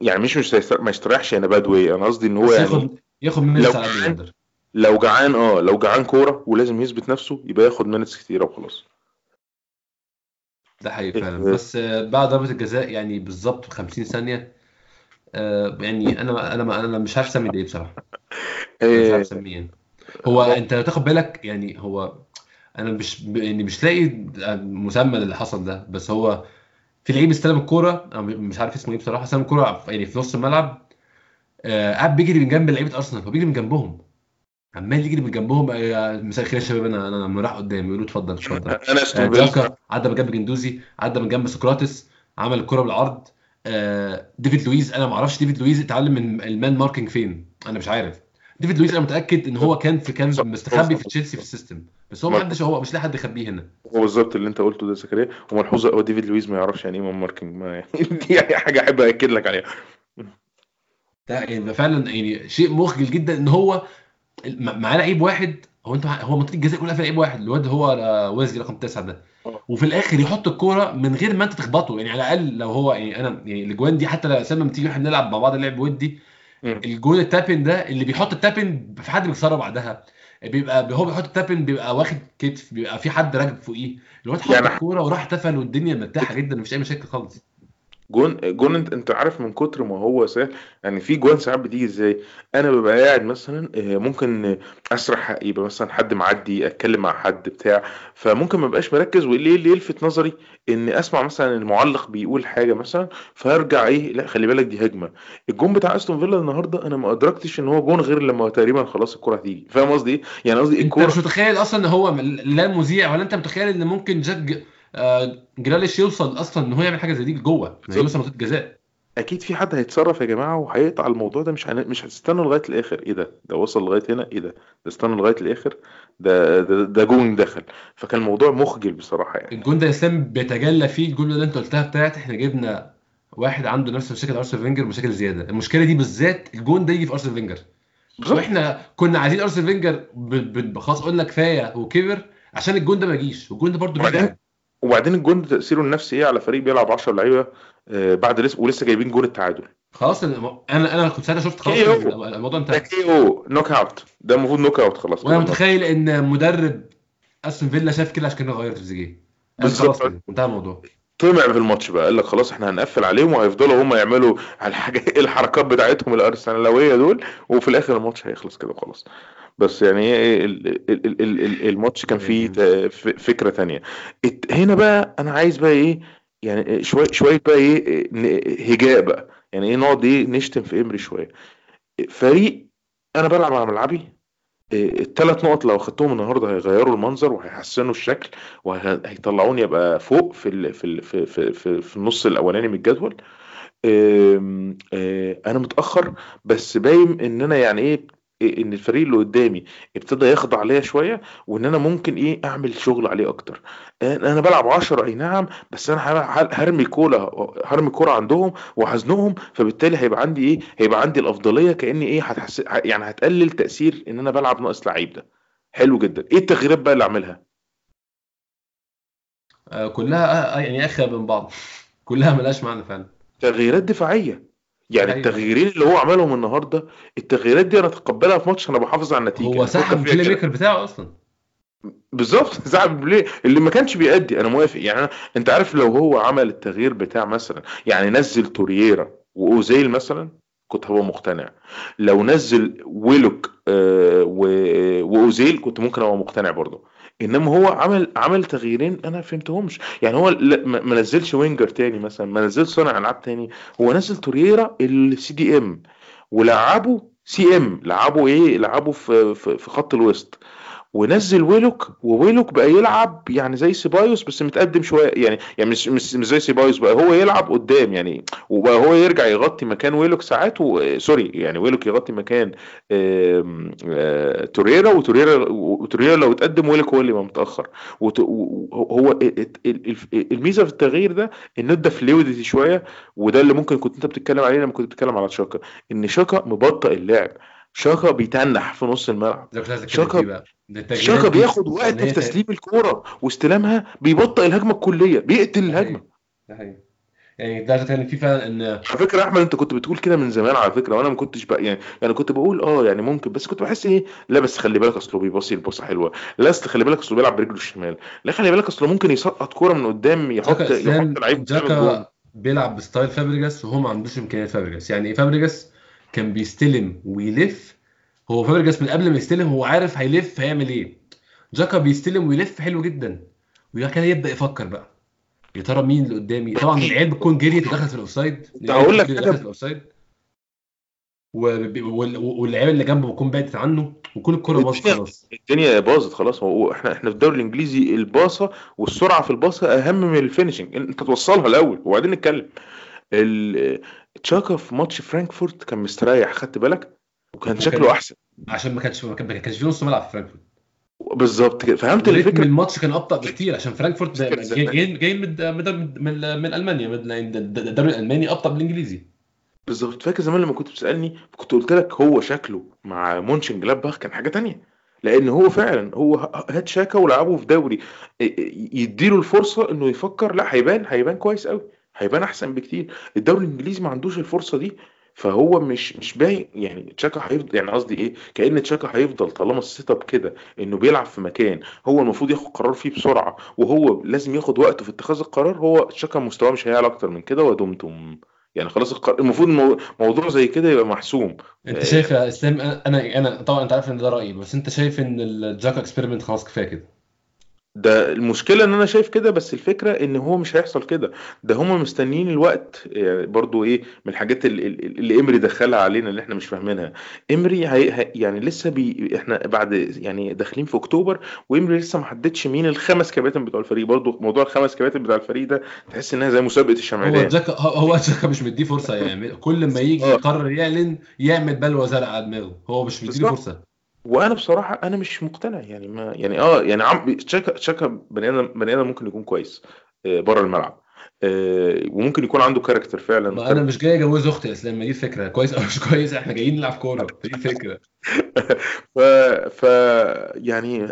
يعني مش مش ما يستريحش يعني bad way. أنا قصدي إن هو يعني ياخد ياخد لو يقدر لو جعان آه لو جعان كورة ولازم يثبت نفسه يبقى ياخد minutes كتيره وخلاص ده حقيقي فعلا. إيه. بس بعد ضربة الجزاء يعني بالظبط 50 ثانية آه، يعني أنا أنا أنا مش عارف أسمي ده إيه بصراحة. أنا مش عارف إيه، أسميه يعني. هو أنت لو تاخد بالك يعني هو أنا مش يعني مش لاقي مسمى للي حصل ده بس هو في لعيب استلم الكورة أنا مش عارف اسمه إيه بصراحة استلم الكورة يعني في نص الملعب آه، قاعد بيجري من جنب لعيبة أرسنال هو بيجري من جنبهم. عمال يجري من جنبهم آه، مساء الخير يا شباب أنا أنا لما راح قدامي يقولوا اتفضل اتفضل. أنا آه، جاكا عدى من جنب جندوزي عدى من جنب سقراطس عمل الكرة بالعرض. ديفيد لويز أنا ما أعرفش ديفيد لويز اتعلم من ال man marking فين أنا مش عارف. ديفيد لويز أنا متأكد إن هو كان في كان مستخبي في تشيلسي في ال system. بس هو ما حدش هو مش لاقي حد يخبيه هنا. هو بالظبط اللي انت قلته ده زكريا. وملحوظة هو ديفيد لويز ما يعرفش يعني إيه man marking. ما يعني دي يعني حاجة أحب اكد لك عليها. ده يعني فعلا يعني شيء مخجل جدا إن هو معاه لعيب واحد هو أنت هو منطقة الجزاء كلها في لعيب واحد الواد هو آه، ويزلي رقم تسعة ده. آه. وفي الآخر يحط الكورة من غير ما أنت تخبطه. يعني على الأقل لو هو يعني أنا يعني الاجوان دي حتى لما لما تيجي إحنا نلعب مع بعض لعب ودي. الجون التابن ده اللي بيحط التابن في حد بيكسره بعدها. بيبقى هو بيحط التابن بيبقى واخد كتف بيبقى في حد راكب فوقيه. الواد حط يعني- الكورة وراح احتفل والدنيا مرتاحة جدا مفيش أي مشاكل خالص. جون جون انت انت عارف من كتر ما هو سهل يعني في جوان ساعات بتيجي إزاي؟ أنا ببقى قاعد مثلا آه، ممكن اسرح يبقى مثلا حد معدي اتكلم مع حد بتاع فممكن ما ابقاش مركز واللي اللي يلفت نظري؟ ان اسمع مثلا المعلق بيقول حاجة مثلا فارجع إيه لا خلي بالك دي هجمة. الجون بتاع استون فيلا النهارده أنا ما ادركتش ان هو جون غير لما تقريبا خلاص الكرة هتيجي. فاهم قصدي إيه؟ يعني قصدي انت الكرة مش متخيل أصلا ان هو لا مذيع ولا انت متخيل ان ممكن جاك جراليش يوصل أصلا إن هو يعمل حاجة زي دي جوه بالظبط. يوصل منطقه الجزاء أكيد في حد هيتصرف يا جماعة وهيقطع الموضوع ده مش هن... مش هتستنى لغاية الآخر. إيه ده؟ ده وصل لغاية هنا؟ إيه ده؟ ده استنى لغاية الآخر؟ ده ده, ده جون دخل. فكان الموضوع مخجل بصراحة يعني. الجون ده اسلام بيتجلى فيه الجمله اللي أنت قلتها بتاعت إحنا جبنا واحد عنده نفس مشاكل أرسنال فينجر ومشاكل زيادة. المشكلة دي بالذات الجون ده يجي في أرسنال فينجر. وإحنا كنا عايزين أرسنال فينجر ب- ب- خلاص قلنا كفاية وكبر عشان الجون ده ما يجيش. والجون ده برده وبعدين- الجون ده تأثيره النفسي إيه على فريق بيلعب 10 لعيبة آه، بعد لسه ولسه جايبين جون التعادل. خلاص أنا أنا كنت ساعتها شفت خلاص؟ الموضوع ده انتهى. KO knock out ده المفروض knock out خلاص وأنا. متخيل إن مدرب أستون فيلا شاف كده عشان كده غير تريزيجيه بالظبط. انتهى الموضوع. طمع في الماتش بقى قال لك خلاص إحنا هنقفل عليهم وهيفضلوا هم يعملوا الحاجة الحركات بتاعتهم الأرسنالوية دول وفي الآخر الماتش هيخلص كده خلاص بس يعني إيه ال- ال- الماتش كان فيه فكرة الت- هنا بقى أنا عايز بقى إيه يعني شوية شوية بقى إيه هجاء بقى. يعني إيه نقعد إيه نشتم في إمري شوية. فريق أنا بلعب على ملعبي. الثلاث نقط لو أخدتهم النهارده هيغيروا المنظر وهيحسنوا الشكل وهيطلعوني أبقى فوق في ال في ال في في في, في النص الأولاني من الجدول. آه، أنا متأخر بس باين إن أنا يعني إيه إيه إن الفريق اللي قدامي ابتدى يخضع ليا شوية وإن أنا ممكن إيه أعمل شغل عليه أكتر. أنا بلعب 10 أي نعم بس أنا هرمي كورة هرمي كورة عندهم وهزنقهم فبالتالي هيبقى عندي إيه هيبقى عندي الأفضلية كأني إيه هتحس يعني هتقلل تأثير إن أنا بلعب ناقص لعيب ده. حلو جدا. إيه التغييرات بقى اللي أعملها؟ آه، كلها يعني اخر من بعض. كلها ملهاش معنى فعلا. تغييرات دفاعية. يعني أيوة. التغييرين اللي هو عملهم النهارده التغييرات دي أنا اتقبلها في ماتش أنا بحافظ على النتيجة. هو سحب ال play. maker بتاعه أصلا. بالظبط سحب play اللي ما كانش بيأدي أنا موافق. يعني أنا أنت عارف لو هو عمل التغيير بتاع مثلا يعني نزل تورييرا وأوزيل مثلا كنت هبقى مقتنع. لو نزل ويلوك آه و- وأوزيل كنت ممكن أبقى مقتنع برضه. إنما هو عمل عمل تغييرين أنا فهمتهمش. يعني هو ما ما نزلش winger تاني مثلا ما نزلش صانع ألعاب تاني. هو نزل تورييرا ال CDM ولعبه CM لعبه إيه؟ لعبه في في في خط الوسط. ونزل ويلوك وويلوك بقى يلعب يعني زي سيبايوس بس متقدم شوية يعني يعني مش مش مش زي سيبايوس بقى هو يلعب قدام يعني وبقى هو يرجع يغطي مكان ويلوك ساعات و... sorry يعني ويلوك يغطي مكان آم، آه، توريرا وتوريرا وتوريرا لو اتقدم ويلوك هو اللي يبقى متأخر. وت... و- هو ال- ال- ال- الميزة في التغيير ده انه ادى فلويدتي شوية وده اللي ممكن كنت أنت بتتكلم عليه لما كنت بتتكلم على شاكا إن شاكا مبطئ اللعب شاكا بيتنح في نص الملعب شاكا- شاكا بياخد وقت في تسليم الكورة واستلامها بيبطئ الهجمة الكلية بيقتل الهجمة. ده حقيقي. يعني ده كان في فعلا إن على فكرة أحمد أنت كنت بتقول كده من زمان على فكرة وأنا ما كنتش بقى يعني يعني كنت بقول آه يعني ممكن بس كنت بحس إيه؟ لا بس خلي بالك أصله بيباصي الباصة حلوة. لا أصل خلي بالك أصله بيلعب برجله الشمال. لا خلي بالك أصله ممكن يسقط كورة من قدام يحط يحط لعيب. جاكا بيلعب ب style فابريجاس وهو ما عندوش إمكانيات فابريجاس يعني إيه فابريجاس كان بيستلم ويلف هو فابريجاس من قبل ما يستلم هو عارف هيلف هيعمل إيه. جاكا بيستلم ويلف حلو جدا. كده يبدأ يفكر بقى. يا ترى مين اللي قدامي؟ طبعا العيال بتكون جريت ودخلت في ال offside. هقول لك دخلت في ال offside. واللعيبة اللي جنبه بتكون بعدت عنه وكل الكوره باظت خلاص. الدنيا باظت خلاص. هو إحنا إحنا في الدوري الإنجليزي الباصة والسرعة في الباصة أهم من ال finishing أنت توصلها الأول. وبعدين نتكلم. شاكا في ماتش فرانكفورت كان مستريح. خدت بالك؟ وكان شكله أحسن. عشان ما كانش ما كان- ما كانش في نص ملعب في فرانكفورت. بالظبط كده. فهمت الفكرة؟ الماتش كان أبطأ بكتير عشان فرانكفورت جاي جاي من من ألمانيا. من الدوري الألماني أبطأ من الإنجليزي. بالظبط. فاكر زمان لما كنت بتسألني كنت قلت لك هو شكله مع مونشن جلادباخ كان حاجة تانية. لأن هو فعلا هو هات شاكا ولعبه في دوري. يديله الفرصة إنه يفكر. لا هيبان هيبان كويس قوي هيبان أحسن بكتير. الدوري الإنجليزي ما عندوش الفرصة دي. فهو مش مش باين يعني تشاكا هيفضل يعني قصدي إيه؟ كأن تشاكا هيفضل طالما ال setup كده إنه بيلعب في مكان هو المفروض ياخد قرار فيه بسرعة وهو لازم ياخد وقته في اتخاذ القرار هو تشاكا مستواه مش هيعلى أكتر من كده ودمتم يعني خلاص المفروض مو- موضوع زي كده يبقى محسوم. أنت آه، شايف يا إسلام أنا أنا طبعا أنت عارف إن ده رأيي بس أنت شايف إن ال جاكا experiment خلاص كفاية كده؟ ده المشكلة إن أنا شايف كده بس الفكرة إن هو مش هيحصل كده. ده هم مستنيين الوقت يعني برضو إيه من الحاجات اللي, اللي إمري دخلها علينا اللي إحنا مش فاهمينها. إمري هي يعني لسه بي إحنا بعد يعني داخلين في أكتوبر وإمري لسه ما حددش مين الخمس كباتن بتوع الفريق. برضو موضوع الخمس كباتن بتوع الفريق ده تحس إنها زي مسابقة هو الشمعدان هو هو جاكا مش مديه فرصة يعمل كل ما يجي آه. يقرر يعلن يعمل بلوه زرقاء على دماغه. هو مش مديله بالظبط. وأنا بصراحة أنا مش مقتنع يعني ما يعني آه يعني عم تشاكا تشاكا بني آدم بني آدم ممكن يكون كويس بره الملعب آه، وممكن يكون عنده كاركتر فعلا ما أنا مش جاي أجوز أختي يا أسلام ما دي الفكرة كويس أو مش كويس إحنا جايين نلعب كورة دي الفكرة ف... ف يعني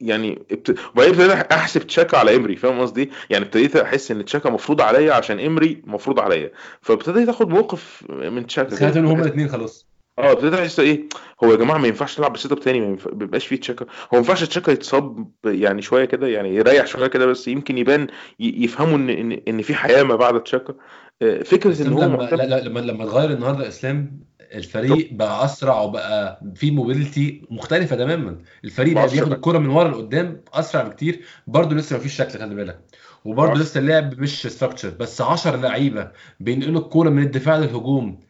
يعني ابت... وبعدين ابتديت أحسب تشاكا على إمري فاهم قصدي؟ يعني ابتديت أحس إن تشاكا مفروض عليا عشان إمري مفروض عليا فابتديت آخد موقف من تشاكا سمعت ان. هما الاثنين خلاص آه ابتديت أحس إيه هو يا جماعة ما ينفعش نلعب ب setup تاني ما ينفع- ما يبقاش فيه تشاكا هو ما ينفعش تشاكا يتصاب يعني شوية كده يعني يريح شوية كده بس يمكن يبان ي- يفهموا ان ان إن في حياة ما بعد تشاكا آه، فكرة إن إسلام هو لما معتمد لا لا لما لما اتغير النهارده إسلام الفريق بقى أسرع وبقى في mobility مختلفة تماما. الفريق بقى. بياخد الكرة من ورا لقدام أسرع بكتير. برضه لسه مفيش شكل خلي بالك. وبرضه مؤثر. لسه اللعب مش structure بس 10 لعيبة بينقلوا الكوره من الدفاع للهجوم.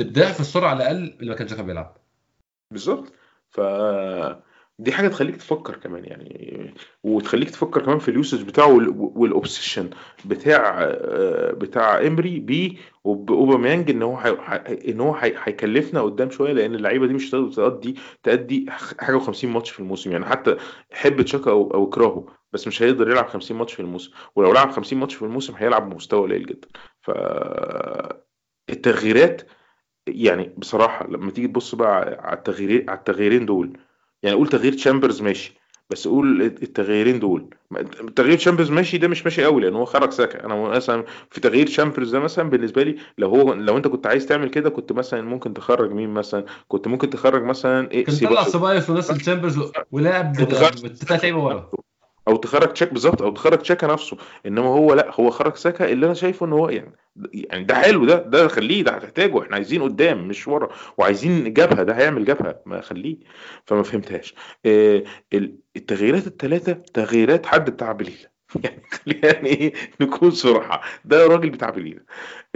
ضعف السرعة على الأقل اللي ما كان شاكا بيلعب. بالظبط. ف دي حاجة تخليك تفكر كمان يعني وتخليك تفكر كمان في ال usage بتاعه وال- وال obsession بتاع بتاع إمري بيه وباوباميانج إن هو. هي- إن هو هي... هيكلفنا قدام شوية لأن اللعيبة دي مش هتقدر تأدي تأدي حاجة و50 ماتش في الموسم يعني. حتى حب تشاكا أو أو اكرهه بس مش هيقدر يلعب 50 ماتش في الموسم. ولو لعب 50 ماتش في الموسم هيلعب بمستوى قليل جدا. ف التغييرات يعني بصراحة لما تيجي تبص بقى على التغييرين على التغييرين دول يعني قول تغيير تشامبرز ماشي بس قول التغييرين دول. تغيير تشامبرز ماشي ده مش ماشي قوي لأن هو خرج ساكا أنا مثلا في تغيير تشامبرز ده مثلا بالنسبة لي لو هو لو أنت كنت عايز تعمل كده كنت مثلا ممكن تخرج مين مثلا؟ كنت ممكن تخرج مثلا إيه؟ كان طلع سيبايوس سبايوس ونزل تشامبرز و- ولعب وتخرج بثلاث لعيبه ورا أو تخرج تشاكا بالظبط أو تخرج تشاكا نفسه. إنما هو لأ هو خرج ساكا اللي أنا شايفه إن هو يعني يعني ده حلو ده ده خليه ده هتحتاجه. إحنا عايزين قدام مش ورا. وعايزين جبهة ده هيعمل جبهة ما خليه. فما فهمتهاش. آه، ال- التغييرات الثلاثه تغييرات حد بتاع بليله يعني يعني إيه نكون صراحة. ده راجل بتاع بليله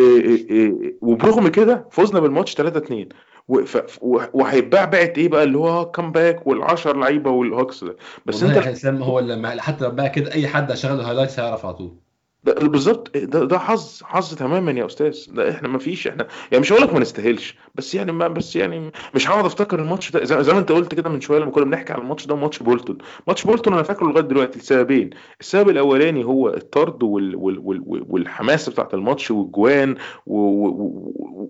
آه، آه، آه، وبرغم كده فزنا بالماتش 3 2 وهيتباع بقت إيه بقى؟ اللي هو comeback وال10 لعيبة والهوكس ده. بس انت هو لما حتى لو بقى كده أي حد هيشغل ال highlights هيعرف على طول. بالظبط ده ده حظ حظ تماما يا أستاذ. ده إحنا ما فيش إحنا يعني مش هقول لك ما نستاهلش بس يعني ما بس يعني مش هقعد أفتكر الماتش ده. زي, زي ما أنت قلت كده من شوية لما كنا بنحكي على الماتش ده ماتش بولتون. ماتش بولتون أنا فاكره لغاية دلوقتي لسببين. السبب الأولاني هو الطرد وال وال وال والحماسة بتاعت الماتش والجوان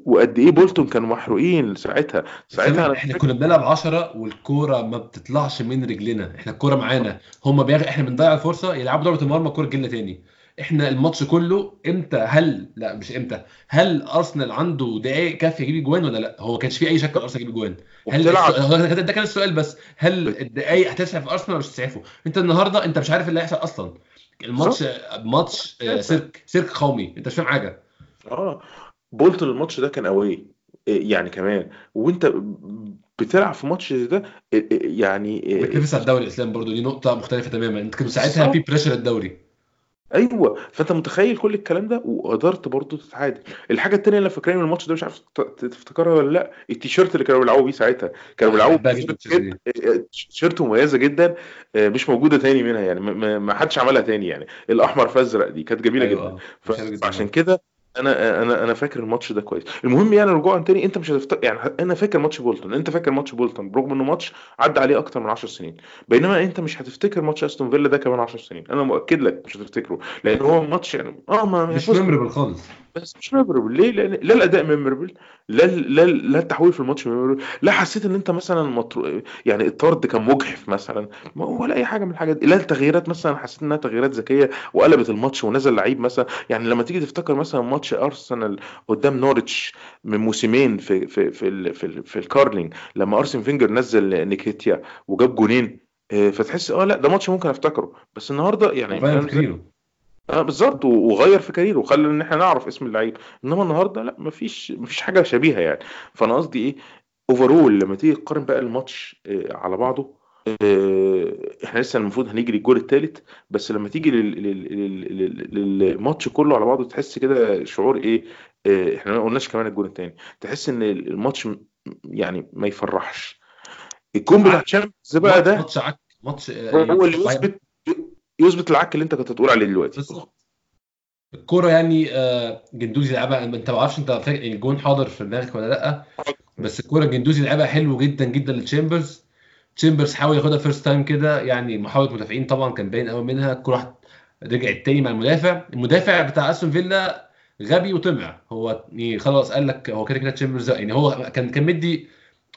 وقد إيه بولتون كانوا محروقين ساعتها. ساعتها أنا إحنا كنا بنلعب 10 والكورة ما بتطلعش من رجلنا. إحنا الكورة معانا. هم بيغ... إحنا بنضيع الفرصة يلعبوا ضربة المرمى الكورة تجيلنا تاني. إحنا الماتش كله إمتى؟ هل لا مش إمتى. هل أرسنال عنده دقائق كافية يجيب جوان ولا لا؟ هو ما كانش في أي شك أرسنال يجيب جوان. هل السؤال... ده كان السؤال بس. هل الدقائق هتسعف أرسنال ولا مش هتسعفه؟ أنت النهارده أنت مش عارف اللي هيحصل أصلا. الماتش ماتش آه، سيرك سيرك قومي أنت مش فاهم حاجة. آه. بولتون الماتش ده كان قوي يعني كمان. وأنت بتلعب في ماتش زي ده يعني بتنافس على الدوري يا إسلام برضو دي نقطة مختلفة تماما. أنت كنت ساعتها. في pressure الدوري. أيوه فأنت متخيل كل الكلام ده؟ وقدرت برضه تتعادل. الحاجة التانية اللي فاكرين من الماتش ده مش عارف تفتكرها ولا لأ؟ التيشيرت اللي كانوا بيلعبوا بيه ساعتها. كانوا بيلعبوا بتيشيرت جد- تيشيرت مميزة جدا آه، مش موجودة تاني منها يعني ما- حدش عملها تاني يعني. الأحمر في أزرق دي كانت جميلة مشهورة جدا. فعشان كده أنا أنا أنا فاكر الماتش ده كويس. المهم يعني رجوعا تاني أنت مش هتفتكر يعني أنا فاكر ماتش بولتون. أنت فاكر ماتش بولتون؟ برغم إنه ماتش عدى عليه أكتر من 10 سنين. بينما أنت مش هتفتكر ماتش أستون فيلا ده كمان 10 سنين. أنا مؤكد لك مش هتفتكره. لأن هو ماتش يعني آه ما مش فزنا memorable خالص. بس مش memorable ليه؟ لأن لا الأداء memorable لا لا لا التحويل في الماتش memorable لا حسيت إن أنت مثلا مطر... يعني الطرد كان مجحف مثلا. ما- ولا أي حاجة من الحاجات دي. لا التغييرات مثلا حسيت إنها تغييرات ذكية وقلبت الماتش ونزل لعيب مثلا. يعني لما تيجي تفتكر مثلا ماتش أرسنال قدام نورتش من موسمين في في في ال... في, ال... في ال Carling لما أرسن فينجر نزل نكيتياه وجاب جونين آه، فتحس آه لا ده ماتش ممكن أفتكره. بس النهارده يعني آه بالظبط وغير في كاريره وخلى إن إحنا نعرف اسم اللعيب. إنما النهارده لأ مفيش مفيش حاجة شبيهة يعني. فأنا قصدي إيه؟ overall لما تيجي تقارن بقى الماتش آه، على بعضه آه، إحنا لسه المفروض هنيجي للجول الثالث بس لما تيجي لل- لل- لل- لل- للماتش كله على بعضه تحس كده شعور إيه؟ آه، إحنا ما قلناش كمان الجول الثاني تحس إن الماتش يعني ما يفرحش. الجون بتاع تشامبرز بقى ده ماتش ماتش آه، هو اللي يثبت يثبت العك اللي انت كنت هتقول عليه دلوقتي. الكورة يعني آه، جندوزي لعبها. انت ما أعرفش انت فاكر الجون حاضر في دماغك ولا لأ بس الكورة جندوزي لعبها حلو جدا جدا لتشامبرز. تشامبرز حاول ياخدها first time كده يعني محاولة مدافعين طبعا كان باين قوي منها. الكورة رجعت تاني مع المدافع. المدافع بتاع أستون فيلا غبي وطمع هو يعني خلاص قال لك هو كده كده تشامبرز يعني هو كان كان مدي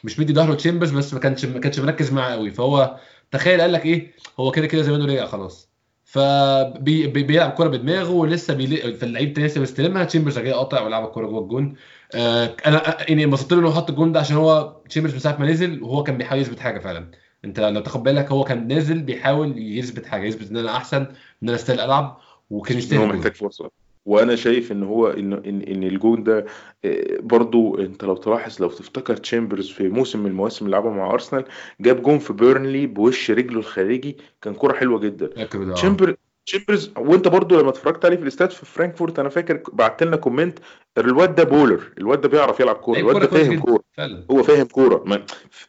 مش مدي ظهره تشامبرز بس ما كانش ما كانش مركز معاه قوي فهو تخيل قال لك إيه هو كده كده زمانه رجع خلاص. فبيلعب كورة بدماغه ولسه بيلي... فاللعيب التاني لسه بيستلمها تشامبرز جاي قاطع ولعب الكورة جوه الجون. آه أنا يعني انبسطت له إنه حط الجون ده عشان هو تشامبرز من ساعة ما نزل وهو كان بيحاول يثبت حاجة فعلا. أنت لو تاخد بالك هو كان نازل بيحاول يثبت حاجة يثبت إن أنا أحسن إن أنا أستاهل ألعب وكان إن يستاهل هو محتاج فرصة. وأنا شايف ان هو ان ان, إن الجون ده آه، برضو انت لو تلاحظ لو تفتكر تشامبرز في موسم من المواسم اللي لعبها مع أرسنال جاب جون في بيرنلي بوش رجله الخارجي كان كرة حلوة جدا. فاكر ده آه. تشامبر تشامبرز وانت برضو لما اتفرجت عليه في الاستاد في فرانكفورت أنا فاكر بعت لنا comment الواد ده baller الواد ده بيعرف يلعب كورة الواد ده فاهم كورة هو فاهم كورة.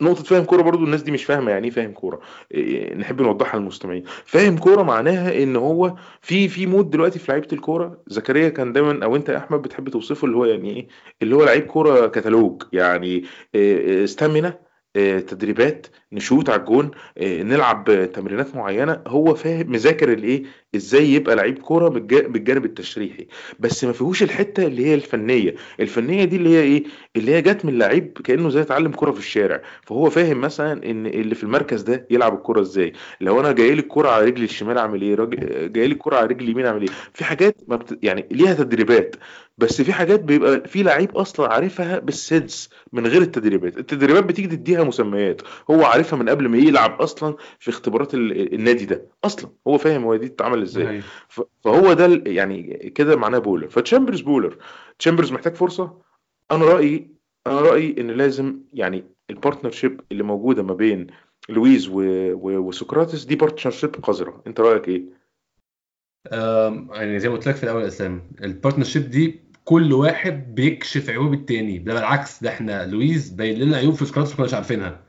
نقطة فاهم كورة برضو الناس دي مش فاهمة يعني إيه فاهم كورة. إيه، نحب نوضحها للمستمعين. فاهم كورة معناها إن هو في في mode دلوقتي في لعيبة الكورة. زكريا كان دايما أو أنت يا أحمد بتحب توصفه اللي هو يعني إيه؟ اللي هو لعيب كورة كتالوج. يعني stamina تدريبات نشوت على الجون إيه، نلعب آه، تمرينات معينة. هو فاهم مذاكر الايه إزاي يبقى لعيب كورة بالج- بالجانب التشريحي. بس ما فيهوش الحتة اللي هي الفنية. الفنية دي اللي هي إيه اللي هي جت من لعيب كأنه زي اتعلم كورة في الشارع. فهو فاهم مثلا إن اللي في المركز ده يلعب الكورة إزاي. لو أنا جاي لي الكورة على رجلي الشمال أعمل إيه؟ جاي لي الكورة على رجلي اليمين أعمل إيه؟ في حاجات ما بت... يعني ليها تدريبات. بس في حاجات بيبقى في لعيب أصلا عارفها بالسنس من غير التدريبات. التدريبات بتيجي تديها مسميات. هو عارفها من قبل ما يلعب أصلا في اختبارات ال- النادي ده. أصلا. هو فاهم هو دي بتتعمل إزاي. ف- فهو ده يعني كده معناه baller فتشامبرز baller تشامبرز محتاج فرصة. أنا رأيي أنا رأيي إن لازم يعني ال partnership اللي موجودة ما بين لويز و... و... وسقراطس دي partnership قذرة. أنت رأيك إيه؟ يعني زي ما قلت لك في الأول يا أسلام ال partnership دي كل واحد بيكشف عيوب التاني. ده بالعكس ده إحنا لويز باين لنا عيوب في سكراتس ما كناش عارفينها.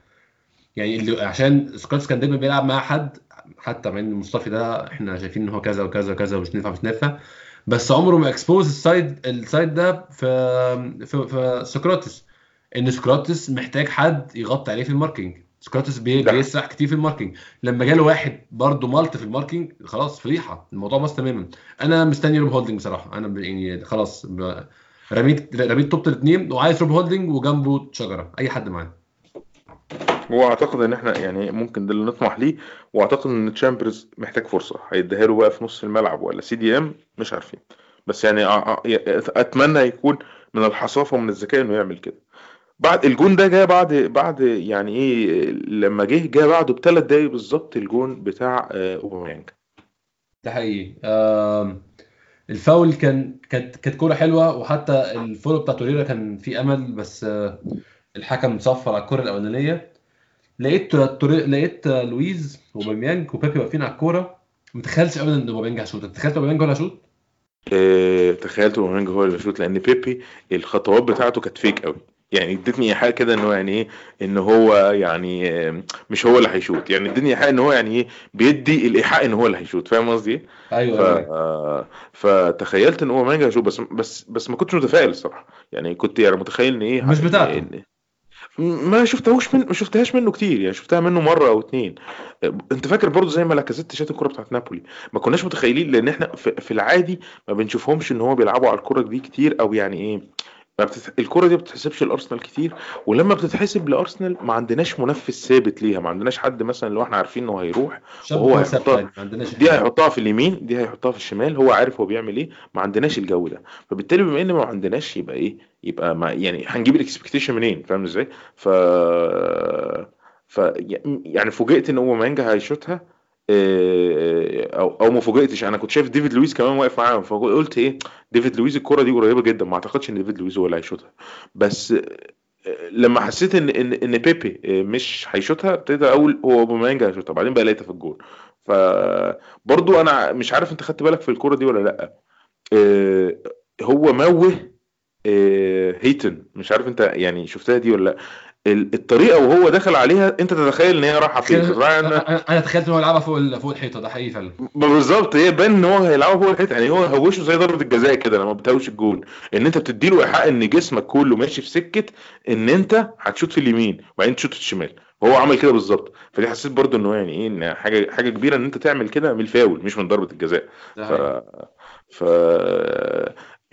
يعني اللي عشان سكراتس كان دايما بيلعب مع حد حتى مع إن مصطفى ده إحنا شايفين إن هو كذا وكذا وكذا ومش نافع مش نافع. بس عمره ما expose ال side ال side ده في في في سقراطس. إن سقراطس محتاج حد يغطي عليه في ال marking. سقراطس بي بيسرح كتير في ال marking. لما جاله واحد برضه مالوش في ال marking خلاص فضيحه الموضوع باظ تماما. أنا مستني روب هولدنج بصراحة. أنا يعني خلاص رميت رميت طوبة الاثنين وعايز روب هولدنج وجنبه شجرة. أي حد معاه وأعتقد إن إحنا يعني ممكن ده اللي نطمح ليه. وأعتقد إن تشامبرز محتاج فرصة. هيديها له بقى في نص الملعب ولا CDM مش عارفين. بس يعني أتمنى يكون من الحصافة ومن الذكاء إنه يعمل كده. بعد الجون ده جه بعد بعد يعني إيه لما جه جه بعده بثلاث دقايق بالظبط الجون بتاع آه، أوباميانج. ده حقيقي. الفاول كان كانت كانت كورة حلوة وحتى ال follow بتاع توريرا كان فيه أمل بس آه، الحكم صفر على الكوره الأولانية. لقيت توري... لقيت آه، لويز وباميانج وبيبي واقفين على الكورة. ما تخيلش ابدا إن أوباميانج هيشوط. أنت تخيلت أوباميانج هو اللي هيشوط؟ تخيلت أوباميانج هو اللي بيشوط لأن بيبي الخطوات بتاعته كانت fake قوي يعني ادتني ايحاء كده ان هو يعني إيه إن هو يعني مش هو اللي هيشوط. يعني ادتني ايحاء إن هو يعني إيه بيدي الإيحاء إن هو اللي هيشوط. فاهم قصدي؟ إيه ف... أيوه. أيوه آه، فتخيلت إن اوباميانج هيشوط بس بس بس ما كنتش متفائل الصراحة. يعني كنت يعني متخيل إن إيه مش بتاعته. إن- ما شفتهوش من ما شفتهاش منه كتير. يعني شفتها منه مرة أو اتنين. أنت فاكر برضو زي ما لاكازيت شات الكورة بتاعت نابولي؟ ما كناش متخيلين لأن إحنا في, في العادي ما بنشوفهمش إن هو بيلعبوا على الكورة دي كتير أو يعني إيه ما بتتح... الكوره دي ما بتتحسبش لأرسنال كتير ولما بتتحسب لأرسنال ما عندناش منفذ ثابت ليها ما عندناش حد مثلا لو إحنا عارفين إنه هيروح وهو هيحطها دي هيحطها في اليمين دي هيحطها في الشمال هو عارف هو بيعمل إيه ما عندناش الجو ده. فبالتالي بما إن ما عندناش يبقى إيه يبقى ما يعني هنجيب ال expectation منين؟ فاهم إزاي؟ ف ف يعني فوجئت إن أوباميانج هيشوطها إيه، أو أو ما فوجئتش. أنا كنت شايف ديفيد لويس كمان واقف معاهم فقلت إيه ديفيد لويس الكرة دي قريبة جدا. ما أعتقدش إن ديفيد لويس هو اللي هيشوطها. بس آه، لما حسيت إن إن إن بيبي آه، مش هيشوطها ابتديت أقول هو أوباميانج هيشوطها. بعدين بقى لقيتها في الجول فبرضو أنا مش عارف أنت خدت بالك في الكرة دي ولا لأ. آه، هو موه آه، هيتن. مش عارف أنت يعني شفتها دي ولا لأ. الطريقة وهو دخل عليها انت تتخيل ان هي رايحة فين؟ أنا أنا تخيلت ان هو يلعبها فوق فوق الحيطة ده حقيقي فعلا. بالظبط هي بان إن هو هيلعبها فوق الحته يعني هو هوشه زي ضربة الجزاء كده لما بتهوش الجول إن أنت بتديله إيحاء إن جسمك كله ماشي في سكة إن أنت هتشوط في اليمين وبعدين تشوط في الشمال. هو عمل كده بالظبط. فدي حسيت برضو ان هو يعني إيه إن حاجة حاجة كبيرة إن أنت تعمل كده من الفاول مش من ضربة الجزاء. ف ف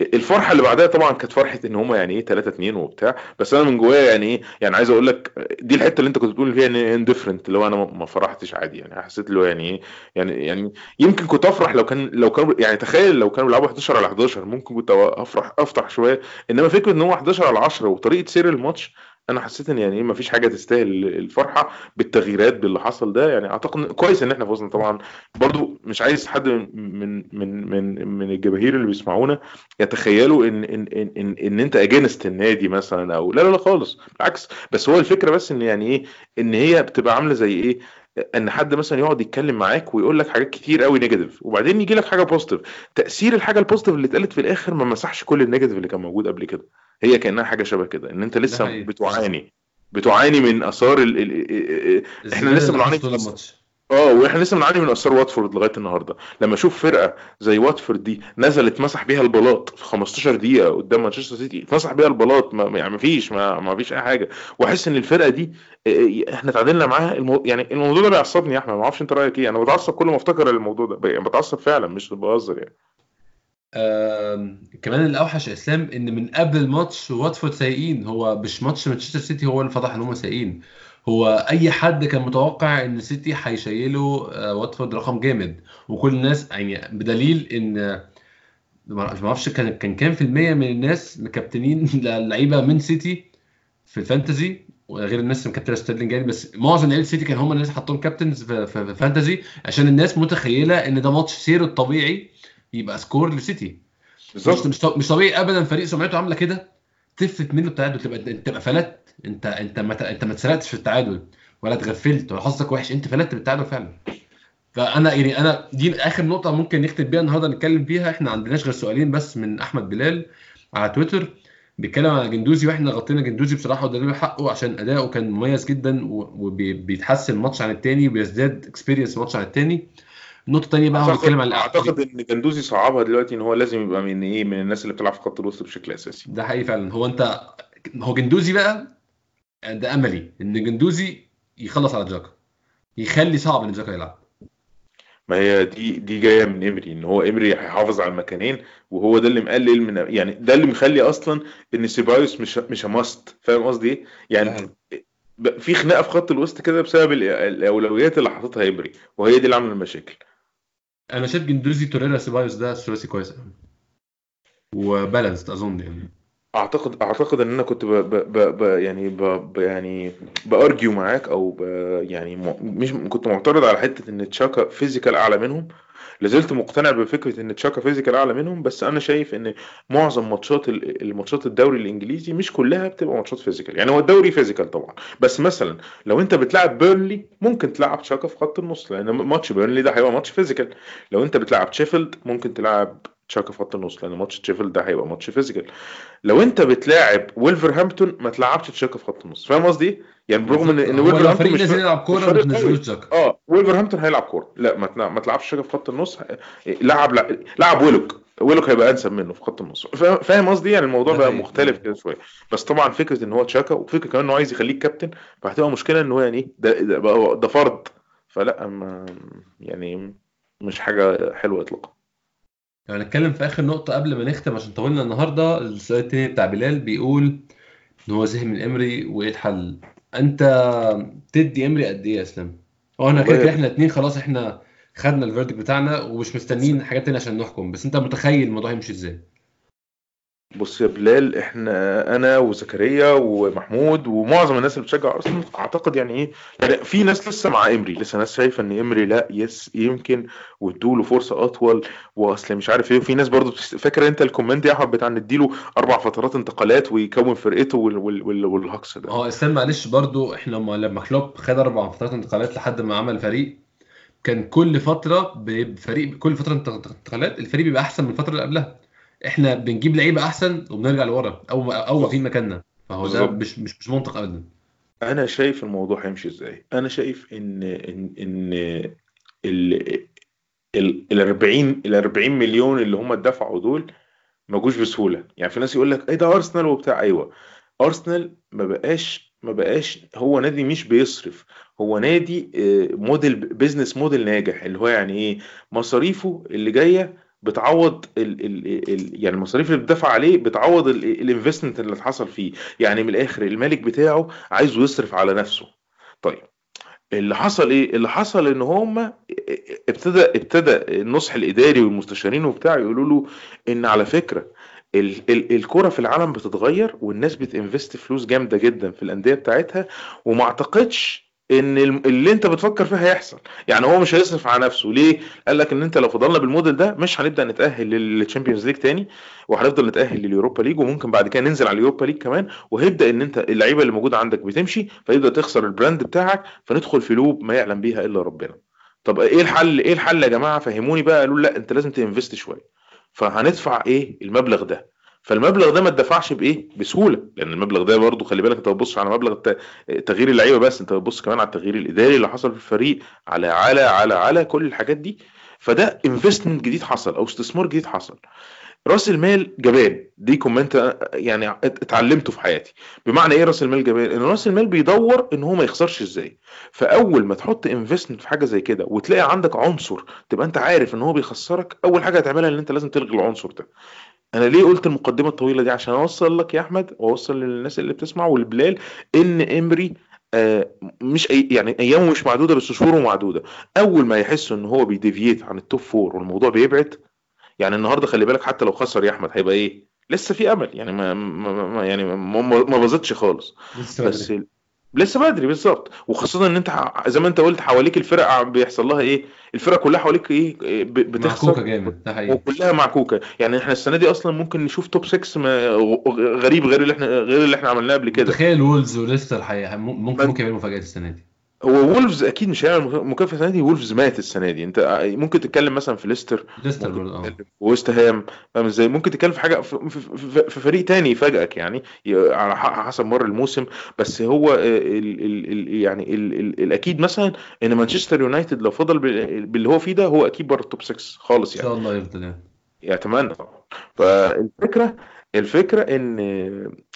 الفرحة اللي بعدها طبعا كانت فرحة إن هم يعني إيه 3 2 وبتاع بس أنا من جوايا يعني إيه يعني عايز أقول لك دي الحتة اللي أنت كنت بتقول فيها إن اندفرنت اللي هو أنا ما فرحتش عادي يعني حسيت اللي هو يعني إيه يعني يعني يمكن كنت أفرح لو كان لو كانوا يعني تخيل لو كانوا بيلعبوا 11 على 11 ممكن كنت أفرح أفرح شوية إنما فكرة إن هو 11 على 10 وطريقة سير الماتش أنا حسيت ان يعني إيه مفيش حاجة تستاهل الفرحة بالتغييرات باللي حصل ده. يعني أعتقد كويس إن إحنا فزنا طبعا. برضو مش عايز حد من من من من الجماهير اللي بيسمعونا يتخيلوا ان ان ان, إن, إن أنت against النادي مثلا أو لا لا لا خالص. بالعكس. بس هو الفكرة بس إن يعني إيه إن هي بتبقى عاملة زي إيه إن حد مثلا يقعد يتكلم معاك ويقول لك حاجات كتير قوي negative وبعدين يجي لك حاجة positive تأثير الحاجة ال positive اللي اتقالت في الآخر ما مسحش كل ال negative اللي كان موجود قبل كده. هي كأنها حاجة شبه كده إن أنت لسه بتعاني. بتعاني من آثار ال... ال... إحنا لسه بنعاني آه وإحنا لسه بنعاني من آثار واتفورد لغاية النهارده. لما أشوف فرقة زي واتفورد دي نزلت مسح بيها البلاط في 15 دقيقة قدام مانشستر سيتي مسح بيها البلاط ما يعني ما فيش ما, فيش أي حاجة. وأحس إن الفرقة دي إحنا تعادلنا معاها المو... يعني الموضوع ده بيعصبني يا أحمد ما أعرفش أنت رأيك إيه؟ أنا بتعصب كل ما أفتكر الموضوع ده يعني بتعصب فعلا مش بهزر يعني. آه، كمان الأوحش إسلام إن من قبل الماتش واتفورد سيئين هو مش ماتش مانشستر سيتي هو اللي فضح إن هم سيئين هو أي حد كان متوقع إن سيتي هيشيلوا آه، واتفورد رقم جامد. وكل الناس يعني بدليل إن ما أعرفش كان كان كام في المية من الناس مكابتنين لعيبة من سيتي في ال fantasy. وغير الناس مكابتنة ستيرلينج يعني بس معظم لعيبة سيتي كان هم الناس حطهم captains في fantasy عشان الناس متخيلة إن ده ماتش سير الطبيعي يبقى score لسيتي. بالظبط. مش مش طبيعي ابدا فريق سمعته عاملة كده. تفلت منه التعادل تبقى انت تبقى فلت انت انت ما انت ما اتسرقتش في التعادل ولا اتغفلت ولا حظك وحش انت فلت بالتعادل فعلا. فأنا يعني أنا دي آخر نقطة ممكن نختم بيها النهارده نتكلم فيها إحنا ما عندناش غير سؤالين بس من أحمد بلال على تويتر بيتكلم على جندوزي وإحنا غطينا جندوزي بصراحة وده حقه عشان أداؤه كان مميز جدا وبيتحسن ماتش عن التاني وبيزداد experience ماتش عن التاني. النقطة الثانية بقى هو بيتكلم على أعتقد إن جندوزي صعبها دلوقتي إن هو لازم يبقى من إيه من الناس اللي بتلعب في خط الوسط بشكل أساسي. ده حقيقي فعلا. هو انت هو جندوزي بقى ده أملي. إن جندوزي يخلص على جاكا. يخلي صعب إن جاكا يلعب. ما هي دي دي جاية من امري إن هو امري هيحافظ على المكانين وهو ده اللي مقلل من يعني ده اللي مخلي أصلا إن سيبايوس مش مش must فاهم قصدي إيه؟ يعني في خناقة في خط الوسط كده بسبب الأولويات اللي حاططها امري وهي دي اللي عاملة المشاكل. أنا شايف جندوزي توريرا سيبايوس ده ثلاثي كويس قوي و balanced أظن يعني. اعتقد أعتقد إن أنا كنت ب ب ب يعني ب ب يعني بـ argue معاك أو ب يعني مش كنت معترض على حتة إن تشاكا physical أعلى منهم لازلت مقتنع بفكرة إن تشاكا physical أعلى منهم بس أنا شايف إن معظم ماتشات الماتشات الدوري الإنجليزي مش كلها بتبقى ماتشات physical. يعني هو الدوري physical طبعا بس مثلا لو أنت بتلعب بيرنلي ممكن تلعب تشاكا في خط النص لأن ماتش بيرنلي ده هيبقى ماتش physical. لو أنت بتلعب شيفيلد ممكن تلعب تشاكا في خط النص لأن ماتش شيفيلد ده هيبقى ماتش physical. لو أنت بتلاعب ويلفرهامبتون ما تلعبش تشاكا في خط النص. فاهم قصدي؟ يعني برغم ان إن ويلفرهامبتون مش يلعب كورة ما تنزلوش تشاكا. آه ويلفرهامبتون هيلعب كورة. لا ما ما تلعبش تشاكا في خط النص. لعب لعب ويلوك. ويلوك هيبقى أنسب منه في خط النص. فاهم قصدي؟ يعني الموضوع بقى مختلف كده شوية. بس طبعا فكرة إن هو تشاكا وفكرة كمان إنه عايز يخليك كابتن فهتبقى مشكلة إن هو يعني إيه ده ده, ده فرض. فلا ما يعني مش حاجة حلوة اطلاقا. يعني هنتكلم في آخر نقطة قبل ما نختم عشان طولنا النهارده. السؤال التاني بتاع بلال بيقول إن هو زهق من امري وإيه الحل؟ أنت تدي إمري قد إيه يا إسلام؟ هو إحنا كده إحنا اتنين خلاص إحنا خدنا الفيرديك بتاعنا ومش مستنيين حاجات تانية عشان نحكم. بس أنت متخيل الموضوع يمشي إزاي؟ بص يا بلال إحنا أنا وزكريا ومحمود ومعظم الناس اللي بتشجع أرسنال أعتقد يعني إيه؟ يعني في ناس لسه مع إمري لسه ناس شايفة إن إمري لأ لسه يمكن وادوا له فرصة أطول وأصل مش عارف إيه وفي ناس برضو فاكر أنت ال comment يا أحمد بتاع نديله أربع فترات انتقالات ويكون فرقته والهجص ده؟ آه اسلام معلش برضو إحنا لما كلوب خد أربع فترات انتقالات لحد ما عمل فريق كان كل فترة بفريق كل فترة انتقالات الفريق بيبقى أحسن من الفترة اللي قبلها. إحنا بنجيب لعيبة أحسن وبنرجع لورا أو أو واقفين مكاننا. فهو ده مش مش مش منطق ابدا. أنا شايف الموضوع هيمشي إزاي؟ أنا شايف ان ان إن ال ال 40 ال 40 مليون اللي هم اتدفعوا دول ما جوش بسهولة. يعني في ناس يقول لك إيه ده أرسنال وبتاع. أيوه. أرسنال ما بقاش ما بقاش هو نادي مش بيصرف. هو نادي model business model ناجح اللي هو يعني إيه؟ مصاريفه اللي جاية بتعوض ال ال ال يعني المصاريف اللي بتدفع عليه بتعوض ال investment اللي اتحصل فيه. يعني من الآخر المالك بتاعه عايزه يصرف على نفسه. طيب اللي حصل إيه؟ اللي حصل إن هم ابتدى ابتدى النصح الإداري والمستشارين وبتاع يقولوا له إن على فكرة ال- ال- الكرة في العالم بتتغير والناس بت invest فلوس جامدة جدا في الأندية بتاعتها وما أعتقدش إن اللي أنت بتفكر فيه هيحصل. يعني هو مش هيصرف على نفسه. ليه؟ قال لك إن أنت لو فضلنا بالموديل ده مش هنبدأ نتأهل لل Champions League تاني وهنفضل نتأهل لل Europa League وممكن بعد كده ننزل على ال Europa League كمان وهيبدأ إن أنت اللعيبة اللي موجودة عندك بتمشي فيبدأ تخسر ال brand بتاعك فندخل في loop ما يعلم بيها إلا ربنا. طب إيه الحل؟ إيه الحل يا جماعة؟ فهموني بقى قالوا لا أنت لازم ت invest شوية. فهندفع إيه؟ المبلغ ده. فالمبلغ ده ما اتدفعش بإيه؟ بسهولة لأن المبلغ ده برضو خلي بالك أنت بتبص على مبلغ تغيير اللعيبة بس أنت بتبص كمان على التغيير الإداري اللي حصل في الفريق على على على على كل الحاجات دي. فده investment جديد حصل أو استثمار جديد حصل. رأس المال جبان دي comment يعني اتعلمته في حياتي. بمعنى إيه رأس المال جبان؟ إن رأس المال بيدور إن هو ما يخسرش إزاي. فأول ما تحط investment في حاجة زي كده وتلاقي عندك عنصر تبقى أنت عارف إن هو بيخسرك أول حاجة هتعملها إن أنت لازم تلغي العنصر ده. أنا ليه قلت المقدمة الطويلة دي؟ عشان أوصل لك يا أحمد وأوصل للناس اللي بتسمع والبلال إن إمري آه مش أي يعني أيامه مش معدودة بس شهوره معدودة. أول ما يحسوا إن هو بي deviate عن ال top four والموضوع بيبعد يعني النهارده خلي بالك حتى لو خسر يا أحمد هيبقى إيه؟ لسه في أمل يعني ما, ما ما- يعني ما, ما, ما باظتش خالص. بس ال- لسه بدري بالظبط. وخاصة إن أنت ح- زي ما أنت قلت حواليك الفرق بيحصل لها إيه الفرق كلها حواليك إيه إيه، ب- معكوكة بتخسر جامد ده حقيقي. وكلها معكوكة. يعني إحنا السنة دي أصلا ممكن نشوف top 6 ما- غ- غريب غير اللي إحنا غير اللي إحنا عملناه قبل كده. تخيل وولفز وليستر حقيقة ممكن ممكن يعملوا مفاجآت السنة دي. هو وولفز أكيد مش هيعمل مك- مفاجأة السنة دي وولفز مات السنة دي. أنت ممكن تتكلم مثلا في ليستر. ليستر برضه آه. ويست هام. فاهم إزاي؟ ممكن تتكلم في حاجة في, في, في, في فريق تاني يفاجئك يعني على حسب مر الموسم. بس هو ال ال ال يعني ال ال الأكيد مثلا إن مانشستر يونايتد لو فضل بال- باللي هو فيه ده هو أكيد بره ال top 6 خالص إن يعني. شاء الله يفضل يعني. يتمنى طبعا. فالفكرة الفكرة إن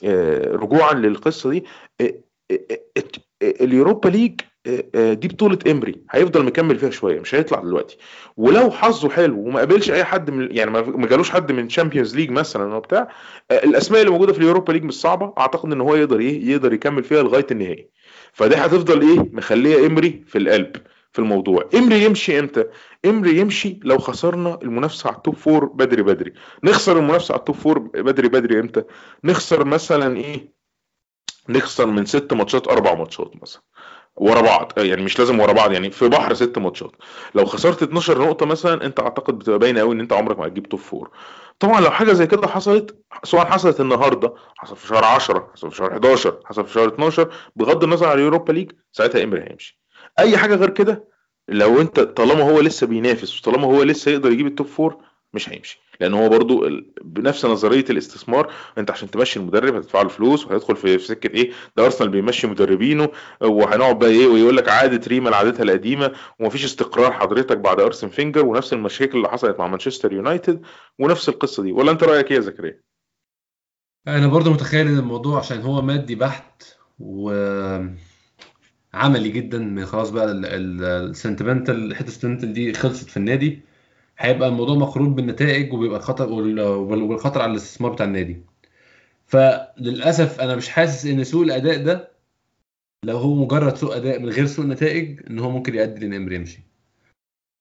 آه، رجوعا للقصة دي آه، آه، آه، ال Europa League آه، آه، دي بطوله امري هيفضل مكمل فيها شوية مش هيطلع دلوقتي. ولو حظه حلو وما قابلش أي حد من يعني ما جالوش حد من Champions League مثلا أو بتاع آه، الأسماء اللي موجودة في ال Europa League مش صعبة أعتقد إن هو يقدر إيه يقدر يكمل فيها لغاية النهائي. فدي هتفضل إيه مخلية امري في القلب في الموضوع. امري يمشي إمتى؟ امري يمشي لو خسرنا المنافسة على ال top four بدري بدري. نخسر المنافسة على ال top four بدري بدري إمتى؟ نخسر مثلا إيه؟ نخسر من ست ماتشات أربع ماتشات مثلا. ورا بعض يعني مش لازم ورا بعض يعني في بحر ست ماتشات. لو خسرت 12 نقطة مثلا أنت أعتقد بتبقى باينة قوي إن أنت عمرك ما هتجيب top four طبعا لو حاجة زي كده حصلت سواء حصلت النهارده حصل في شهر 10 حصل في شهر 11 حصل في شهر 12 بغض النظر عن اليوروبا ليج ساعتها امري هيمشي. أي حاجة غير كده لو أنت طالما هو لسه بينافس وطالما هو لسه يقدر يجيب ال top four مش هيمشي. لأن هو برضو بنفس نظرية الاستثمار أنت عشان تمشي المدرب هتدفع له فلوس وهيدخل في سكة إيه؟ ده أرسنال بيمشي مدربينه وهنقعد بقى إيه؟ ويقول لك عادة ريما لعادتها القديمة ومفيش استقرار حضرتك بعد أرسن فينجر ونفس المشاكل اللي حصلت مع مانشستر يونايتد ونفس القصة دي. ولا أنت رأيك إيه يا زكريا؟ أنا برضو متخيل إن الموضوع عشان هو مادي بحت وعملي جدا من خلاص بقى ال sentimental الحته ال sentimental دي خلصت في النادي. هيبقى الموضوع مقرون بالنتائج وبيبقى خطر وال- وال- والخطر على الاستثمار بتاع النادي. فللأسف أنا مش حاسس إن سوء الأداء ده لو هو مجرد سوء أداء من غير سوء نتائج إن هو ممكن يؤدي لإن أمري يمشي.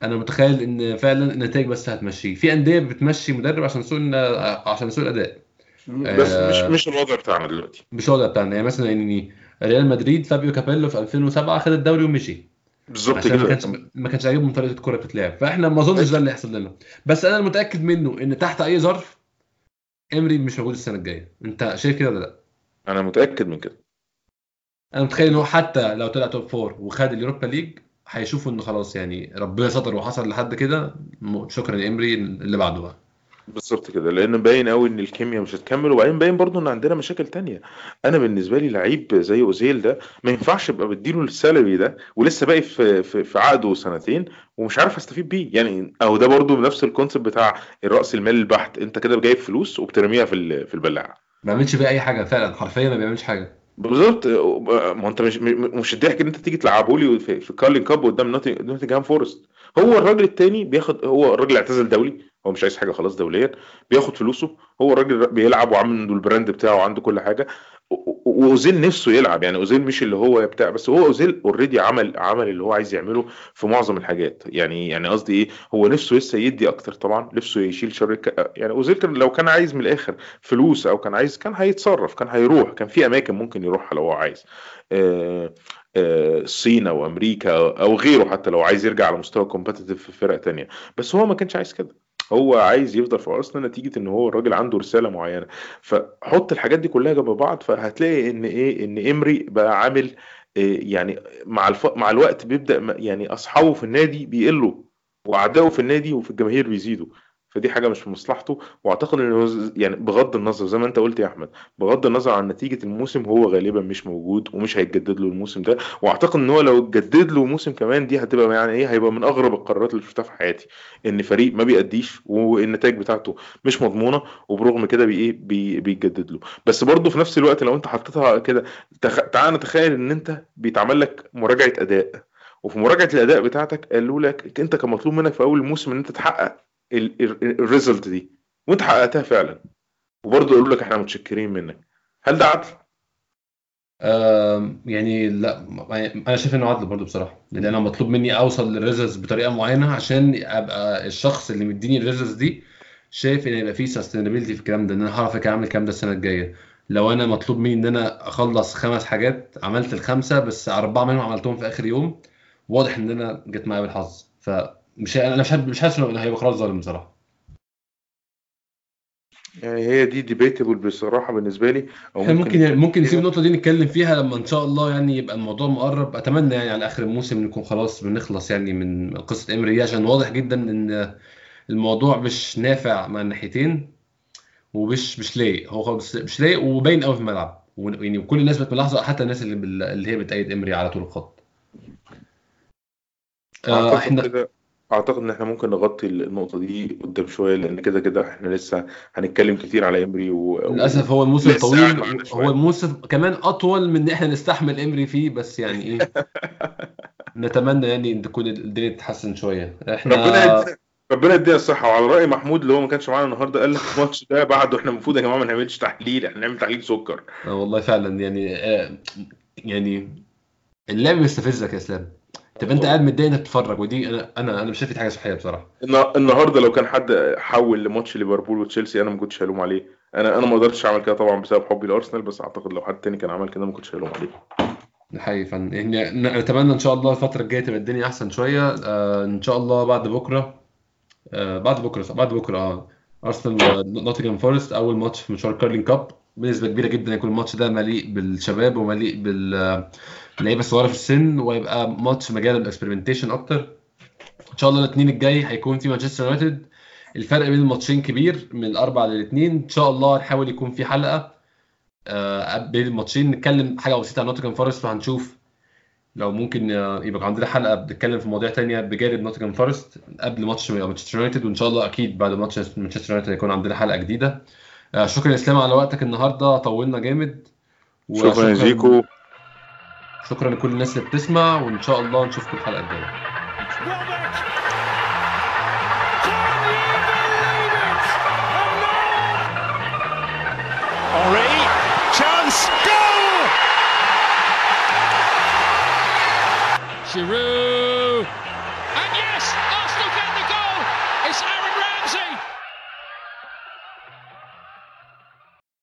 أنا متخيل إن فعلا النتائج بس هتمشيه في أندية بتمشي مدرب عشان سوء عشان سوء الأداء. بس مش آه. مش الوضع بتاعنا دلوقتي. مش ده بتاعنا. يعني مثلا ان ريال مدريد فابيو كابيلو في 2007 خد الدوري ومشي. بالظبط كده. كانش ما كانش عاجبهم طريقة الكوره بتتلعب فاحنا ما أظنش ده اللي هيحصل لنا. بس أنا المتاكد منه إن تحت أي ظرف إمري مش موجود السنة الجاية. أنت شايف كده ولا لأ؟ أنا متأكد من كده. أنا متخيل إن هو حتى لو طلع top four وخد اليوروبا ليج هيشوفوا انه خلاص يعني ربنا ستر وحصل لحد كده. شكرا امري اللي بعده بقى. بالظبط كده لأن باين قوي إن الكيمياء مش هتكمل وبعدين باين برضو إن عندنا مشاكل تانية. أنا بالنسبة لي لعيب زي أوزيل ده ما ينفعش أبقى بديله ال salary ده ولسه باقي في في, في عقده سنتين ومش عارف أستفيد بيه. يعني أو ده برضو نفس ال concept بتاع الرأس المال البحت. أنت كده جايب فلوس وبترميها في في البلاعة. ما بيعملش بيه أي حاجة فعلا حرفيا ما بيعملش حاجة. بالظبط. ما انت مش مش الضحك ان انت تيجي تلعبه لي في, كارلين كاب قدام نوتنجهام فورست هو الراجل التاني بياخد هو الراجل اعتزل دولي هو مش عايز حاجة خلاص دوليا بياخد فلوسه. هو الراجل بيلعب وعامل ال brand بتاعه وعنده كل حاجة. وأوزيل نفسه يلعب يعني أوزيل مش اللي هو بتاع بس هو أوزيل already عمل عمل اللي هو عايز يعمله في معظم الحاجات. يعني يعني قصدي إيه؟ هو نفسه لسه يدي أكتر طبعا نفسه يشيل شر يعني أوزيل كان لو كان عايز من الآخر فلوس أو كان عايز كان هيتصرف كان هيروح كان في أماكن ممكن يروحها لو هو عايز. آه، آه، الصين أو أمريكا أو غيره حتى لو عايز يرجع على مستوى كومبتيتيف في فرق تانية. بس هو ما كانش عايز كده. هو عايز يفضل في أرسنال نتيجة إن هو الراجل عنده رسالة معينة. فحط الحاجات دي كلها جنب بعض فهتلاقي إن إيه إن إمري بقى عامل إيه يعني مع الف... مع الوقت بيبدأ يعني أصحابه في النادي بيقلوا وأعدائه في النادي وفي الجماهير بيزيدوا. فدي حاجة مش في مصلحته. وأعتقد انه يعني بغض النظر زي ما أنت قلت يا أحمد بغض النظر عن نتيجة الموسم هو غالبا مش موجود ومش هيتجدد له الموسم ده. وأعتقد إن هو لو اتجدد له موسم كمان دي هتبقى يعني إيه هيبقى من أغرب القرارات اللي شفتها في حياتي. إن فريق ما بيأديش والنتائج بتاعته مش مضمونة وبرغم كده بي إيه بي بيتجدد له. بس برضه في نفس الوقت لو أنت حطيتها كده تخ... تعال نتخيل إن أنت بيتعمل لك مراجعة أداء. وفي مراجعة الأداء بتاعتك قالوا لك أنت كان مطلوب منك في أول الموسم إن أنت تحقق. ال result دي. وانت حققتها فعلا. وبرضه قالوا لك إحنا متشكرين منك. هل ده عدل؟ يعني لا أنا شايف إنه عدل برضه بصراحة. لأن أنا مطلوب مني أوصل لل results بطريقة معينة عشان أبقى الشخص اللي مديني ال results دي شايف إن يبقى فيه sustainability في الكلام ده إن أنا هعرف اعمل الكلام ده السنة الجاية. لو أنا مطلوب مني إن أنا أخلص خمس حاجات عملت الخمسة بس أربعة منهم عملتهم في آخر يوم واضح إن أنا جت معايا بالحظ. فمش أنا مش مش حاسس إنه هيبقى قرار ظالم بصراحة. يعني هي دي ديبيتبل بصراحة بالنسبة لي أو ممكن ممكن ممكن نسيب النقطة دي نتكلم فيها لما إن شاء الله يعني يبقى الموضوع مقرب. أتمنى يعني على آخر الموسم نكون خلاص بنخلص يعني من قصة امري دي عشان واضح جدا إن الموضوع مش نافع مع الناحيتين ومش مش لايق. هو خالص مش لايق وباين قوي في الملعب. يعني وكل الناس بقت ملاحظة حتى الناس اللي اللي هي بتأيد امري على طول الخط. آه إحنا كده. أعتقد إن إحنا ممكن نغطي النقطة دي قدام شوية لأن كده كده إحنا لسه هنتكلم كتير على إمري و... للأسف هو الموسم طويل معانا هو الموسم كمان أطول من إن إحنا نستحمل إمري فيه بس يعني إيه نتمنى يعني إن تكون الدنيا تتحسن شوية. ربنا إحنا يدينا ربنا يديها الصحة. وعلى رأي محمود اللي هو ما كانش معانا النهارده قال لك الماتش ده بعده إحنا المفروض يا جماعة ما نعملش تحليل إحنا نعمل تحليل سكر. آه والله فعلا يعني آه يعني اللعب بيستفزك يا اسلام تبقى انت قاعد متضايق انك تتفرج ودي أنا أنا أنا مش شايف حاجة صحية بصراحة. النهارده لو كان حد حول لماتش ليفربول وتشيلسي أنا ما كنتش هلوم عليه. أنا أنا ما قدرتش أعمل كده طبعا بسبب حبي لأرسنال بس أعتقد لو حد تاني كان عمل كده ما كنتش هلوم عليه. حقيقي فعلا يعني نتمنى إن شاء الله الفترة الجاية تبقى الدنيا أحسن شوية. آه إن شاء الله بعد بكرة. آه بعد بكرة صح بعد بكرة آه. أرسنال ونوتنجهام فورست أول ماتش في مشوار كارلين كاب. بنسبة كبيرة جدا يكون الماتش ده مليء بالشباب ومليء باللعيبه الصغيره في السن ويبقى ماتش مجال ال experimentation أكتر. إن شاء الله الاثنين الجاي هيكون في مانشستر يونايتد الفرق بين الماتشين كبير من الاربع للاثنين إن شاء الله نحاول يكون في حلقة آه، بين الماتشين. نتكلم حاجة بسيطة عن نوتنجهام فورست وهنشوف لو ممكن آه، يبقى عندنا حلقة بنتكلم في مواضيع تانية بجانب نوتنجهام فورست قبل ماتش مانشستر يونايتد وإن شاء الله أكيد بعد ماتش مانشستر يونايتد هيكون عندنا حلقة جديدة. آه، شكرا يا إسلام على وقتك النهارده طولنا جامد. شكرا يا زيكو. شكرا لكل الناس اللي بتسمع وإن شاء الله نشوفكم الحلقة الجاية Henri, chance, goal! Giroud